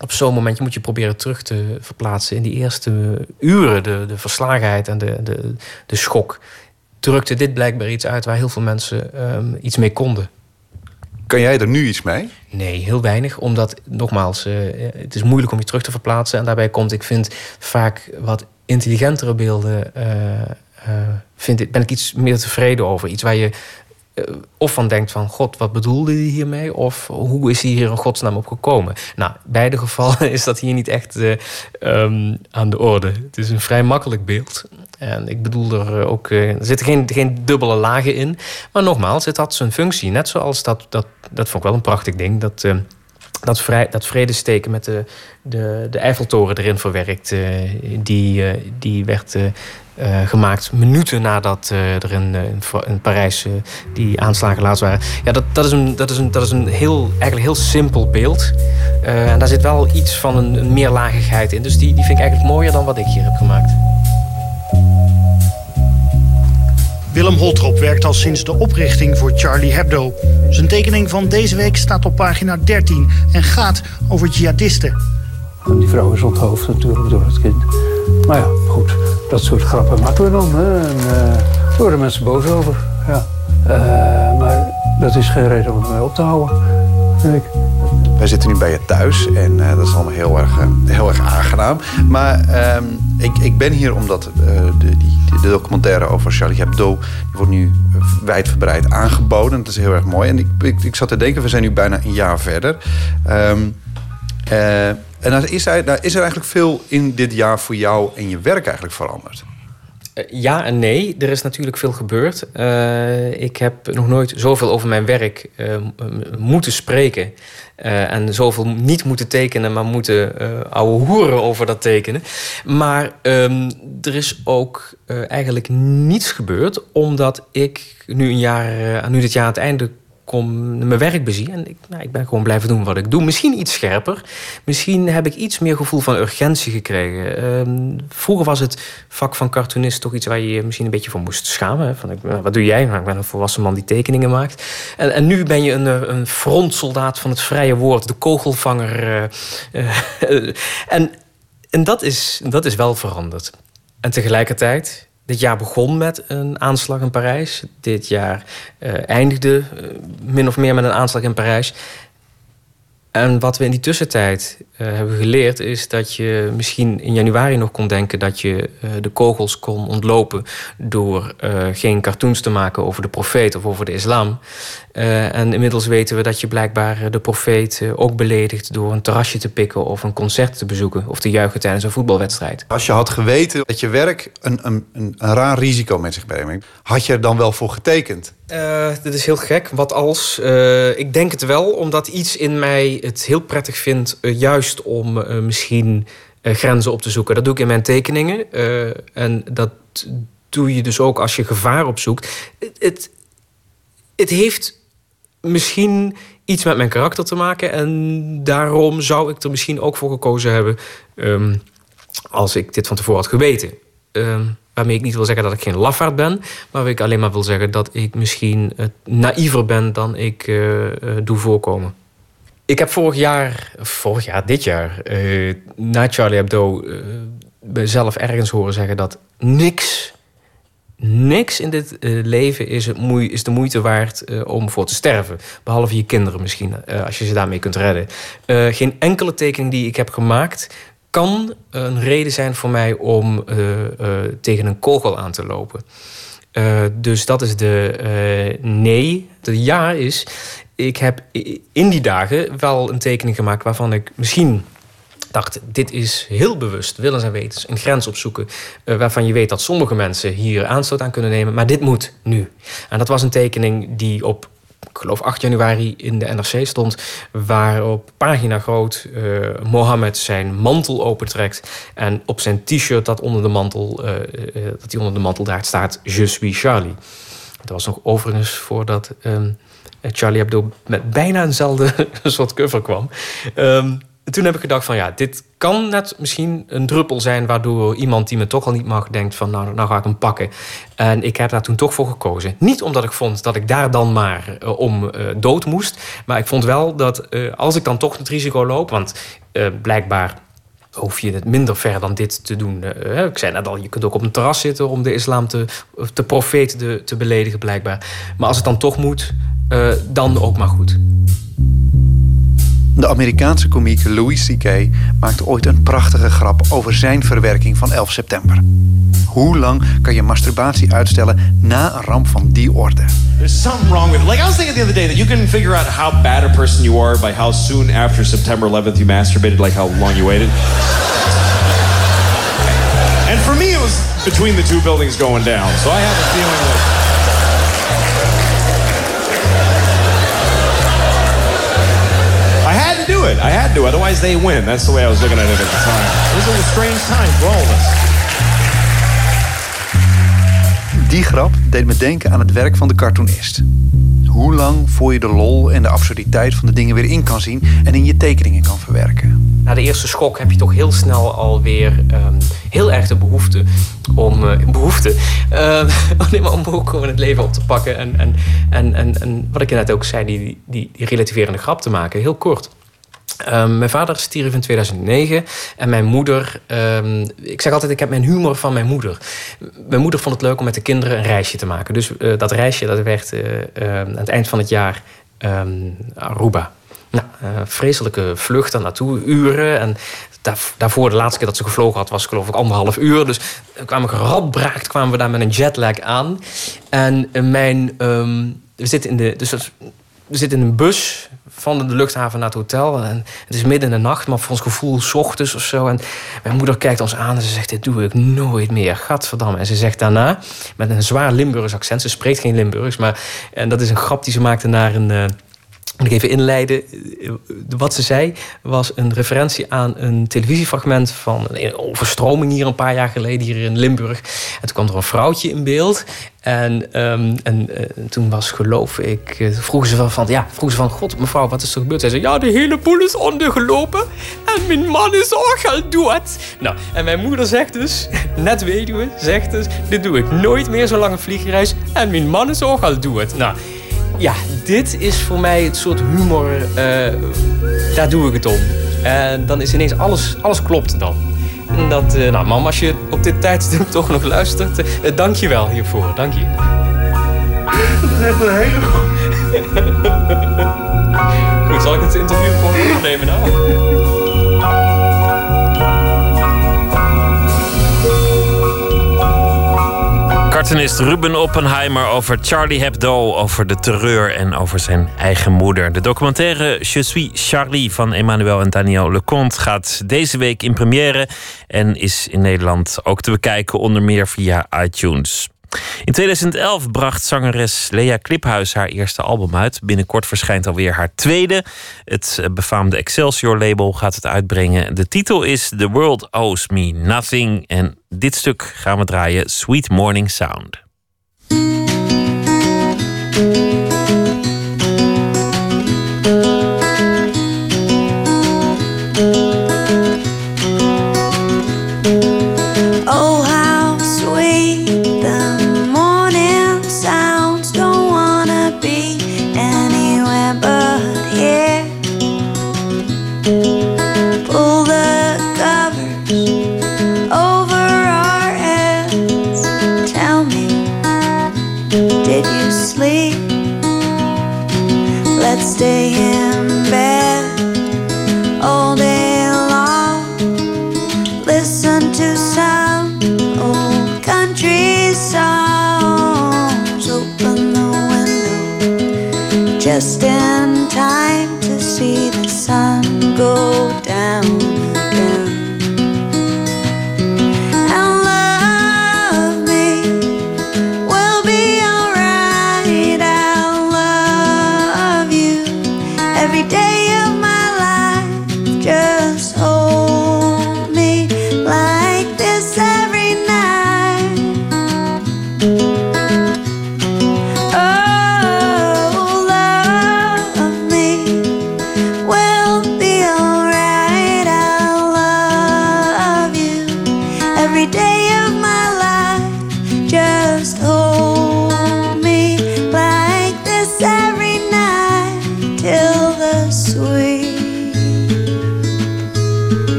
op zo'n moment moet je proberen terug te verplaatsen in die eerste uren. De, de verslagenheid en de, de, de schok. Drukte dit blijkbaar iets uit waar heel veel mensen um, iets mee konden. Kan jij er nu iets mee? Nee, heel weinig. Omdat, nogmaals, uh, het is moeilijk om je terug te verplaatsen. En daarbij komt, ik vind vaak wat intelligentere beelden... Uh, uh, vind ik, ben ik iets meer tevreden over. Iets waar je of van denkt van... God, wat bedoelde hij hiermee? Of hoe is hij hier in godsnaam op gekomen? Nou, beide gevallen is dat hier niet echt uh, um, aan de orde. Het is een vrij makkelijk beeld. En ik bedoel er ook... Uh, er zitten geen, geen dubbele lagen in. Maar nogmaals, het had zijn functie. Net zoals dat... Dat, dat vond ik wel een prachtig ding. Dat dat, vrij, dat vredesteken met de, de, de Eiffeltoren erin verwerkt. eh, die, eh, die werd eh, gemaakt minuten nadat er in, in, Parijs die aanslagen laatst waren. Ja, dat, dat is een, dat is een, dat is een heel, eigenlijk heel simpel beeld. En daar zit wel iets van een, een meerlagigheid in. Dus die, die vind ik eigenlijk mooier dan wat ik hier heb gemaakt. Willem Holtrop werkt al sinds de oprichting voor Charlie Hebdo. Zijn tekening van deze week staat op pagina 13 en gaat over jihadisten. Die vrouw is onthoofd natuurlijk door het kind. Maar ja, goed, dat soort grappen maken we dan. Hè. En eh, worden mensen boos over. Ja. Eh, maar dat is geen reden om ermee op te houden, vind ik. Wij zitten nu bij je thuis en eh, dat is allemaal heel erg, eh, heel erg aangenaam. Maar ehm, ik, ik ben hier omdat eh, de, die, de documentaire over Charlie Hebdo... die wordt nu wijdverbreid aangeboden. Dat is heel erg mooi. En ik, ik, ik zat te denken, we zijn nu bijna een jaar verder. Ehm, eh, en is, daar is er eigenlijk veel in dit jaar voor jou en je werk eigenlijk veranderd. Eh, Ja en nee. Er is natuurlijk veel gebeurd. Eh, ik heb nog nooit zoveel over mijn werk eh, moeten spreken. En zoveel niet moeten tekenen, maar moeten ouwe hoeren over dat tekenen. Maar ehm, er is ook eigenlijk niets gebeurd, omdat ik nu een jaar, nu dit jaar aan het einde kom, mijn werk bezie. En ik, nou, ik ben gewoon blijven doen wat ik doe. Misschien iets scherper. Misschien heb ik iets meer gevoel van urgentie gekregen. Ehm, vroeger was het vak van cartoonist toch iets waar je je misschien een beetje voor moest schamen. Van, nou, wat doe jij? Nou, ik ben een volwassen man die tekeningen maakt. En, en nu ben je een, eh, een frontsoldaat van het vrije woord. De kogelvanger. eh, eh, en en dat, is, dat is wel veranderd. En tegelijkertijd, dit jaar begon met een aanslag in Parijs. Dit jaar eh, eindigde eh, min of meer met een aanslag in Parijs. En wat we in die tussentijd eh, hebben geleerd is dat je misschien in januari nog kon denken dat je de kogels kon ontlopen door geen cartoons te maken over de profeet of over de islam. Eh, en inmiddels weten we dat je blijkbaar eh, de profeet eh, ook beledigt door een terrasje te pikken of een concert te bezoeken of te juichen tijdens een voetbalwedstrijd. Als je had geweten dat je werk een, een, een, een raar risico met zich brengt... had je er dan wel voor getekend? Eh, dit is heel gek. Wat als? Eh, ik denk het wel, omdat iets in mij het heel prettig vindt, juist om eh, misschien grenzen op te zoeken. Dat doe ik in mijn tekeningen. eh, en dat doe je dus ook als je gevaar opzoekt. Het, het, het heeft misschien iets met mijn karakter te maken. En daarom zou ik er misschien ook voor gekozen hebben. ehm, als ik dit van tevoren had geweten. Ehm, waarmee ik niet wil zeggen dat ik geen lafaard ben. Maar ik alleen maar wil zeggen dat ik misschien uh, naïver ben dan ik uh, uh, doe voorkomen. Ik heb vorig jaar, vorig jaar, dit jaar, na Charlie Hebdo, mezelf ergens horen zeggen dat niks, niks in dit leven is, het is de moeite waard om voor te sterven. Behalve je kinderen misschien, als je ze daarmee kunt redden. geen enkele tekening die ik heb gemaakt kan een reden zijn voor mij om tegen een kogel aan te lopen. Dus dat is de nee. De ja is, ik heb in die dagen wel een tekening gemaakt waarvan ik misschien dacht, dit is heel bewust, willens en wetens, een grens opzoeken waarvan je weet dat sommige mensen hier aanstoot aan kunnen nemen, maar dit moet nu. En dat was een tekening die op ik geloof 8 januari in de NRC stond, waar op pagina groot uh, Mohammed zijn mantel opentrekt en op zijn t-shirt dat onder de mantel, uh, dat hij onder de mantel draagt staat Je suis Charlie. Dat was nog overigens voordat um, Charlie Hebdo met bijna eenzelfde soort cover kwam. Um, toen heb ik gedacht van ja, dit kan net misschien een druppel zijn... waardoor iemand die me toch al niet mag denkt van nou, nou ga ik hem pakken. En ik heb daar toen toch voor gekozen. Niet omdat ik vond dat ik daar dan maar uh, om uh, dood moest. Maar ik vond wel dat uh, als ik dan toch het risico loop... want blijkbaar hoef je het minder ver dan dit te doen. ik zei net al, je kunt ook op een terras zitten... om de islam te, te profeet te, te beledigen blijkbaar. Maar als het dan toch moet, dan ook maar goed. De Amerikaanse komiek Louis C.K. maakte ooit een prachtige grap over zijn verwerking van 11 september. Hoe lang kan je masturbatie uitstellen na een ramp van die orde? There's something wrong with it. Like I was thinking the other day that you can figure out how bad a person you are by how soon after September 11th you masturbated, like how long you waited. and for me, it was between the two buildings going down. So I have a feeling that. I had to do it. I had to, otherwise they win. That's the way I was looking at it at the time. It was a strange time for all of us. Die grap deed me denken aan het werk van de cartoonist. Hoe lang voor je de lol en de absurditeit van de dingen weer in kan zien en in je tekeningen kan verwerken. Na de eerste schok heb je toch heel snel alweer um, heel erg de behoefte om, uh, behoefte, uh, om ook gewoon het leven op te pakken. En, en, en, en, en wat ik net ook zei, die, die, die relativerende grap te maken, heel kort. Um, mijn vader stierf in 2009 en mijn moeder. Um, ik zeg altijd, ik heb mijn humor van mijn moeder. Mijn moeder vond het leuk om met de kinderen een reisje te maken. Dus uh, dat reisje dat werd uh, uh, aan het eind van het jaar Aruba. Nou, vreselijke vlucht daar naartoe, uren. En daar, daarvoor, de laatste keer dat ze gevlogen had, was geloof ik anderhalf uur. Dus kwamen geradbraakt, kwamen we daar met een jetlag aan. En mijn. Um, we zitten in de. Dus we zitten in een bus van de luchthaven naar het hotel. En het is midden in de nacht, maar voor ons gevoel s ochtends of zo. En mijn moeder kijkt ons aan en ze zegt: Dit doe ik nooit meer. Gadverdamme. En ze zegt daarna, met een zwaar Limburgs accent, ze spreekt geen Limburgs, maar en dat is een grap die ze maakte naar een. Ik even inleiden. Wat ze zei was een referentie aan een televisiefragment van een overstroming hier een paar jaar geleden, hier in Limburg. En toen kwam er een vrouwtje in beeld. En, um, en uh, toen was, geloof ik, uh, vroegen ze van, ja, vroegen ze van, god, mevrouw, wat is er gebeurd? Zij zei, ja, de hele boel is ondergelopen en mijn man is ook al dood. Nou, en mijn moeder zegt dus, net weduwe, zegt dus, dit doe ik nooit meer zo'n lange vliegreis en mijn man is ook al dood. Nou, ja, dit is voor mij het soort humor, uh, daar doe ik het om. En dan is ineens alles, alles klopt dan. En dat, uh, nou mam, als je op dit tijdstip toch nog luistert, uh, dank je wel hiervoor. Dank je. Dat is echt een hele Goed, zal ik het interview voor opnemen nou? Cartoonist Ruben Oppenheimer over Charlie Hebdo, over de terreur en over zijn eigen moeder. De documentaire Je suis Charlie van Emmanuel en Daniel Leconte gaat deze week in première en is in Nederland ook te bekijken, onder meer via iTunes. In 2011 bracht zangeres Lea Kliphuis haar eerste album uit. Binnenkort verschijnt alweer haar tweede. Het befaamde Excelsior-label gaat het uitbrengen. De titel is The World Owes Me Nothing. En dit stuk gaan we draaien: Sweet Morning Sound.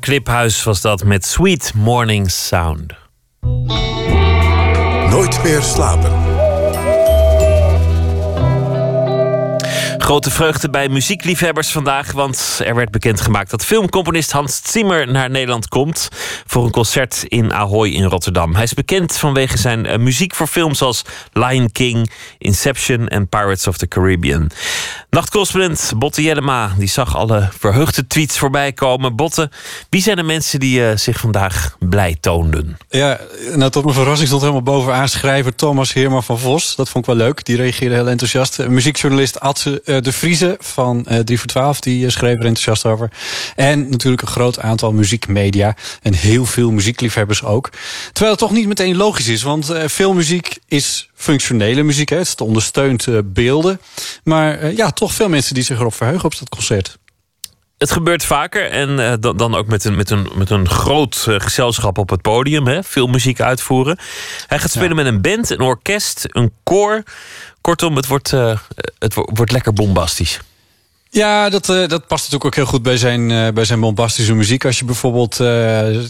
Kliphuis was dat met Sweet Morning Sound. Nooit meer slapen. Grote vreugde bij muziekliefhebbers vandaag, want er werd bekendgemaakt dat filmcomponist Hans Zimmer naar Nederland komt voor een concert in Ahoy in Rotterdam. Hij is bekend vanwege zijn eh, muziek voor films als Lion King, Inception en Pirates of the Caribbean. Nachtcorrespondent Botte Jellema die zag alle verheugde tweets voorbij komen. Botte, wie zijn de mensen die eh, zich vandaag blij toonden? Ja, nou tot mijn verrassing stond helemaal bovenaan schrijver Thomas Heerma van Vos. Dat vond ik wel leuk. Die reageerde heel enthousiast. Muziekjournalist Adse eh, de Vrieze van eh 3 voor 12. Die schreef er enthousiast over. En natuurlijk een groot aantal muziekmedia. En heel veel muziekliefhebbers ook. Terwijl het toch niet meteen logisch is. Want veel muziek is functionele muziek. Hè. Het ondersteunt beelden. Maar ja, toch veel mensen die zich erop verheugen op dat concert. Het gebeurt vaker en eh, dan, dan ook met een, met een, met een groot eh, gezelschap op het podium. Hè? Veel muziek uitvoeren. Hij gaat spelen met een band, een orkest, een koor. Kortom, het wordt, eh, het wo- wordt lekker bombastisch. Ja, dat, dat past natuurlijk ook heel goed bij zijn, bij zijn bombastische muziek. Als je bijvoorbeeld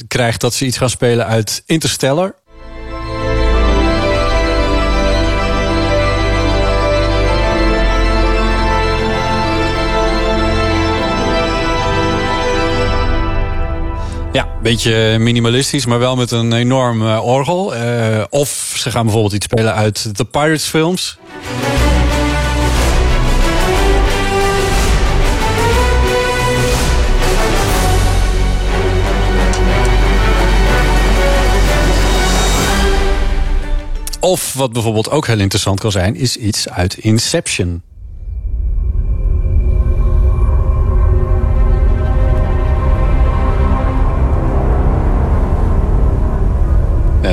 krijgt dat ze iets gaan spelen uit Interstellar. Ja, een beetje minimalistisch, maar wel met een enorm eh, orgel. Eh, of ze gaan bijvoorbeeld iets spelen uit de Pirates films. Of wat bijvoorbeeld ook heel interessant kan zijn, is iets uit Inception.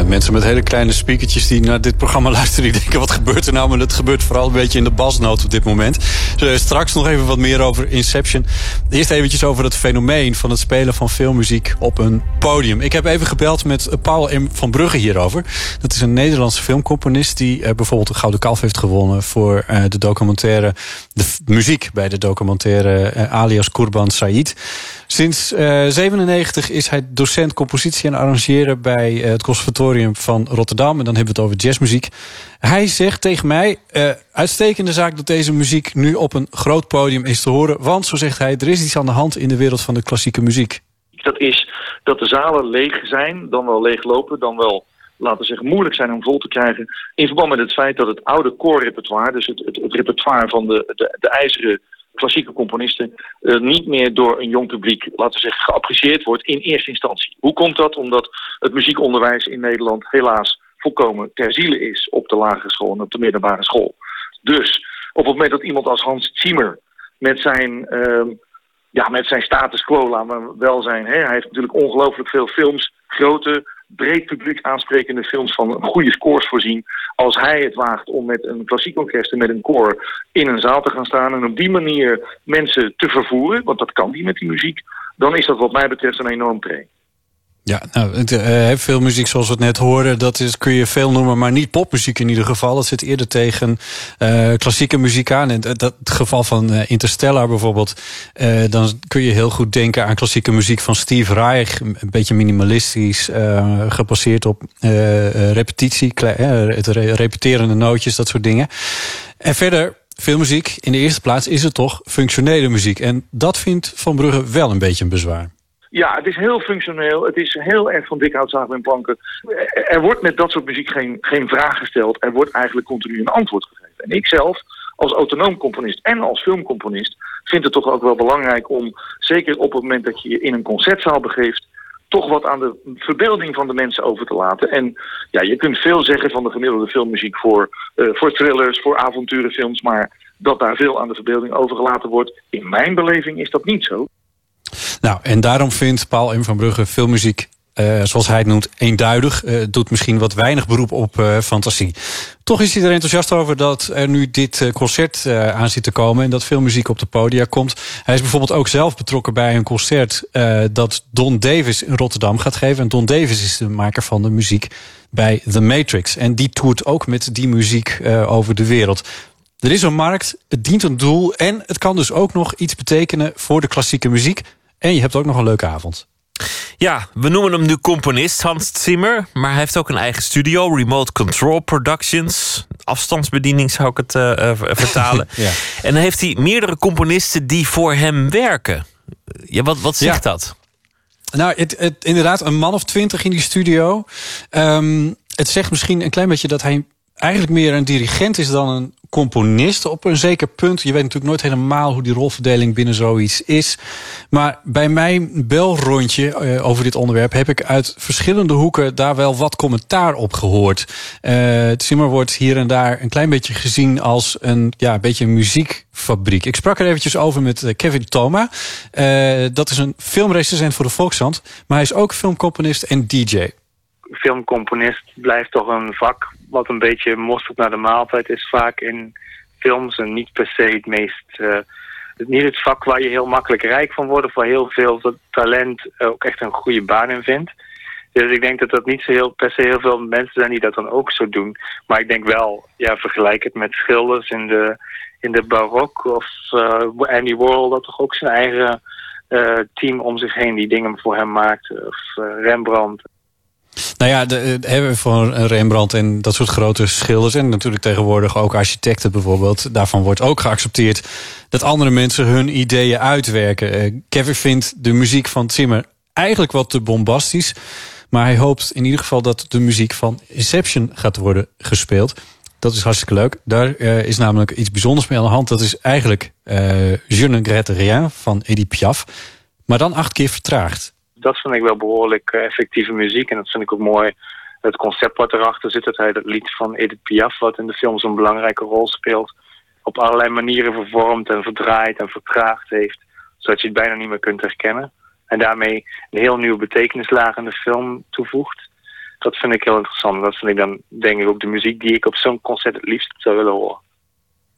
Mensen met hele kleine speakertjes die naar dit programma luisteren... die denken, wat gebeurt er nou? Maar dat gebeurt vooral een beetje in de basnoot op dit moment. Dus straks nog even wat meer over Inception. Eerst eventjes over het fenomeen van het spelen van filmmuziek op een podium. Ik heb even gebeld met Paul van Brugge hierover. Dat is een Nederlandse filmcomponist... die eh, bijvoorbeeld een Gouden Kalf heeft gewonnen... voor eh, de documentaire, de muziek bij de documentaire eh, alias Kurban Said... Sinds eh 97 is hij docent compositie en arrangeren bij eh, het Conservatorium van Rotterdam. En dan hebben we het over jazzmuziek. Hij zegt tegen mij: eh, uitstekende zaak dat deze muziek nu op een groot podium is te horen. Want, zo zegt hij, er is iets aan de hand in de wereld van de klassieke muziek. Dat is dat de zalen leeg zijn, dan wel leeglopen, dan wel, laten we zeggen, moeilijk zijn om vol te krijgen. In verband met het feit dat het oude koorrepertoire, dus het, het, het repertoire van de, de, de ijzeren klassieke componisten, eh, niet meer door een jong publiek, laten we zeggen, geapprecieerd wordt in eerste instantie. Hoe komt dat? Omdat het muziekonderwijs in Nederland helaas volkomen ter ziele is op de lagere school en op de middelbare school. Dus op het moment dat iemand als Hans Zimmer met zijn ehm, ja, met zijn status quo, laten we wel zijn. Hè. Hij heeft natuurlijk ongelooflijk veel films, grote, breed publiek aansprekende films van goede scores voorzien. Als hij het waagt om met een klassiek orkest en met een koor in een zaal te gaan staan en op die manier mensen te vervoeren, want dat kan die met die muziek, dan is dat wat mij betreft een enorm pre. Ja, nou, het, uh, filmmuziek zoals we het net horen, dat is, kun je veel noemen, maar niet popmuziek in ieder geval. Dat zit eerder tegen uh, klassieke muziek aan. En dat, het geval van uh, Interstellar bijvoorbeeld, dan kun je heel goed denken aan klassieke muziek van Steve Reich. Een beetje minimalistisch, gebaseerd op repetitie, het repeterende nootjes, dat soort dingen. En verder, filmmuziek, in de eerste plaats is het toch functionele muziek. En dat vindt Van Brugge wel een beetje een bezwaar. Ja, het is heel functioneel. Het is heel erg van dik hout, zagen en planken. Er wordt met dat soort muziek geen, geen vraag gesteld. Er wordt eigenlijk continu een antwoord gegeven. En ik zelf, als autonoom componist en als filmcomponist... vind het toch ook wel belangrijk om, zeker op het moment dat je je in een concertzaal begeeft... toch wat aan de verbeelding van de mensen over te laten. En ja, je kunt veel zeggen van de gemiddelde filmmuziek voor, uh, voor thrillers, voor avonturenfilms... maar dat daar veel aan de verbeelding overgelaten wordt... in mijn beleving is dat niet zo. Nou, en daarom vindt Paul M. van Brugge filmmuziek, uh, zoals hij het noemt, eenduidig. Uh, doet misschien wat weinig beroep op uh, fantasie. Toch is hij er enthousiast over dat er nu dit concert aan zit te komen... en dat filmmuziek op de podia komt. Hij is bijvoorbeeld ook zelf betrokken bij een concert... dat Don Davis in Rotterdam gaat geven. En Don Davis is de maker van de muziek bij The Matrix. En die toert ook met die muziek over de wereld. Er is een markt, het dient een doel... en het kan dus ook nog iets betekenen voor de klassieke muziek... En je hebt ook nog een leuke avond. Ja, we noemen hem nu componist Hans Zimmer. Maar hij heeft ook een eigen studio, Remote Control Productions. Afstandsbediening zou ik het uh, uh, vertalen. ja. En dan heeft hij meerdere componisten die voor hem werken. Ja, wat, wat zegt ja. dat? Nou, het, het, inderdaad, een man of twintig in die studio. Um, het zegt misschien een klein beetje dat hij eigenlijk meer een dirigent is dan een componist op een zeker punt. Je weet natuurlijk nooit helemaal hoe die rolverdeling binnen zoiets is. Maar bij mijn belrondje uh, over dit onderwerp heb ik uit verschillende hoeken daar wel wat commentaar op gehoord. Het Zimmer wordt hier en daar een klein beetje gezien als een, ja, beetje een muziekfabriek. Ik sprak er eventjes over met eh, Kevin Thoma. Dat is een filmrecensent voor de Volkshand. Maar hij is ook filmcomponist en DJ filmcomponist blijft toch een vak wat een beetje mosterd naar de maaltijd is vaak in films. En niet per se het meest... Uh, niet het vak waar je heel makkelijk rijk van wordt... of waar heel veel talent ook echt een goede baan in vindt. Dus ik denk dat dat niet zo heel, per se heel veel mensen zijn die dat dan ook zo doen. Maar ik denk wel, ja, vergelijk het met schilders in de, in de barok of uh, Andy Warhol... dat toch ook zijn eigen team om zich heen die dingen voor hem maakt. Of Rembrandt. Nou ja, de, hebben we voor Rembrandt en dat soort grote schilders... en natuurlijk tegenwoordig ook architecten bijvoorbeeld... daarvan wordt ook geaccepteerd dat andere mensen hun ideeën uitwerken. Uh, Kevin vindt de muziek van Zimmer eigenlijk wat te bombastisch... maar hij hoopt in ieder geval dat de muziek van Inception gaat worden gespeeld... Dat is hartstikke leuk. Daar uh, is namelijk iets bijzonders mee aan de hand. Dat is eigenlijk uh, Je ne regrette rien van Edith Piaf. Maar dan acht keer vertraagd dat vind ik wel behoorlijk uh, effectieve muziek. En dat vind ik ook mooi. Het concept wat erachter zit, dat hij dat lied van Edith Piaf, wat in de film zo'n belangrijke rol speelt, op allerlei manieren vervormd en verdraaid en vertraagd heeft, zodat je het bijna niet meer kunt herkennen. En daarmee een heel nieuwe betekenislaag in de film toevoegt. Dat vind ik heel interessant. Dat vind ik dan, denk ik, ook de muziek die ik op zo'n concert het liefst zou willen horen.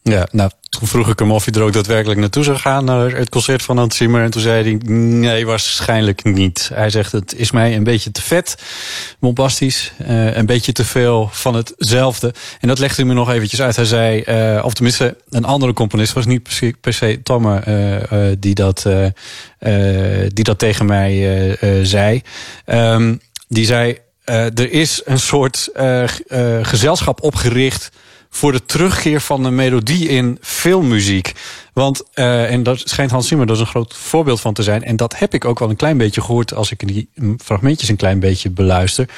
Ja, nou, toen vroeg ik hem of hij er ook daadwerkelijk naartoe zou gaan... naar het concert van Hans Zimmer. En toen zei hij, nee, waarschijnlijk niet. Hij zegt, het is mij een beetje te vet, bombastisch. Uh, een beetje te veel van hetzelfde. En dat legde hij me nog eventjes uit. Hij zei, uh, of tenminste, een andere componist... was niet per se, per se Tomme uh, die, dat, die dat tegen mij zei. Um, die zei, er is een soort gezelschap opgericht voor de terugkeer van de melodie in filmmuziek. Want, uh, en daar schijnt Hans Zimmer dus een groot voorbeeld van te zijn. En dat heb ik ook wel een klein beetje gehoord als ik die fragmentjes een klein beetje beluister.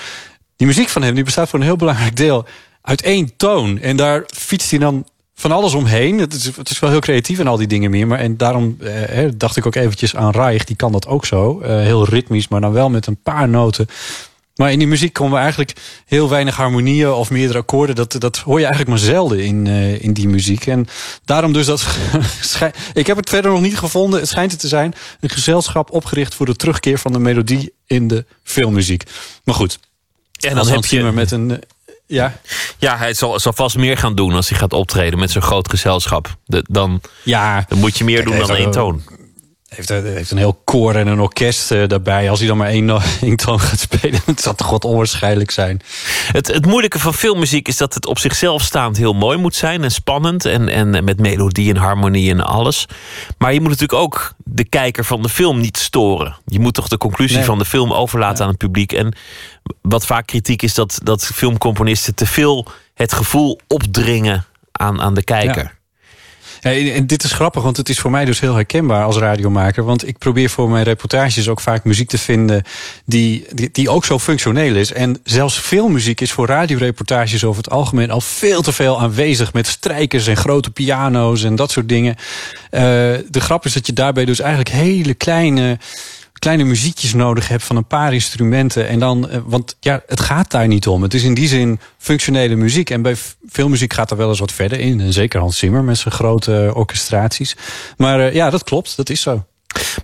Die muziek van hem die bestaat voor een heel belangrijk deel uit één toon. En daar fietst hij dan van alles omheen. Het is, het is wel heel creatief en al die dingen meer. Maar en daarom eh, dacht ik ook eventjes aan Reich. Die kan dat ook zo. Uh, heel ritmisch, maar dan wel met een paar noten maar in die muziek komen we eigenlijk heel weinig harmonieën of meerdere akkoorden. Dat, dat hoor je eigenlijk maar zelden in, uh, in die muziek. En daarom dus dat. ik heb het verder nog niet gevonden. Het schijnt het te zijn. Een gezelschap opgericht voor de terugkeer van de melodie in de filmmuziek. Maar goed. En dan heb je met een. Uh, ja. ja, hij zal, zal vast meer gaan doen als hij gaat optreden met zo'n groot gezelschap. De, dan, ja, dan moet je meer doen dan één toon heeft, eh, heeft een heel koor en een orkest eh, daarbij. Als hij dan maar één, no- één toon gaat spelen, het zal toch wat onwaarschijnlijk zijn. Het, het moeilijke van filmmuziek is dat het op zichzelf staand heel mooi moet zijn en spannend en, en met melodie en harmonie en alles. Maar je moet natuurlijk ook de kijker van de film niet storen. Je moet toch de conclusie Nee. van de film overlaten aan het publiek. En wat vaak kritiek is dat, dat filmcomponisten te veel het gevoel opdringen aan, aan de kijker. Ja. En dit is grappig, want het is voor mij dus heel herkenbaar als radiomaker. Want ik probeer voor mijn reportages ook vaak muziek te vinden die, die, ook zo functioneel is. En zelfs filmmuziek is voor radioreportages over het algemeen al veel te veel aanwezig. Met strijkers en grote piano's en dat soort dingen. Eh, de grap is dat je daarbij dus eigenlijk hele kleine kleine muziekjes nodig hebt van een paar instrumenten. En dan, eh, want ja, het gaat daar niet om. Het is in die zin functionele muziek. En bij f- filmmuziek gaat er wel eens wat verder in. En zeker Hans Zimmer met zijn grote eh, orchestraties. Maar eh, ja, dat klopt. Dat is zo.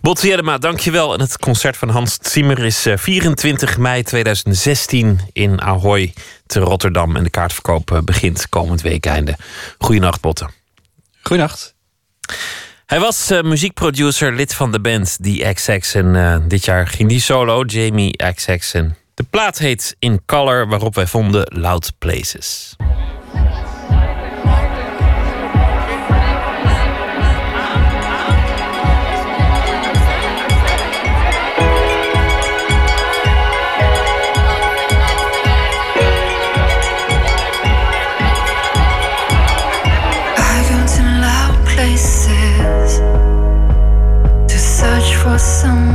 Botte Jellema, dankjewel. En het concert van Hans Zimmer is eh, 24 mei 2016 in Ahoy te Rotterdam. En de kaartverkoop eh, begint komend weekende. Goedenacht, Botte. Goedenacht. Hij was eh, muziekproducer, lid van de band The XX. En eh, dit jaar ging die solo, Jamie XX. De plaat heet In Color, waarop wij vonden Loud Places. awesome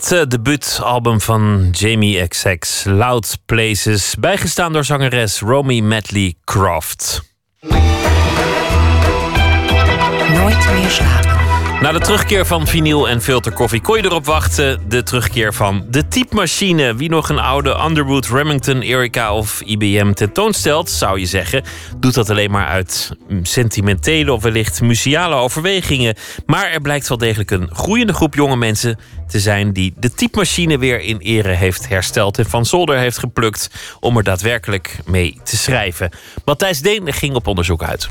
het uh, debuutalbum van Jamie XX, Loud Places, bijgestaan door zangeres Romy Medley Croft. Nooit meer. Na de terugkeer van vinyl en filterkoffie kon je erop wachten. De terugkeer van de typemachine. Wie nog een oude Underwood, Remington, Erica of IBM tentoonstelt, zou je zeggen, doet dat alleen maar uit sentimentele of wellicht museale overwegingen. Maar er blijkt wel degelijk een groeiende groep jonge mensen te zijn die de typemachine weer in ere heeft hersteld en van zolder heeft geplukt om er daadwerkelijk mee te schrijven. Matthijs Deen ging op onderzoek uit.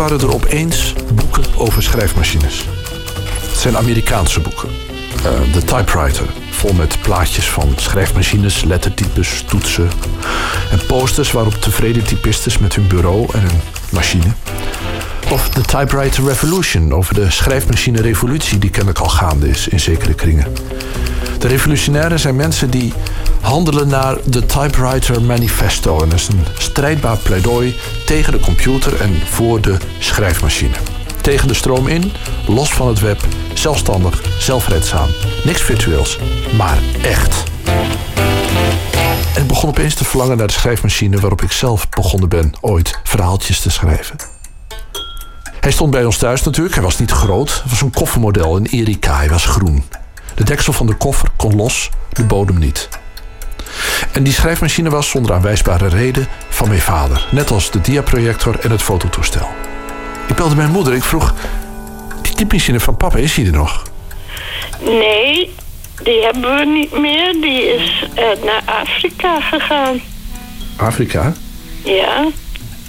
Waren er opeens boeken over schrijfmachines. Het zijn Amerikaanse boeken. Uh, de typewriter, vol met plaatjes van schrijfmachines, lettertypes, toetsen. En posters waarop tevreden typistes met hun bureau en hun machine. Of de Typewriter Revolution, over de schrijfmachine-revolutie die kennelijk al gaande is in zekere kringen. De revolutionairen zijn mensen die handelen naar de Typewriter Manifesto. En dat is een strijdbaar pleidooi tegen de computer en voor de schrijfmachine. Tegen de stroom in, los van het web, zelfstandig, zelfredzaam. Niks virtueels, maar echt. En ik begon opeens te verlangen naar de schrijfmachine waarop ik zelf begonnen ben ooit verhaaltjes te schrijven. Hij stond bij ons thuis natuurlijk. Hij was niet groot. Het was een koffermodel, een Erika. Hij was groen. De deksel van de koffer kon los, de bodem niet. En die schrijfmachine was zonder aanwijsbare reden van mijn vader. Net als de diaprojector en het fototoestel. Ik belde mijn moeder. Ik vroeg, die typemachine van papa, is die er nog? Nee, die hebben we niet meer. Die is uh, naar Afrika gegaan. Afrika? Ja.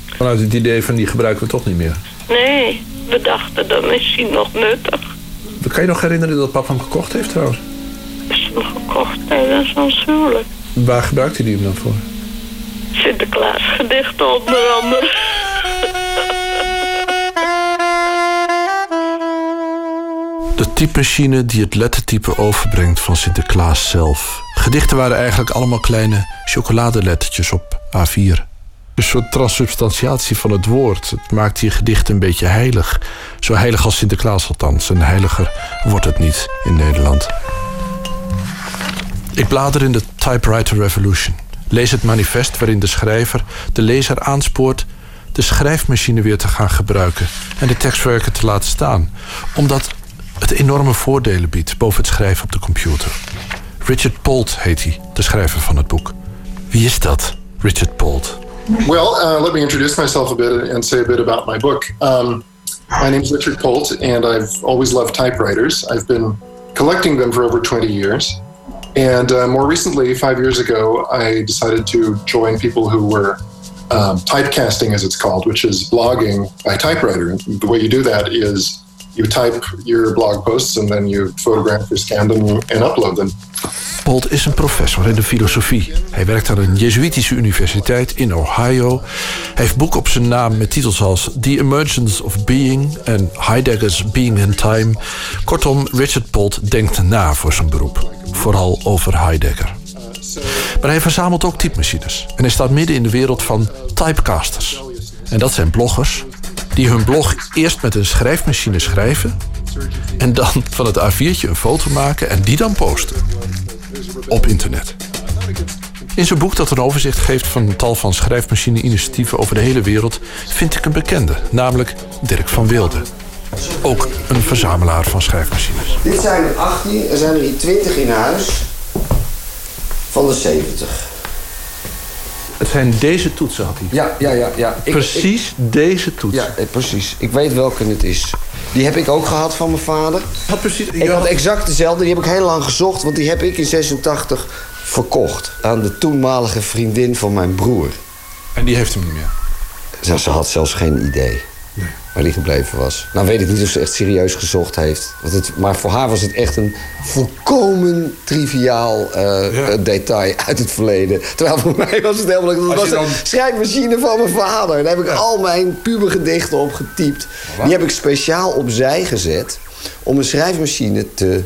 Vanuit het idee van die gebruiken we toch niet meer? Nee, we dachten dan is hij nog nuttig. Kan je nog herinneren dat papa hem gekocht heeft trouwens? Is hem gekocht tijdens ons huwelijk. Waar gebruikte hij hem dan voor? Sinterklaas gedichten onder andere. De typemachine die het lettertype overbrengt van Sinterklaas zelf. Gedichten waren eigenlijk allemaal kleine chocoladelettertjes op A4. Een soort transubstantiatie van het woord. Het maakt je gedicht een beetje heilig. Zo heilig als Sinterklaas althans. En heiliger wordt het niet in Nederland. Ik blader in de Typewriter Revolution. Lees het manifest waarin de schrijver de lezer aanspoort de schrijfmachine weer te gaan gebruiken en de tekstwerken te laten staan, omdat het enorme voordelen biedt boven het schrijven op de computer. Richard Polt heet hij, de schrijver van het boek. Wie is dat, Richard Polt? Well, uh, let me introduce myself a bit and say a bit about my book. Um, my name is Richard Polt, and I've always loved typewriters. I've been collecting them for over 20 years. And uh, more recently, five years ago, I decided to join people who were um, typecasting, as it's called, which is blogging by typewriter. And the way you do that is you type your blog posts and then you photograph scan them and upload them. Polt is een professor in de filosofie. Hij werkt aan een Jezuïtische universiteit in Ohio. Hij heeft boeken op zijn naam met titels als The Emergence of Being en Heidegger's Being in Time. Kortom, Richard Polt denkt na voor zijn beroep. Vooral over Heidegger. Maar hij verzamelt ook typemachines. En hij staat midden in de wereld van typecasters. En dat zijn bloggers die hun blog eerst met een schrijfmachine schrijven... en dan van het A4'tje een foto maken en die dan posten. Op internet. In zijn boek dat een overzicht geeft van een tal van schrijfmachine-initiatieven over de hele wereld... vind ik een bekende, namelijk Dirk van Wilde. Ook een verzamelaar van schrijfmachines. Dit zijn er 18, er zijn er hier 20 in huis van de 70. Het zijn deze toetsen, had hij. Ja, ja, ja. ja. Ik- precies ik- deze toets. Ja, eh, precies. Ik weet welke het is. Die heb ik ook gehad van mijn vader. Had precies, ik had exact dezelfde. Die heb ik heel lang gezocht, want die heb ik in 86 verkocht. Aan de toenmalige vriendin van mijn broer. En die heeft hem niet meer? Ze, ze had zelfs geen idee. Waar die gebleven was. Nou weet ik niet of ze echt serieus gezocht heeft. Want het, maar voor haar was het echt een volkomen triviaal eh, eh, detail uit het verleden. Terwijl voor mij was het helemaal... Dat was dan- een schrijfmachine van mijn vader. Daar heb ik al mijn pubergedichten op getypt. Die heb ik speciaal opzij gezet om een schrijfmachine te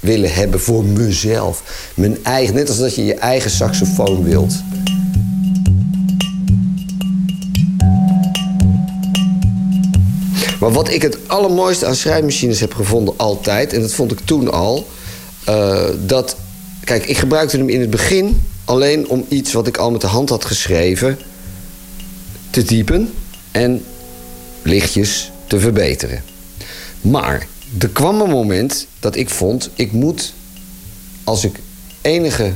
willen hebben voor mezelf. Mijn eigen, net als dat je je eigen saxofoon wilt. Maar wat ik het allermooiste aan schrijfmachines heb gevonden altijd... en dat vond ik toen al... eh, dat... Kijk, ik gebruikte hem in het begin alleen om iets wat ik al met de hand had geschreven... te typen en lichtjes te verbeteren. Maar er kwam een moment dat ik vond... ik moet, als ik enige...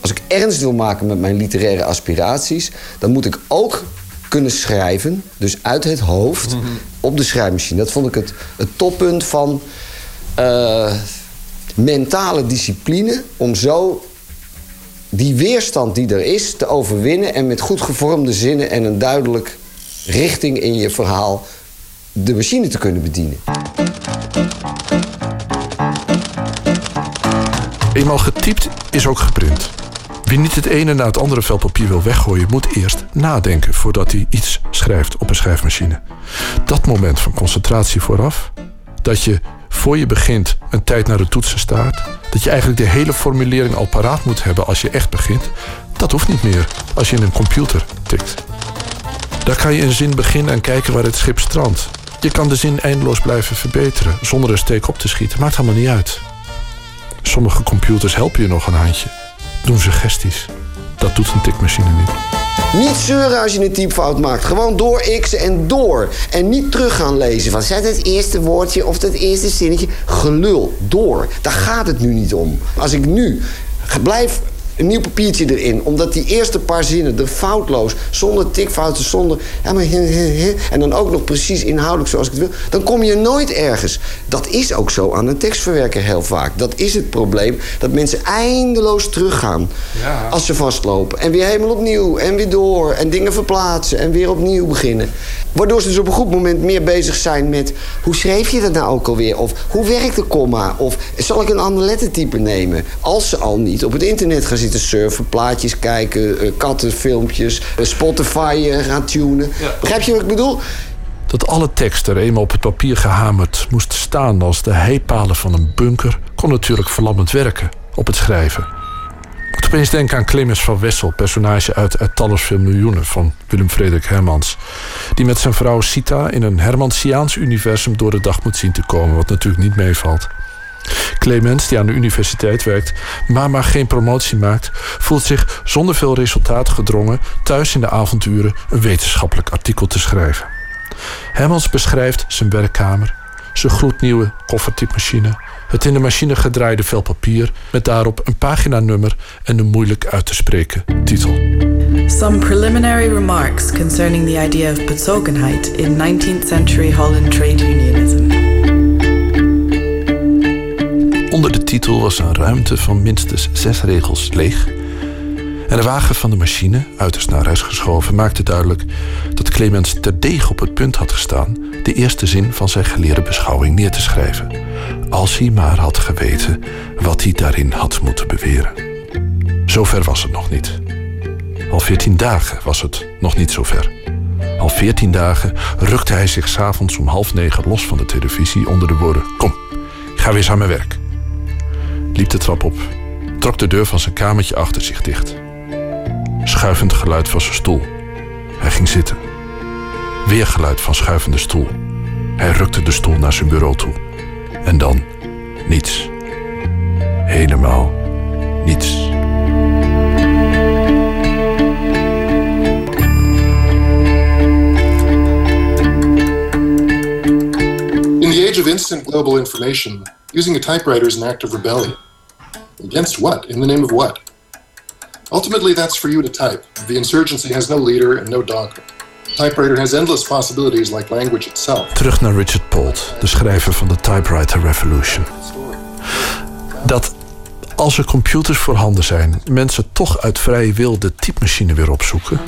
als ik ernst wil maken met mijn literaire aspiraties... dan moet ik ook kunnen schrijven, dus uit het hoofd, op de schrijfmachine. Dat vond ik het, het toppunt van eh, mentale discipline... om zo die weerstand die er is te overwinnen... en met goed gevormde zinnen en een duidelijk richting in je verhaal... de machine te kunnen bedienen. Eenmaal getypt is ook geprint. Wie niet het ene na het andere vel papier wil weggooien, moet eerst nadenken voordat hij iets schrijft op een schrijfmachine. Dat moment van concentratie vooraf, dat je voor je begint een tijd naar de toetsen staart, dat je eigenlijk de hele formulering al paraat moet hebben als je echt begint, dat hoeft niet meer als je in een computer tikt. Daar kan je een zin beginnen en kijken waar het schip strandt. Je kan de zin eindeloos blijven verbeteren zonder een steek op te schieten. Maakt allemaal niet uit. Sommige computers helpen je nog een handje. Doen suggesties. Dat doet een tikmachine niet. Niet zeuren als je een typfout maakt. Gewoon door xen en door. En niet terug gaan lezen. Van zet het eerste woordje of het eerste zinnetje. Gelul. Door. Daar gaat het nu niet om. Als ik nu blijf een nieuw papiertje erin. Omdat die eerste paar zinnen er foutloos, zonder tikfouten, zonder... Ja, maar, en dan ook nog precies inhoudelijk zoals ik het wil. Dan kom je nooit ergens. Dat is ook zo aan een tekstverwerker heel vaak. Dat is het probleem. Dat mensen eindeloos teruggaan. Als ze vastlopen. En weer helemaal opnieuw. En weer door. En dingen verplaatsen. En weer opnieuw beginnen. Waardoor ze dus op een goed moment meer bezig zijn met... hoe schreef je dat nou ook alweer? Of hoe werkt de komma? Of zal ik een ander lettertype nemen? Als ze al niet op het internet gaan zitten surfen... plaatjes kijken, eh, kattenfilmpjes... eh, Spotify eh, gaan tunen. Begrijp je wat ik bedoel? Dat alle tekst er eenmaal op het papier gehamerd moest staan als de heipalen van een bunker, kon natuurlijk verlammend werken op het schrijven. Ik moet opeens denken aan Clemens van Wessel, personage uit, uit Tallersfilm Miljoenen van Willem Frederik Hermans. Die met zijn vrouw Sita in een Hermansiaans universum door de dag moet zien te komen, wat natuurlijk niet meevalt. Clemens, die aan de universiteit werkt, maar maar geen promotie maakt, voelt zich zonder veel resultaat gedrongen thuis in de avonduren een wetenschappelijk artikel te schrijven. Hermans beschrijft zijn werkkamer, zijn gloednieuwe koffertypemachine, het in de machine gedraaide vel papier met daarop een paginanummer en een moeilijk uit te spreken titel. Some preliminary remarks concerning the idea of Bezogenheit in 19th century Holland trade unionism. Onder de titel was een ruimte van minstens zes regels leeg. En de wagen van de machine, uiterst naar huis geschoven, maakte duidelijk dat Clemens terdege op het punt had gestaan de eerste zin van zijn geleerde beschouwing neer te schrijven. Als hij maar had geweten wat hij daarin had moeten beweren. Zover was het nog niet. Al veertien dagen was het nog niet zover. Al veertien dagen rukte hij zich s'avonds om half negen los van de televisie onder de woorden: Kom, ik ga weer aan mijn werk. Liep de trap op, trok de deur van zijn kamertje achter zich dicht. Schuivend geluid van zijn stoel. Hij ging zitten. Weer geluid van schuivende stoel. Hij rukte de stoel naar zijn bureau toe. En dan niets. Helemaal niets. In the age of instant global information, using a typewriter is an act of rebellion. Against what? In the name of what? Ultimately, that's for you to type. The insurgency has no leader and no dogma. Typewriter has endless possibilities like language itself. Terug naar Richard Polt, de schrijver van de Typewriter Revolution. Dat als er computers voorhanden zijn, mensen toch uit vrije wil de typemachine weer opzoeken.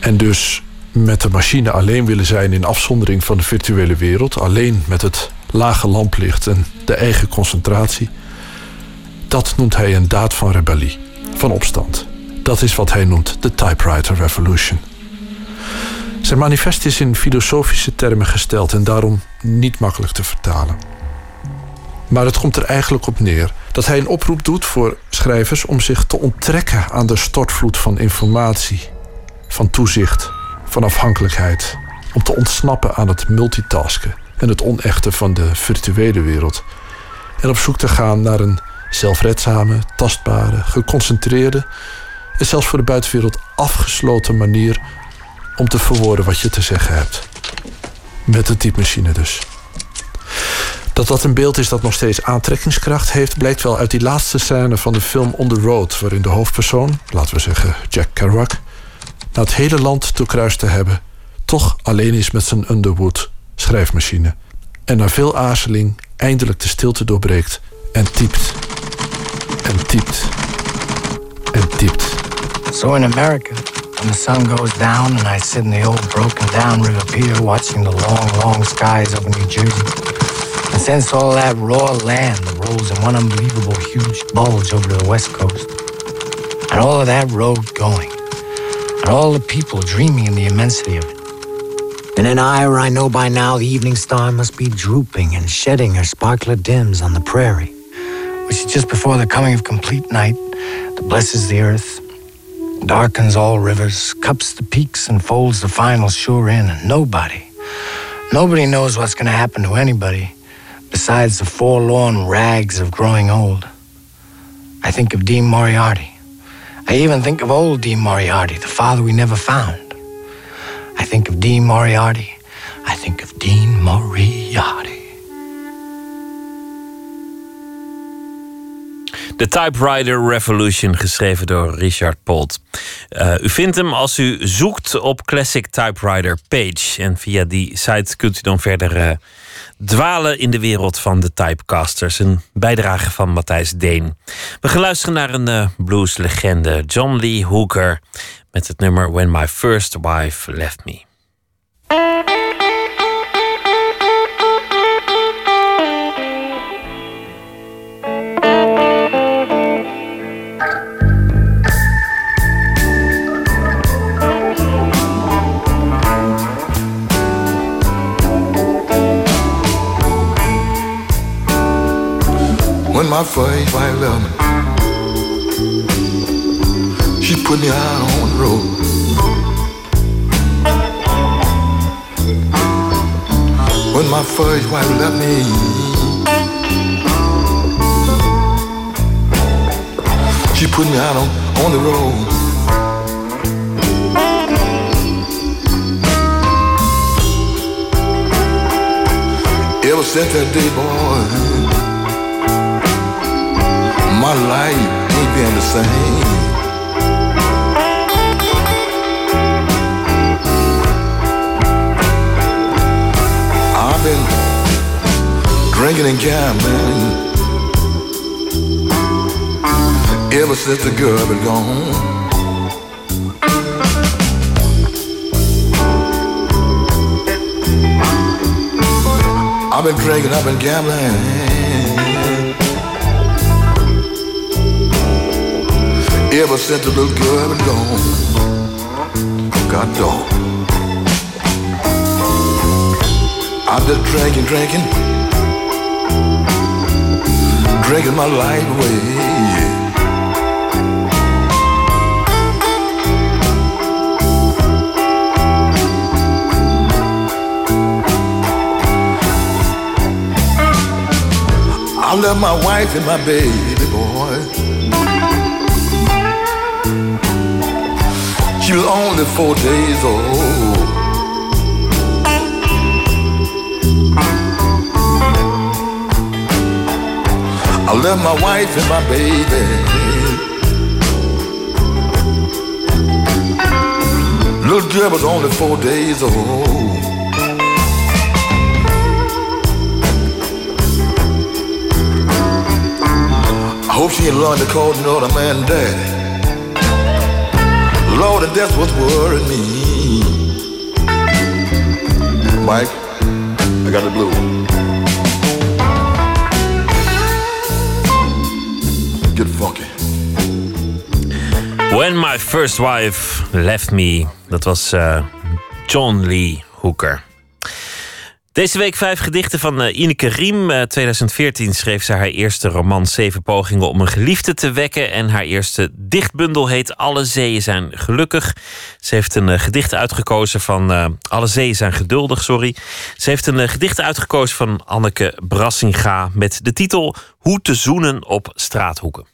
En dus met de machine alleen willen zijn in afzondering van de virtuele wereld, alleen met het lage lamplicht en de eigen concentratie, dat noemt hij een daad van rebellie, van opstand. Dat is wat hij noemt de typewriter revolution. Zijn manifest is in filosofische termen gesteld en daarom niet makkelijk te vertalen. Maar het komt er eigenlijk op neer dat hij een oproep doet voor schrijvers om zich te onttrekken aan de stortvloed van informatie, van toezicht, van afhankelijkheid, om te ontsnappen aan het multitasken en het onechte van de virtuele wereld en op zoek te gaan naar een zelfredzame, tastbare, geconcentreerde en zelfs voor de buitenwereld afgesloten manier om te verwoorden wat je te zeggen hebt. Met een typemachine dus. Dat dat een beeld is dat nog steeds aantrekkingskracht heeft, blijkt wel uit die laatste scène van de film On the Road, waarin de hoofdpersoon, laten we zeggen Jack Kerouac, na het hele land doorkruist te hebben, toch alleen is met zijn Underwood schrijfmachine. En na veel aarzeling eindelijk de stilte doorbreekt en typt. En typt. En typt. So in America, when the sun goes down and I sit in the old broken down river pier watching the long, long skies over New Jersey, and sense all that raw land rolls in one unbelievable huge bulge over the west coast, and all of that road going, and all the people dreaming in the immensity of it. In an hour, I know by now the evening star must be drooping and shedding her sparkler dims on the prairie, which is just before the coming of complete night that blesses the earth, darkens all rivers, cups the peaks, and folds the final shore in, and nobody, nobody knows what's going to happen to anybody besides the forlorn rags of growing old. I think of Dean Moriarty. I even think of old Dean Moriarty, the father we never found. I think of Dean Moriarty. I think of Dean Moriarty. De Typewriter Revolution, geschreven door Richard Polt. Uh, u vindt hem als u zoekt op Classic Typewriter Page. En via die site kunt u dan verder uh, dwalen in de wereld van de typecasters. Een bijdrage van Matthijs Deen. We gaan luisteren naar een uh, blueslegende, John Lee Hooker, met het nummer When My First Wife Left Me. When my first wife left me, she put me out on road. When my first wife left me, she put me out on, on the road. Ever since that day, boy, my life ain't been the same. Drinking and gambling ever since the girl been gone. I've been drinking, I've been gambling. Ever since the little girl been gone. God dog. I'm just drinking, drinking. Drinking my light away. I love my wife and my baby boy. She was only four days old. Love my wife and my baby. Little girl was only four days old. I hope she ain't learned to call no other man daddy. Lord, and that's what's worrying me. Mike, I got the blue. When My First Wife Left Me. Dat was eh, John Lee Hooker. Deze week vijf gedichten van uh, Ineke Riem. Uh, 2014 schreef ze haar eerste roman Zeven pogingen om een geliefde te wekken. En haar eerste dichtbundel heet Alle zeeën zijn gelukkig. Ze heeft een gedicht uitgekozen van... Alle zeeën zijn geduldig, sorry. Ze heeft een gedicht uitgekozen van Anneke Brassinga... met de titel Hoe te zoenen op straathoeken.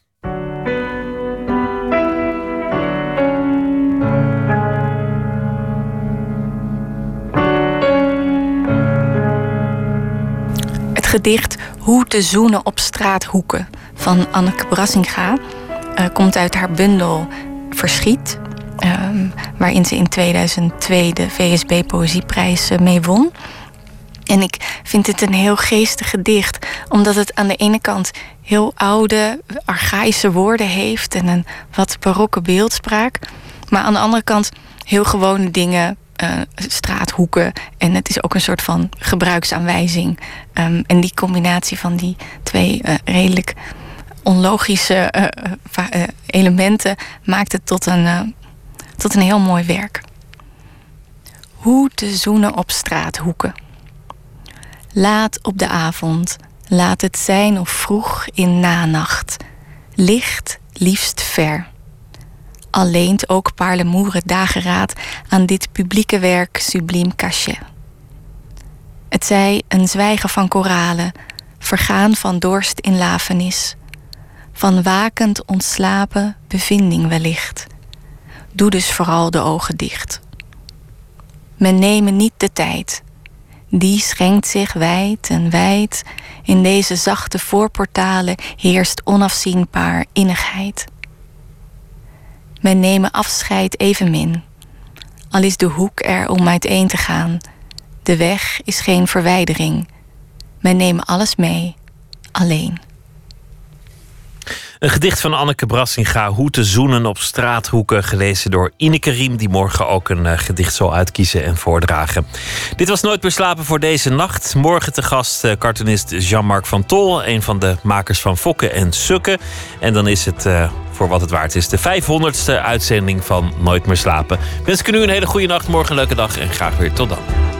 Gedicht Hoe te zoenen op straathoeken van Anneke Brassinga uh, komt uit haar bundel Verschiet. Um, waarin ze in 2002 de VSB Poëzieprijs mee won. En ik vind het een heel geestig gedicht, omdat het aan de ene kant heel oude, archaïsche woorden heeft en een wat barokke beeldspraak. Maar aan de andere kant heel gewone dingen uh, straathoeken. En het is ook een soort van gebruiksaanwijzing. Um, en die combinatie van die twee uh, redelijk onlogische uh, elementen maakt het tot een, tot een heel mooi werk. Hoe te zoenen op straathoeken. Laat op de avond, laat het zijn of vroeg in nanacht. Licht, liefst ver alleent ook Parlemoeren dageraad aan dit publieke werk subliem cachet. Het zij een zwijgen van koralen, vergaan van dorst in lafenis, van wakend ontslapen bevinding wellicht. Doe dus vooral de ogen dicht. Men nemen niet de tijd, die schenkt zich wijd en wijd. In deze zachte voorportalen heerst onafzienbaar innigheid. Men nemen afscheid evenmin. Al is de hoek er om uiteen te gaan. De weg is geen verwijdering. Men nemen alles mee, alleen. Een gedicht van Anneke Brassinga, Hoe te zoenen op straathoeken, gelezen door Ineke Riem, die morgen ook een uh, gedicht zal uitkiezen en voordragen. Dit was Nooit meer slapen voor deze nacht. Morgen te gast uh, cartoonist Jean-Marc van Tol, een van de makers van Fokken en Sukken. En dan is het uh, voor wat het waard is. De 500ste uitzending van Nooit meer slapen. Wens ik u een hele goede nacht, morgen een leuke dag en graag weer tot dan.